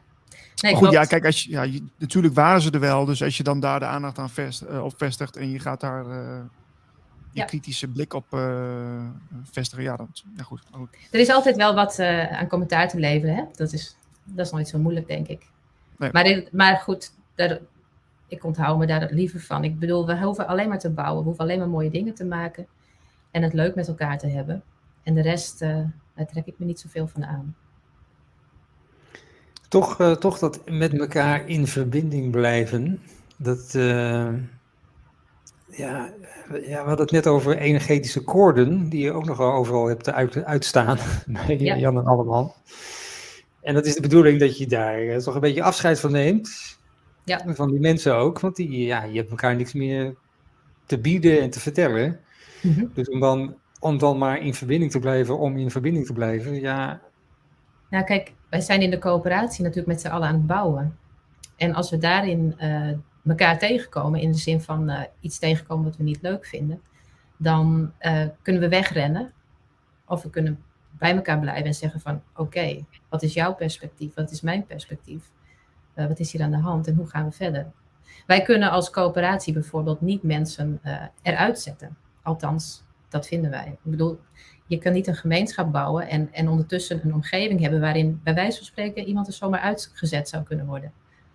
A: Nee, goed, ja, kijk, als je, ja, je, natuurlijk waren ze er wel. Dus als je dan daar de aandacht aan vest, op vestigt en je gaat daar die ja. kritische blik op uh, vestigen. Ja, dat, ja goed, goed,
D: Er is altijd wel wat uh, aan commentaar te leveren. Hè? Dat, is, dat is nooit zo moeilijk, denk ik. Nee. Maar, dit, maar goed, daar, ik onthoud me daar liever van. Ik bedoel, we hoeven alleen maar te bouwen. We hoeven alleen maar mooie dingen te maken. En het leuk met elkaar te hebben. En de rest, uh, daar trek ik me niet zoveel van aan.
C: Toch, uh, toch dat met elkaar in verbinding blijven. Dat, uh, ja, ja, we hadden het net over energetische koorden, die je ook nog overal hebt uit, uitstaan bij ja. Jan en Alleman. En dat is de bedoeling dat je daar toch een beetje afscheid van neemt.
D: Ja.
C: Van die mensen ook, want die, ja, je hebt elkaar niks meer te bieden en te vertellen. Mm -hmm. Dus om dan, om dan maar in verbinding te blijven, om in verbinding te blijven, ja.
D: Nou kijk, wij zijn in de coöperatie natuurlijk met z'n allen aan het bouwen. En als we daarin uh, elkaar tegenkomen, in de zin van uh, iets tegenkomen wat we niet leuk vinden, dan uh, kunnen we wegrennen. Of we kunnen bij elkaar blijven en zeggen van oké, okay, wat is jouw perspectief? Wat is mijn perspectief? Uh, wat is hier aan de hand en hoe gaan we verder? Wij kunnen als coöperatie bijvoorbeeld niet mensen eruit zetten. Althans, dat vinden wij. Ik bedoel, je kan niet een gemeenschap bouwen en, en ondertussen een omgeving hebben waarin bij wijze van spreken iemand er zomaar uitgezet zou kunnen worden.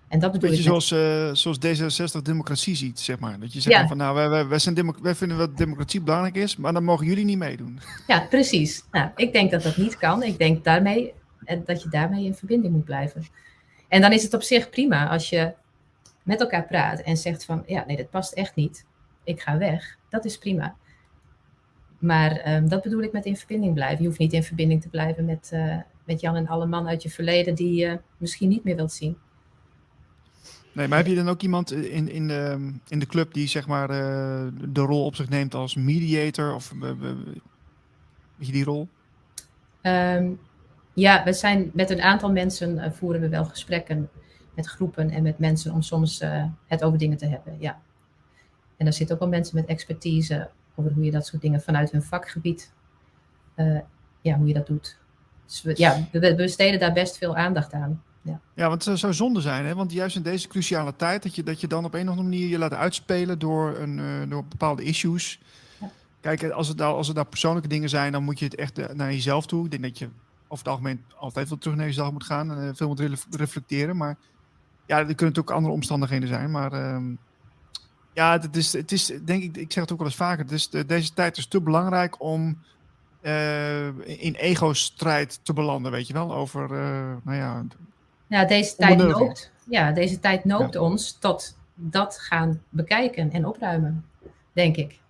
D: En dat bedoel
A: Beetje zoals, uh, zoals D66 democratie ziet, zeg maar. Dat je zegt ja. van, nou, wij, wij, wij, zijn wij vinden dat democratie belangrijk is, maar dan mogen jullie niet meedoen.
D: Ja, precies. Nou, ik denk dat dat niet kan. Ik denk daarmee, eh, dat je daarmee in verbinding moet blijven. En dan is het op zich prima als je met elkaar praat en zegt van, ja, nee, dat past echt niet. Ik ga weg. Dat is prima. Maar um, dat bedoel ik met in verbinding blijven. Je hoeft niet in verbinding te blijven met, uh, met Jan en alle man uit je verleden die je misschien niet meer wilt zien.
A: Nee, maar heb je dan ook iemand in, in, de, in de club die zeg maar uh, de rol op zich neemt als mediator? Of uh, weet je die rol?
D: Um, ja, we zijn met een aantal mensen uh, voeren we wel gesprekken met groepen en met mensen om soms het over dingen te hebben. Ja. En daar zitten ook wel mensen met expertise over hoe je dat soort dingen vanuit hun vakgebied, ja, hoe je dat doet. Dus we, ja, we, we besteden daar best veel aandacht aan. Ja.
A: ja, want het zou zonde zijn, hè? want juist in deze cruciale tijd, dat je, dat je dan op een of andere manier je laat uitspelen door, een, uh, door bepaalde issues. Ja. Kijk, als het, nou, als het nou persoonlijke dingen zijn, dan moet je het echt naar jezelf toe. Ik denk dat je over het algemeen altijd wel terug naar jezelf moet gaan en uh, veel moet reflecteren. Maar ja, er kunnen natuurlijk andere omstandigheden zijn. Maar uh, Ja, het is, het is denk ik, ik zeg het ook wel eens vaker, het is, de, deze tijd is te belangrijk om uh, in ego-strijd te belanden, weet je wel, over, uh, nou ja...
D: Ja, deze tijd noopt, ja, deze tijd noopt ons tot dat gaan bekijken en opruimen, denk ik.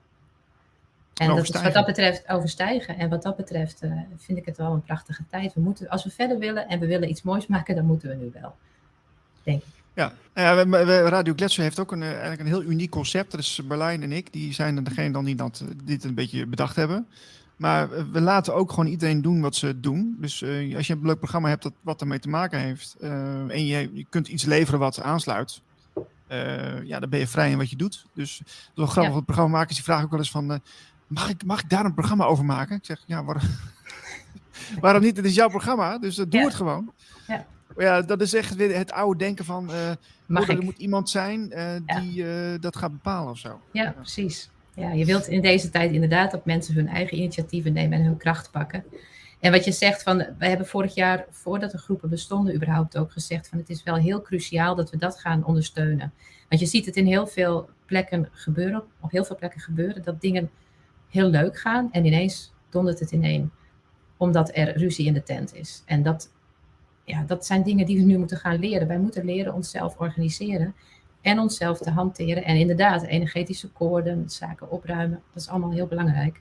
D: En dat is wat dat betreft overstijgen. En wat dat betreft uh, vind ik het wel een prachtige tijd. We moeten, als we verder willen en we willen iets moois maken, dan moeten we nu wel. Denk ik.
A: Ja, Radio Gletscher heeft ook een, eigenlijk een heel uniek concept. Dat is Berlijn en ik. Die zijn degene dan die dat, dit een beetje bedacht hebben. Maar we laten ook gewoon iedereen doen wat ze doen. Dus uh, als je een leuk programma hebt dat wat ermee te maken heeft. Uh, en je, je kunt iets leveren wat aansluit. Uh, ja, dan ben je vrij in wat je doet. Dus door grappig, ja. programmamakers die vragen ook wel eens van... mag, ik, mag ik daar een programma over maken? Ik zeg, ja, waarom, waarom niet? Het is jouw programma, dus doe ja. het gewoon. Ja. Ja, dat is echt weer het oude denken van... Uh, er moet iemand zijn uh, die uh, dat gaat bepalen of zo.
D: Ja, ja, precies. Ja, je wilt in deze tijd inderdaad dat mensen hun eigen initiatieven nemen en hun kracht pakken. En wat je zegt van, we hebben vorig jaar, voordat de groepen bestonden, überhaupt ook gezegd van het is wel heel cruciaal dat we dat gaan ondersteunen. Want je ziet het in heel veel plekken gebeuren, op heel veel plekken gebeuren, dat dingen heel leuk gaan en ineens dondert het ineen. Omdat er ruzie in de tent is. En dat ja, dat zijn dingen die we nu moeten gaan leren. Wij moeten leren onszelf organiseren en onszelf te hanteren. En inderdaad, energetische koorden, zaken opruimen, dat is allemaal heel belangrijk.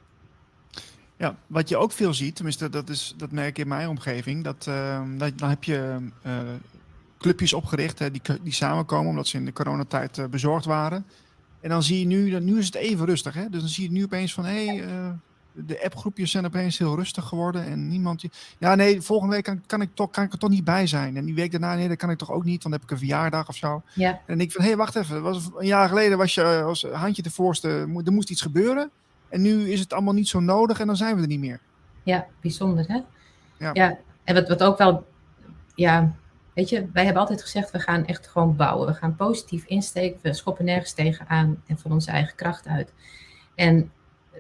A: Ja, wat je ook veel ziet, tenminste dat, is, dat merk ik in mijn omgeving, dat, uh, dat dan heb je uh, clubjes opgericht hè, die, die samenkomen omdat ze in de coronatijd uh, bezorgd waren. En dan zie je nu, nu is het even rustig. Hè? Dus dan zie je nu opeens van, hé, hey, de appgroepjes zijn opeens heel rustig geworden en niemand... Ja, nee, volgende week kan, kan, ik toch, kan ik er toch niet bij zijn. En die week daarna, nee, dat kan ik toch ook niet, want dan heb ik een verjaardag of zo. Ja. En ik van, hé, hey, wacht even. Was, een jaar geleden was je als handje de voorste, er moest iets gebeuren. En nu is het allemaal niet zo nodig en dan zijn we er niet meer.
D: Ja, bijzonder hè? Ja. ja. En wat, wat ook wel, ja, weet je, wij hebben altijd gezegd, we gaan echt gewoon bouwen. We gaan positief insteken, we schoppen nergens tegenaan en van onze eigen kracht uit. En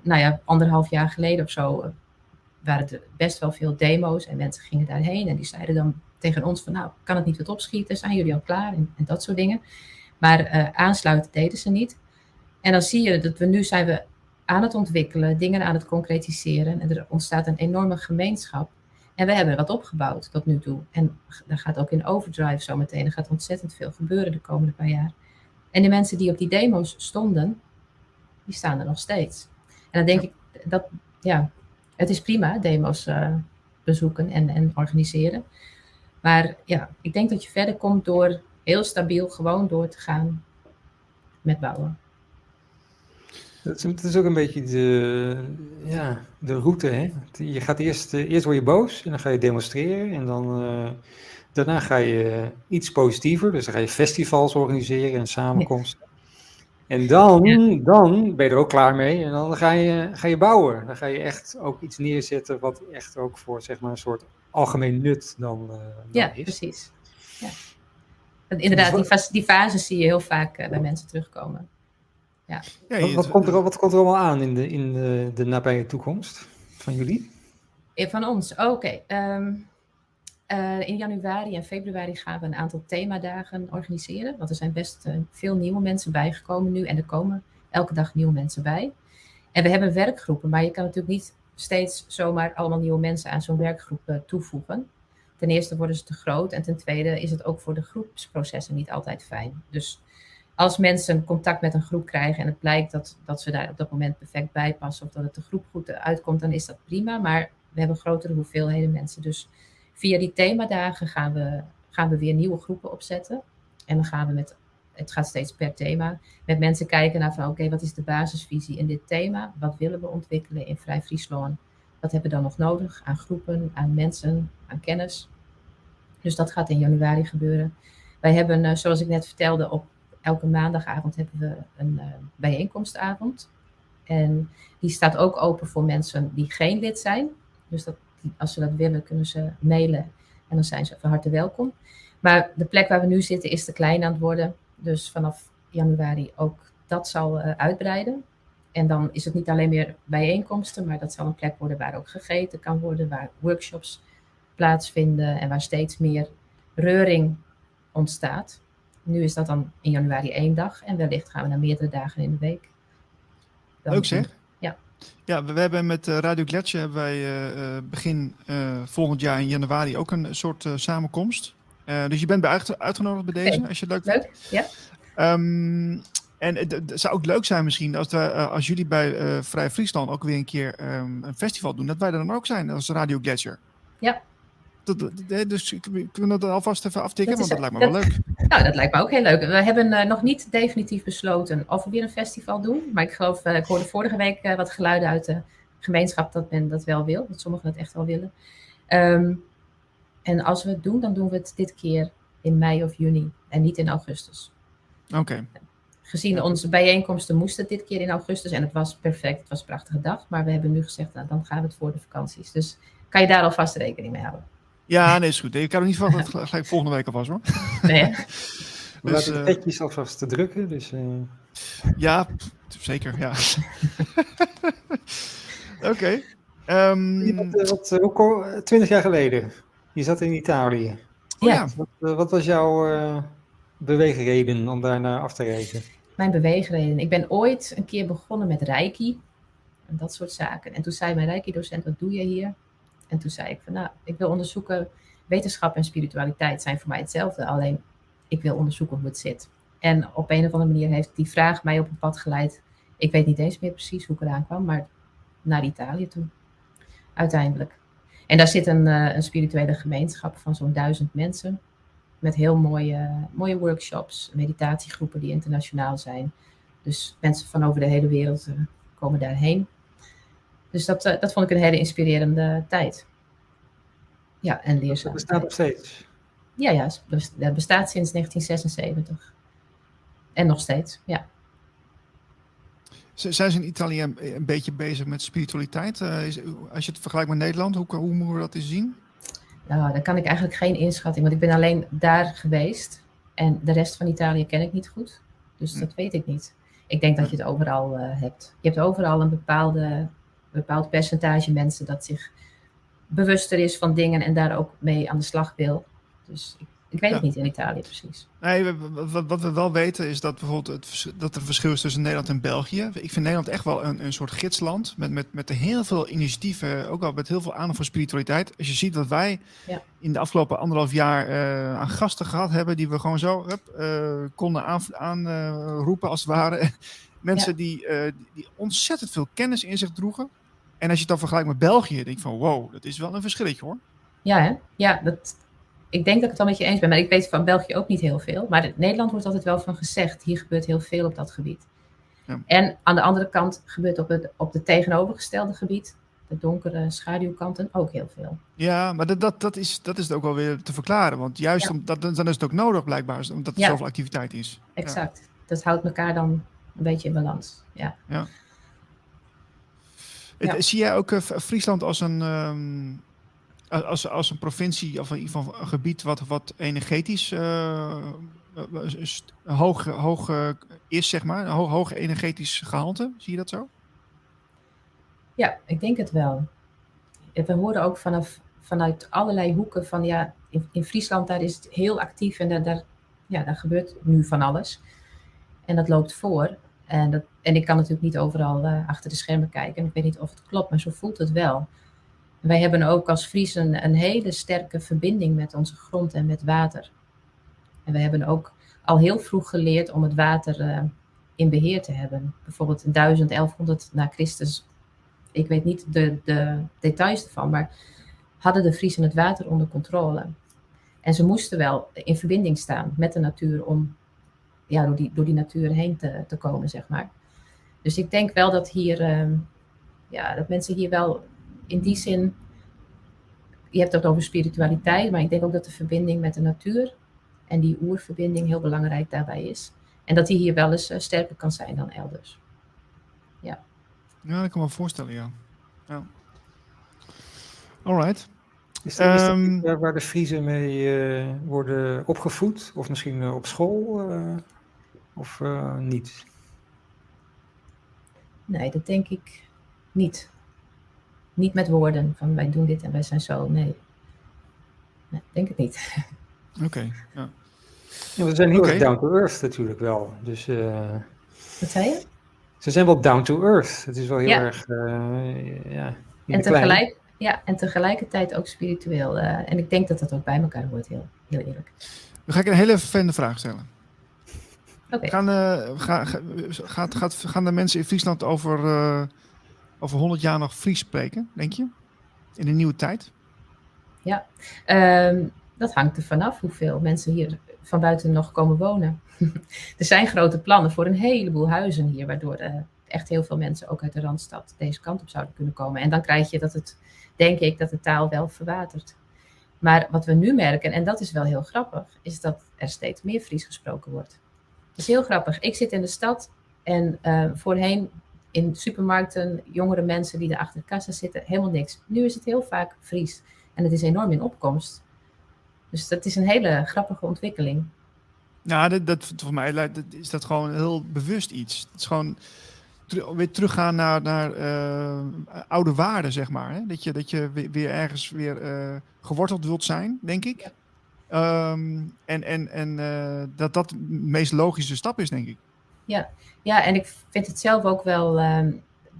D: nou ja, anderhalf jaar geleden of zo eh, waren er best wel veel demo's en mensen gingen daarheen en die zeiden dan tegen ons van nou, kan het niet wat opschieten, zijn jullie al klaar en, en dat soort dingen. Maar uh, aansluiten deden ze niet. En dan zie je dat we nu zijn we aan het ontwikkelen, dingen aan het concretiseren en er ontstaat een enorme gemeenschap. En we hebben wat opgebouwd tot nu toe. En daar gaat ook in overdrive zometeen, er gaat ontzettend veel gebeuren de komende paar jaar. En de mensen die op die demo's stonden, die staan er nog steeds. En dan denk ik dat, ja, het is prima, demo's uh, bezoeken en, en organiseren. Maar ja, ik denk dat je verder komt door heel stabiel gewoon door te gaan met bouwen.
C: Het is ook een beetje de, ja, de route. Hè? Je gaat eerst, eh, eerst word je boos en dan ga je demonstreren. En dan, uh, daarna ga je iets positiever. Dus dan ga je festivals organiseren en samenkomsten. En dan, dan ben je er ook klaar mee en dan ga je, ga je bouwen. Dan ga je echt ook iets neerzetten wat echt ook voor zeg maar, een soort algemeen nut dan, uh, dan
D: ja,
C: is.
D: Precies. Ja, Inderdaad, die, fase, die fases zie je heel vaak uh, bij mensen terugkomen. Ja.
C: ja wat, wat, komt er, wat komt er allemaal aan in de, in de, de nabije toekomst van jullie?
D: Van ons, oké. Okay. Um, ehm, uh, in januari en februari gaan we een aantal themadagen organiseren. Want er zijn best uh, veel nieuwe mensen bijgekomen nu. En er komen elke dag nieuwe mensen bij. En we hebben werkgroepen. Maar je kan natuurlijk niet steeds zomaar allemaal nieuwe mensen aan zo'n werkgroep uh, toevoegen. Ten eerste worden ze te groot. En ten tweede is het ook voor de groepsprocessen niet altijd fijn. Dus als mensen contact met een groep krijgen en het blijkt dat, dat ze daar op dat moment perfect bij passen. Of dat het de groep goed uitkomt, dan is dat prima. Maar we hebben grotere hoeveelheden mensen. Dus via die themadagen gaan we, gaan we weer nieuwe groepen opzetten. En dan gaan we met, het gaat steeds per thema, met mensen kijken naar van oké, wat is de basisvisie in dit thema? Wat willen we ontwikkelen in Vrij Friesland? Wat hebben we dan nog nodig aan groepen, aan mensen, aan kennis? Dus dat gaat in januari gebeuren. Wij hebben, eh, zoals ik net vertelde, op elke maandagavond hebben we een uh, bijeenkomstavond. En die staat ook open voor mensen die geen lid zijn. Dus dat als ze dat willen, kunnen ze mailen en dan zijn ze van harte welkom. Maar de plek waar we nu zitten is te klein aan het worden. Dus vanaf januari ook dat zal uh, uitbreiden. En dan is het niet alleen meer bijeenkomsten, maar dat zal een plek worden waar ook gegeten kan worden, waar workshops plaatsvinden en waar steeds meer reuring ontstaat. Nu is dat dan in januari één dag en wellicht gaan we naar meerdere dagen in de week. Dan-
A: Leuk zeg.
D: Ja.
A: Ja, we, we hebben met eh, Radio Gletscher hebben wij eh, eh, begin volgend jaar in januari ook een soort samenkomst. Dus je bent bij uitge- uitgenodigd bij deze, als je het leuk vindt.
D: Leuk, ja.
A: Ehm, en het, zou ook leuk zijn misschien als, we, als jullie bij Vrij Friesland ook weer een keer ehm, een festival doen, dat wij er dan ook zijn als Radio Gletscher.
D: Ja.
A: Dat, dat- dus kunnen we dat alvast even aftikken,
D: Dat
A: want dat lijkt me wel leuk.
D: Nou, dat lijkt me ook heel leuk. We hebben eh, nog niet definitief besloten of we weer een festival doen. Maar ik geloof, eh, ik hoorde vorige week eh, wat geluiden uit de gemeenschap dat men dat wel wil. Dat sommigen het echt wel willen. Ehm, en als we het doen, dan doen we het dit keer in mei of juni en niet in augustus.
A: Oké.
D: Gezien onze bijeenkomsten moest het dit keer in augustus en het was perfect. Het was een prachtige dag. Maar we hebben nu gezegd, nou, dan gaan we het voor de vakanties. Dus kan je daar alvast rekening mee houden.
A: Ja, nee, is goed. Ik kan er niet van dat het gelijk volgende week alvast hoor.
D: Nee, hè?
C: We
A: Dus,
C: de
A: eh,
C: petjes alvast te drukken. Dus, eh,
A: Ja, zeker, ja. Oké. Ehm,
C: wat, eh, wat, eh, 20 jaar geleden. Je zat in Italië.
A: oh
D: Ja.
A: ja.
C: Wat, wat was jouw eh, beweegreden om daarna af te reizen?
D: mijn beweegreden. Ik ben ooit een keer begonnen met reiki en dat soort zaken. En toen zei mijn reiki-docent, wat doe je hier? En toen zei ik van, nou, ik wil onderzoeken, wetenschap en spiritualiteit zijn voor mij hetzelfde, alleen ik wil onderzoeken hoe het zit. En op een of andere manier heeft die vraag mij op een pad geleid. Ik weet niet eens meer precies hoe ik eraan kwam, maar naar Italië toe. Uiteindelijk. En daar zit een, eh, een spirituele gemeenschap van zo'n duizend mensen. Met heel mooie, mooie workshops, meditatiegroepen die internationaal zijn. Dus mensen van over de hele wereld eh, komen daarheen. Dus dat, eh, dat vond ik een hele inspirerende tijd. Ja, en
C: Dat
D: leerzaam.
C: bestaat nog steeds.
D: Ja, ja, dat bestaat sinds 1976. En nog steeds, ja.
A: Z- Zijn ze in Italië een, een beetje bezig met spiritualiteit? Eh, is, als je het vergelijkt met Nederland, hoe, hoe moeten we dat eens zien?
D: Nou, daar kan ik eigenlijk geen inschatting, want ik ben alleen daar geweest. En de rest van Italië ken ik niet goed. Dus
A: Hm.
D: dat weet ik niet. Ik denk dat je het overal eh, hebt. Je hebt overal een bepaalde, bepaald percentage mensen dat zich bewuster is van dingen en daar ook mee aan de slag wil. Dus ik, ik weet het niet in Italië precies.
A: Nee, wat, wat we wel weten is dat bijvoorbeeld het, dat er verschil is tussen Nederland en België. Ik vind Nederland echt wel een, een soort gidsland met, met, met heel veel initiatieven, ook wel met heel veel aandacht voor spiritualiteit. Als je ziet wat wij
D: Ja.
A: in de afgelopen anderhalf jaar eh, aan gasten gehad hebben, die we gewoon zo hup, eh, konden aanroepen aan, als het ware. Mensen die, eh, die- die ontzettend veel kennis in zich droegen. En als je het dan vergelijkt met België, denk ik van wow, dat is wel een verschilletje hoor.
D: Ja, hè? ja dat, ik denk dat ik het al met je eens ben, maar ik weet van België ook niet heel veel. Maar in Nederland wordt altijd wel van gezegd, hier gebeurt heel veel op dat gebied.
A: Ja.
D: En aan de andere kant gebeurt op het, op het tegenovergestelde gebied, de donkere schaduwkanten, ook heel veel.
A: Ja, maar dat, dat, dat, is, dat is ook wel weer te verklaren. Want juist
D: Ja.
A: omdat, dan is het ook nodig blijkbaar, omdat er
D: Ja.
A: zoveel activiteit is.
D: Exact. Dat houdt elkaar dan een beetje in balans. Ja.
A: Het-
D: Ja.
A: Zie jij ook eh, Friesland als een, ehm, als, als een provincie of een gebied wat, wat energetisch eh, eh, st- hoog, hoog eh, is, zeg maar? Een hoog, hoog energetisch gehalte? Zie je dat zo?
D: ja, ik denk het wel. We horen ook vanaf, vanuit allerlei hoeken van ja, in, in Friesland daar is het heel actief en daar, daar, ja, daar gebeurt nu van alles. En dat loopt voor. En, dat, en ik kan natuurlijk niet overal eh, achter de schermen kijken. En ik weet niet of het klopt, maar zo voelt het wel. Wij hebben ook als Friesen een hele sterke verbinding met onze grond en met water. En we hebben ook al heel vroeg geleerd om het water eh, in beheer te hebben. Bijvoorbeeld in 1000, 1100 na Christus. Ik weet niet de, de details ervan, maar hadden de Friesen het water onder controle. En ze moesten wel in verbinding staan met de natuur om ja, door, die, door die natuur heen te, te komen, zeg maar. Dus ik denk wel dat hier, ehm, ja, dat mensen hier wel in die zin, je hebt het over spiritualiteit, maar ik denk ook dat de verbinding met de natuur en die oerverbinding heel belangrijk daarbij is. En dat die hier wel eens eh, sterker kan zijn dan elders.
A: Ja, dat kan me voorstellen, ja. ja. Alright.
C: Is dat, is dat
A: Ehm,
C: waar, de Friesen mee eh, worden opgevoed? Of misschien eh, op school? Of eh, niet?
D: Nee, dat denk ik niet. Niet met woorden van wij doen dit en wij zijn zo. Nee, nee denk het niet.
A: Oké, ja.
C: Ja, we zijn heel erg down to earth natuurlijk wel. Dus eh,
D: Wat zei je?
C: ze zijn wel down to earth. Het is wel heel
D: Ja.
C: erg, eh, ja,
D: En, tegelijk, ja, en tegelijkertijd ook spiritueel. eh, en ik denk dat dat ook bij elkaar hoort, heel, heel eerlijk.
A: Dan ga ik een hele vervelende vraag stellen. Gaan, eh, ga, ga- gaat, gaat, gaan de mensen in Friesland over, eh, over 100 jaar nog Fries spreken, denk je? In de nieuwe tijd?
D: Ehm, dat hangt er vanaf hoeveel mensen hier van buiten nog komen wonen. er zijn grote plannen voor een heleboel huizen hier, waardoor eh, echt heel veel mensen ook uit de Randstad deze kant op zouden kunnen komen. En dan krijg je dat het, denk ik, dat de taal wel verwatert. Maar wat we nu merken, en dat is wel heel grappig, is dat er steeds meer Fries gesproken wordt. Dat is heel grappig. Ik zit in de stad en eh, voorheen in supermarkten, jongere mensen die er achter de kassa zitten, helemaal niks. Nu is het heel vaak Fries. En het is enorm in opkomst. Dus dat is een hele grappige ontwikkeling.
A: Nou, dat, dat, voor mij dat, is dat gewoon heel bewust iets. Het is gewoon weer teruggaan naar, naar eh, oude waarden, zeg maar. Hè? Dat, je, dat je weer, weer ergens weer eh, geworteld wilt zijn, denk ik. Ehm, en en, en eh, dat dat de meest logische stap is, denk ik.
D: Ja, en ik vind het zelf ook wel. ehm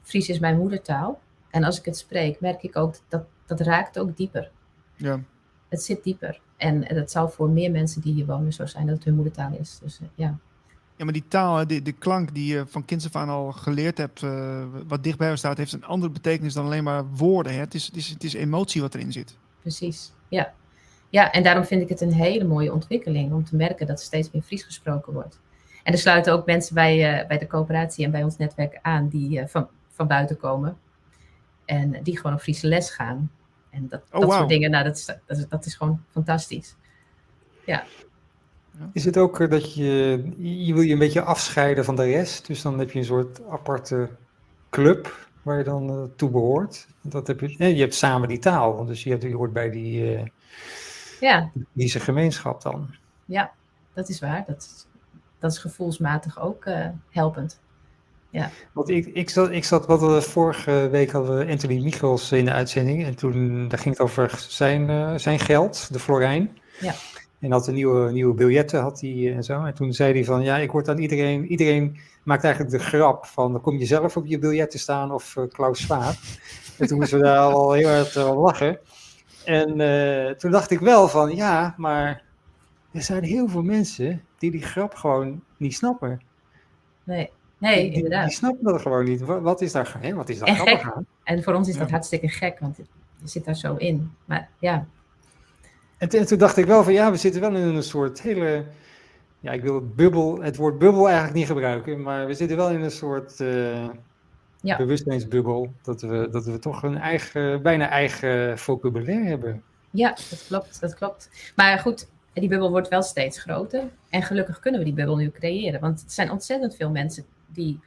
D: Fries is mijn moedertaal. En als ik het spreek, merk ik ook dat dat raakt ook dieper.
A: Ja.
D: Het zit dieper. En dat zal voor meer mensen die hier wonen zo zijn dat het hun moedertaal is. Dus eh, ja.
A: Ja, maar die taal, die, de klank die je van kinds af aan al geleerd hebt, eh, wat dichtbij jou staat, heeft een andere betekenis dan alleen maar woorden. Hè? Het, is, het, is, het is emotie wat erin zit.
D: Precies, ja. Ja, en daarom vind ik het een hele mooie ontwikkeling om te merken dat er steeds meer Fries gesproken wordt. En er sluiten ook mensen bij, eh, bij de coöperatie en bij ons netwerk aan die eh, van, van buiten komen. En die gewoon op Friese les gaan. En dat,
A: Oh,
D: dat soort dingen, nou, dat, is, dat, is, dat is gewoon fantastisch.
C: Is het ook eh, dat je, je wil je een beetje afscheiden van de rest, dus dan heb je een soort aparte club waar je dan toe behoort. Dat heb je, en je hebt samen die taal, dus je, hebt, je hoort bij die, eh
D: Ja,
C: deze gemeenschap dan.
D: ja, dat is waar. Dat, is- dat is gevoelsmatig ook eh, helpend.
C: Want ik, ik, zat, ik zat, wat we vorige week hadden we Anthony Michels in de uitzending. En toen daar ging het over zijn, eh, zijn geld, de Florijn.
D: Ja.
C: En had een nieuwe, nieuwe biljetten had hij eh, en zo. En toen zei hij van, ja, ik word aan iedereen, iedereen maakt eigenlijk de grap van, dan kom je zelf op je biljet te staan of eh, Klaus Schwab. en toen moesten we daar al heel hard eh, om lachen. En eh, toen dacht ik wel van, ja, maar er zijn heel veel mensen die die grap gewoon niet snappen.
D: Nee, nee
C: Die-
D: inderdaad.
C: die snappen dat gewoon niet. Wat, is daar, hè, wat is daar
D: En
C: grappig
D: gek.
C: aan?
D: En voor ons is dat
A: Ja.
D: hartstikke gek, want je zit daar zo in. Maar ja,
C: en toen dacht ik wel van ja, we zitten wel in een soort hele. Ja, ik wil het bubbel, het woord bubbel eigenlijk niet gebruiken, maar we zitten wel in een soort eh,
D: Ja.
C: bewustzijnsbubbel. Dat we, dat we toch een eigen, bijna eigen vocabulaire hebben.
D: Ja, dat klopt, dat klopt. Maar goed, die bubbel wordt wel steeds groter. En gelukkig kunnen we die bubbel nu creëren. Want het zijn ontzettend veel mensen die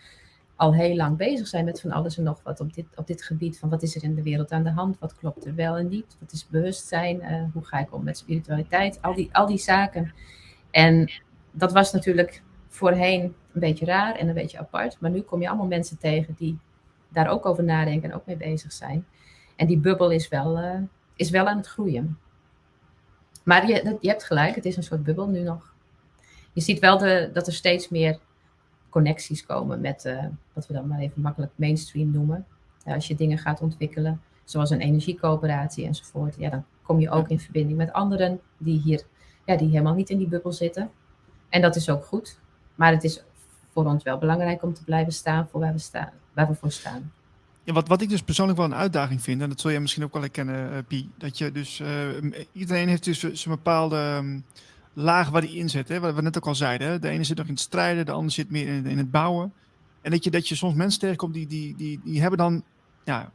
D: al heel lang bezig zijn met van alles en nog wat op dit, op dit gebied. Van wat is er in de wereld aan de hand? Wat klopt er wel en niet? Wat is bewustzijn? Eh, hoe ga ik om met spiritualiteit? Al die, al die zaken. En dat was natuurlijk voorheen een beetje raar en een beetje apart. Maar nu kom je allemaal mensen tegen die daar ook over nadenken en ook mee bezig zijn. En die bubbel is wel, eh, is wel aan het groeien. Maar je, je hebt gelijk, het is een soort bubbel nu nog. Je ziet wel de, dat er steeds meer connecties komen met eh, wat we dan maar even makkelijk mainstream noemen. Ja, als je dingen gaat ontwikkelen, zoals een energiecoöperatie enzovoort, ja, dan kom je ook in verbinding met anderen die hier ja, die helemaal niet in die bubbel zitten. En dat is ook goed. Maar het is voor ons wel belangrijk om te blijven staan voor waar we, staan, waar we voor staan.
A: Ja, wat, wat ik dus persoonlijk wel een uitdaging vind, en dat zul jij misschien ook wel herkennen, eh Pie, dat je dus, eh, iedereen heeft dus zijn bepaalde ehm, laag waar hij in zit, hè, wat we net ook al zeiden. Hè. De ene zit nog in het strijden, de ander zit meer in, in het bouwen. En dat je, dat je soms mensen tegenkomt die, die, die, die hebben dan, ja,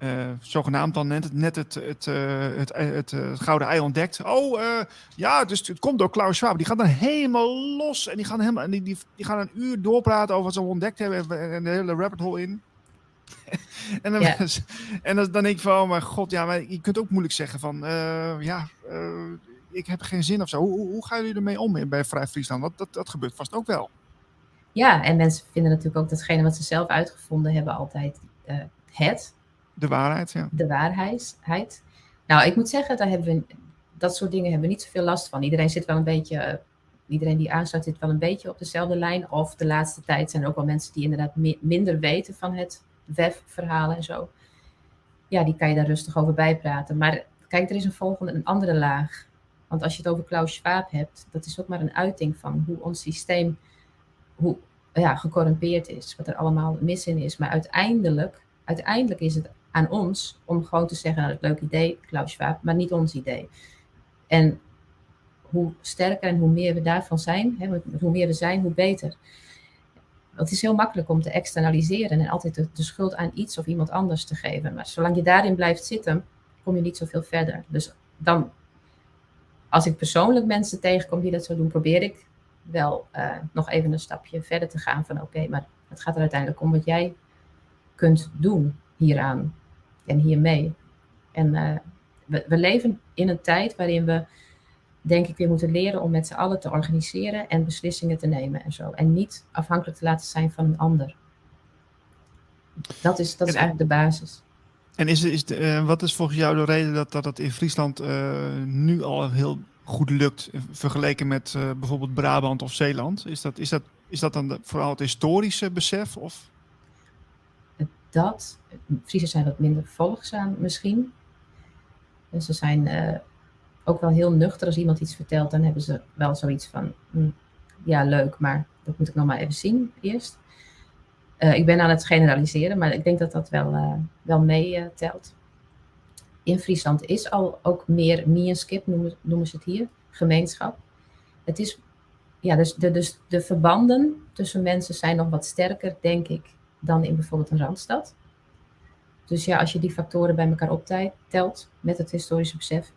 A: eh, zogenaamd dan net, net het, het, eh, het, het, het, eh, het gouden ei ontdekt. Oh, ja, dus het komt door Klaus Schwab. Die gaat dan helemaal los en die gaan, helemaal, en die, die, die gaan een uur doorpraten over wat ze ontdekt hebben en, en de hele rabbit hole in. En dan, en dan, dan denk ik van, oh mijn god, ja, maar je kunt ook moeilijk zeggen van, ja, ik heb geen zin of zo. Hoe, hoe, hoe gaan jullie ermee om bij Vrij Friesland? Want dat, dat gebeurt vast ook wel.
D: Ja, en mensen vinden natuurlijk ook datgene wat ze zelf uitgevonden hebben altijd het.
A: De waarheid, ja.
D: de waarheid. Nou, ik moet zeggen, daar hebben we, dat soort dingen hebben we niet zoveel last van. Iedereen zit wel een beetje eh, iedereen die aansluit zit wel een beetje op dezelfde lijn. Of de laatste tijd zijn er ook wel mensen die inderdaad minder weten van het WEF-verhaal en zo. Ja, die kan je daar rustig over bijpraten. Maar kijk, er is een volgende, een andere laag. Want als je het over Klaus Schwab hebt, dat is ook maar een uiting van hoe ons systeem hoe, ja, gecorrumpeerd is. Wat er allemaal mis in is. Maar uiteindelijk, uiteindelijk is het aan ons om gewoon te zeggen, nou, leuk idee, Klaus Schwab, maar niet ons idee. En hoe sterker en hoe meer we daarvan zijn, hè, hoe meer we zijn, hoe beter. het is heel makkelijk om te externaliseren en altijd de, schuld aan iets of iemand anders te geven. Maar zolang je daarin blijft zitten, kom je niet zoveel verder. Dus dan, als ik persoonlijk mensen tegenkom die dat zo doen, probeer ik wel uh, nog even een stapje verder te gaan van oké, maar het gaat er uiteindelijk om wat jij kunt doen hieraan en hiermee. En uh, we, we, leven in een tijd waarin we, denk ik, weer moeten leren om met z'n allen te organiseren en beslissingen te nemen en zo. En niet afhankelijk te laten zijn van een ander. Dat is, dat is eigenlijk de basis.
A: En is, is de, uh, wat is volgens jou de reden dat dat, dat in Friesland nu al heel goed lukt vergeleken met bijvoorbeeld Brabant of Zeeland? Is dat, is dat, is dat dan de, vooral het historische besef? Of?
D: Dat. Friesen zijn wat minder volgzaam misschien. En ze zijn uh, ook wel heel nuchter. Als iemand iets vertelt, dan hebben ze wel zoiets van... Hm, ja, leuk, maar dat moet ik nog maar even zien eerst. Uh, ik ben aan het generaliseren, maar ik denk dat dat wel, wel meetelt in Friesland is al ook meer me noemen, noemen ze het hier, gemeenschap. Het is, ja, dus de, dus de verbanden tussen mensen zijn nog wat sterker, denk ik, dan in bijvoorbeeld een randstad. Dus ja, als je die factoren bij elkaar optelt met het historische besef,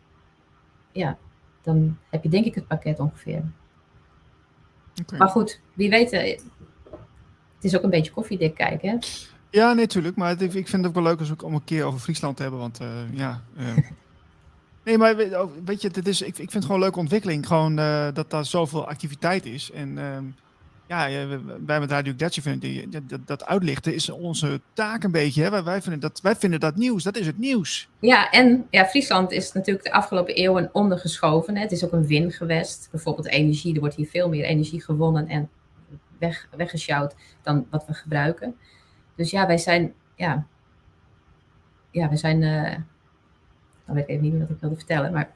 D: ja, dan heb je denk ik het pakket ongeveer. Okay. Maar goed, wie weet, eh, het is ook een beetje koffiedik kijken. Hè?
A: Ja, natuurlijk. maar ik vind het ook wel leuk als om een keer over Friesland te hebben. Want uh, ja. Uh, nee, maar oh, weet je, dit is, ik, ik vind het gewoon een leuke ontwikkeling. Gewoon uh, dat daar zoveel activiteit is. En ehm, ja, wij met Radio vinden dat, dat, dat, uitlichten is onze taak een beetje. Hè? Wij, vinden dat, wij vinden dat nieuws. Dat is het nieuws.
D: Ja, en ja, Friesland is natuurlijk de afgelopen eeuwen ondergeschoven. Hè? Het is ook een wingewest. Bijvoorbeeld energie. Er wordt hier veel meer energie gewonnen en weg, weggesjouwd dan wat we gebruiken. Dus ja, wij zijn, ja, ja wij zijn, uh, dan weet ik even niet meer wat ik wilde vertellen, maar...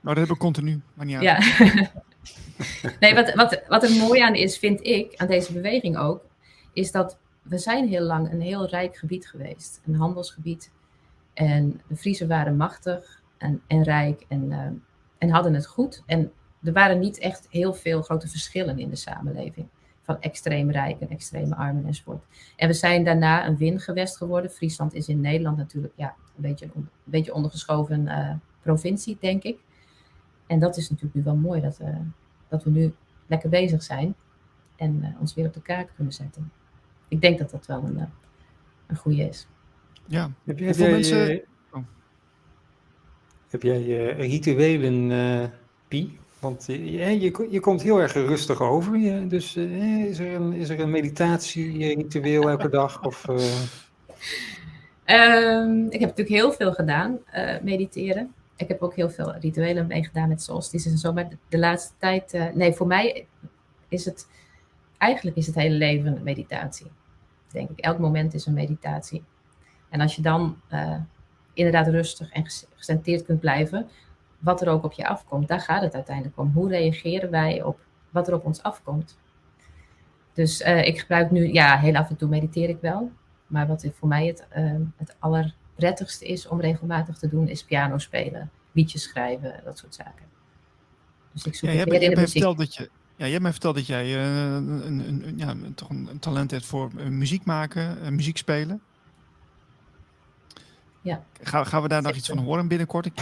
A: Nou, dat hebben we continu, maar niet
D: Ja. nee, wat, wat, wat er mooi aan is, vind ik, aan deze beweging ook, is dat we zijn heel lang een heel rijk gebied geweest. Een handelsgebied. En de Friesen waren machtig en, en rijk en, uh, en hadden het goed. En er waren niet echt heel veel grote verschillen in de samenleving van extreem rijk en extreem armen enzovoort. En we zijn daarna een wingewest geworden. Friesland is in Nederland natuurlijk ja, een beetje een, beetje ondergeschoven uh, provincie, denk ik. En dat is natuurlijk nu wel mooi dat, uh, dat we nu lekker bezig zijn en uh, ons weer op de kaart kunnen zetten. Ik denk dat dat wel een, een goede is.
A: Ja,
C: heb jij, jij mensen... oh. heb jij rituelen, Pie? Want je, je, je komt heel erg rustig over. Je, dus eh, is, er een, is er een meditatie-ritueel elke dag? Of, uh...
D: um, ik heb natuurlijk heel veel gedaan, uh, mediteren. Ik heb ook heel veel rituelen meegedaan met solstices en zo. Maar de, laatste tijd, nee, voor mij is het, eigenlijk is het hele leven een meditatie. Denk ik. Elk moment is een meditatie. En als je dan inderdaad rustig en gecentreerd kunt blijven, wat er ook op je afkomt. Daar gaat het uiteindelijk om. Hoe reageren wij op wat er op ons afkomt? Dus uh, ik gebruik nu, ja, heel af en toe mediteer ik wel. Maar wat voor mij het, het allerprettigste is om regelmatig te doen, is piano spelen, liedjes schrijven, dat soort zaken.
A: Dus ik zoek ja, meer in de muziek. Dat je, ja, jij hebt mij verteld dat jij uh, een, een, ja, toch een, talent hebt voor muziek maken, muziek spelen.
D: Ja.
A: Gaan, gaan we daar nog iets van horen binnenkort? Ik,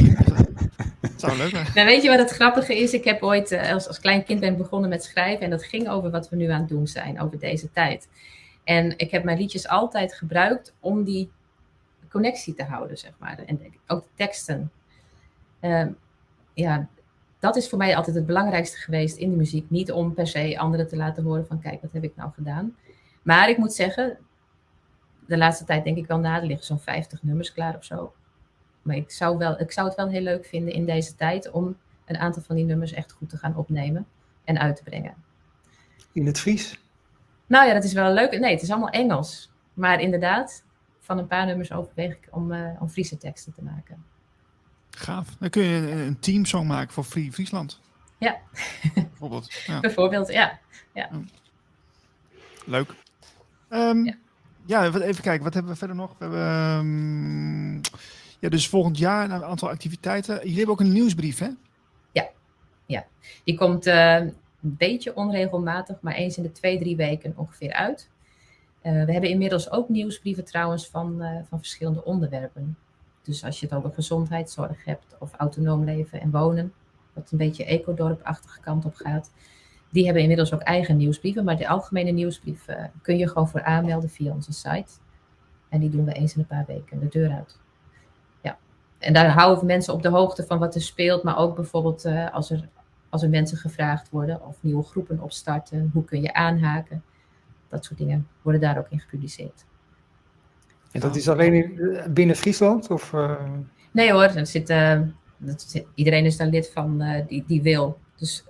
A: zou leuk zijn.
D: Nou, weet je wat het grappige is? Ik heb ooit als, als klein kind ben begonnen met schrijven. En dat ging over wat we nu aan het doen zijn, over deze tijd. En ik heb mijn liedjes altijd gebruikt om die connectie te houden, zeg maar. En ook de teksten. Uh, ja, dat is voor mij altijd het belangrijkste geweest in de muziek. Niet om per se anderen te laten horen van kijk, wat heb ik nou gedaan. Maar ik moet zeggen, de laatste tijd denk ik wel na, er liggen zo'n 50 nummers klaar of zo. Maar ik zou, wel, ik zou het wel heel leuk vinden in deze tijd om een aantal van die nummers echt goed te gaan opnemen. en uit te brengen.
C: In het Fries?
D: Nou ja, dat is wel leuk. Nee, het is allemaal Engels. Maar inderdaad, van een paar nummers overweeg ik om, uh, om Friese teksten te maken.
A: Gaaf. Dan kun je een, een teamsong maken voor Free Friesland.
D: Ja.
A: Bijvoorbeeld. Ja.
D: Bijvoorbeeld, ja. ja.
A: Leuk. Um,
D: Ja.
A: ja. even kijken. Wat hebben we verder nog? We hebben, ehm, ja, dus volgend jaar een aantal activiteiten. Jullie hebben ook een nieuwsbrief, hè?
D: Die komt eh, een beetje onregelmatig, maar eens in de twee, drie weken ongeveer uit. Eh, we hebben inmiddels ook nieuwsbrieven trouwens van, eh, van verschillende onderwerpen. Dus als je het over gezondheidszorg hebt of autonoom leven en wonen, wat een beetje ecodorp-achtige kant op gaat. Die hebben inmiddels ook eigen nieuwsbrieven, maar de algemene nieuwsbrief eh, kun je gewoon voor aanmelden via onze site. En die doen we eens in een paar weken de deur uit. Ja. En daar houden we mensen op de hoogte van wat er speelt, maar ook bijvoorbeeld als, er, als er mensen gevraagd worden of nieuwe groepen opstarten, hoe kun je aanhaken. Dat soort dingen worden daar ook in gepubliceerd.
C: En dat is alleen in, eh, binnen Friesland? Of, uh...
D: Nee hoor, er zit, uh, dat zit, iedereen is daar lid van uh, die, die wil. Dus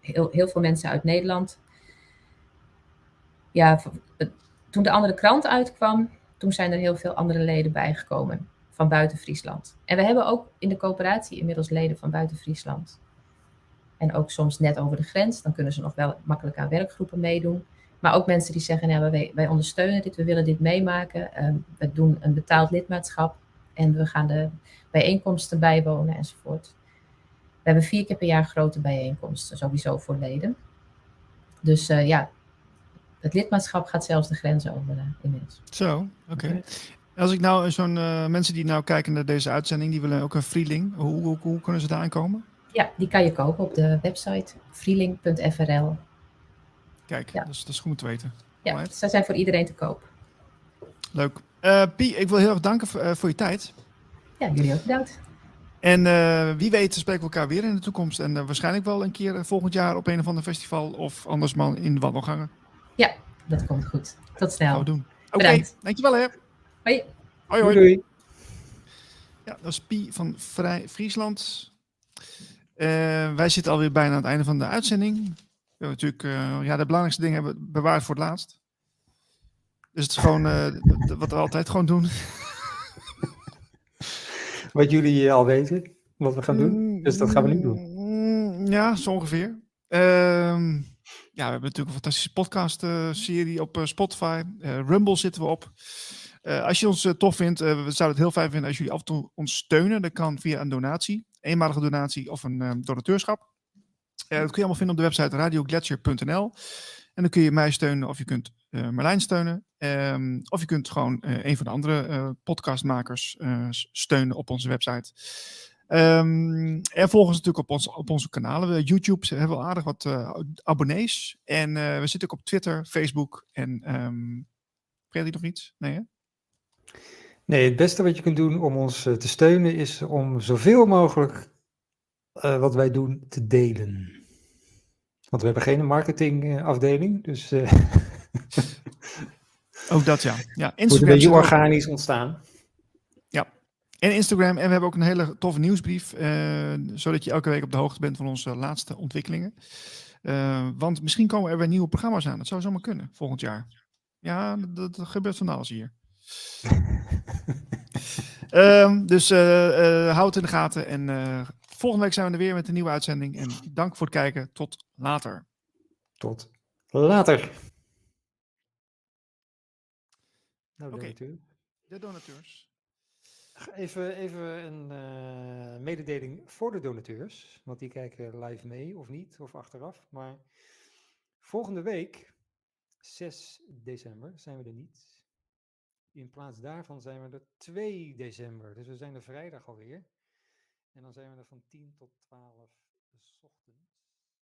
D: heel, heel veel mensen uit Nederland. Ja, toen de andere krant uitkwam, toen zijn er heel veel andere leden bijgekomen van buiten Friesland. En we hebben ook in de coöperatie inmiddels leden van buiten Friesland. En ook soms net over de grens, dan kunnen ze nog wel makkelijk aan werkgroepen meedoen. Maar ook mensen die zeggen, nou, wij, wij ondersteunen dit, we willen dit meemaken. Um, we doen een betaald lidmaatschap en we gaan de bijeenkomsten bijwonen enzovoort. We hebben vier keer per jaar grote bijeenkomsten, sowieso voor leden. Dus uh, ja, het lidmaatschap gaat zelfs de grens over uh, inmiddels.
A: Zo, oké. Okay. Als ik nou zo'n uh, mensen die nou kijken naar deze uitzending, die willen ook een Freeling. Hoe, hoe, hoe kunnen ze daar aankomen?
D: Ja, die kan je kopen op de website freeling.frl.
A: Kijk, ja. dat, is, dat is goed te weten.
D: Ja, right. zij zijn voor iedereen te koop.
A: Leuk. Uh, Pie, ik wil heel erg danken voor, uh, voor je tijd.
D: Ja, jullie ook bedankt.
A: En uh, wie weet spreken we elkaar weer in de toekomst. En waarschijnlijk wel een keer volgend jaar op een of ander festival. Of anders maar in de wandelgangen.
D: Ja, dat komt goed. Tot snel.
A: Gaan we doen. Oké, okay, dankjewel hè.
D: Hoi.
A: Hoi, hoi.
C: Doei.
A: Ja, dat is Pie van Vrij Friesland. wij zitten alweer bijna aan het einde van de uitzending. We hebben natuurlijk uh, ja, de belangrijkste dingen hebben bewaard voor het laatst. Dus het is gewoon uh, wat we altijd gewoon doen.
C: Wat jullie al weten, wat we gaan doen. Dus dat gaan we nu doen.
A: Ja, zo ongeveer. Uh, ja, we hebben natuurlijk een fantastische podcast-serie op Spotify. Rumble zitten we op. als je ons tof vindt, we zouden het heel fijn vinden als jullie af en toe ons steunen. Dat kan via een donatie, eenmalige donatie of een donateurschap. Uh, dat kun je allemaal vinden op de website radioglacier.nl. En dan kun je mij steunen of je kunt uh, Marlijn steunen. Um, of je kunt gewoon uh, een van de andere podcastmakers steunen op onze website. Um, en volg ons natuurlijk op, ons, op onze kanalen. YouTube hebben we aardig wat abonnees. En we zitten ook op Twitter, Facebook en... Um, vergeet ik nog iets? Nee, hè?
C: Nee, het beste wat je kunt doen om ons te steunen is om zoveel mogelijk uh, wat wij doen te delen. Want we hebben geen marketingafdeling, dus. Uh,
A: ook dat ja. ja
C: Instagram moet een beetje organisch ontstaan.
A: Ja. En Instagram. En we hebben ook een hele toffe nieuwsbrief. Uh, zodat je elke week op de hoogte bent van onze laatste ontwikkelingen. want misschien komen er weer nieuwe programma's aan. Dat zou zomaar kunnen volgend jaar. Ja, dat, dat gebeurt van alles hier. um, dus houd het in de gaten en Volgende week zijn we er weer met een nieuwe uitzending. En dank voor het kijken. Tot later.
C: Tot later. Nou, donateur.
A: de donateurs.
C: Even, even een uh, mededeling voor de donateurs. Want die kijken live mee of niet, of achteraf. Maar volgende week, 6 december, zijn we er niet. In plaats daarvan zijn we er 2 december. Dus we zijn er vrijdag alweer. En dan zijn we er van 10 tot 12 s ochtends.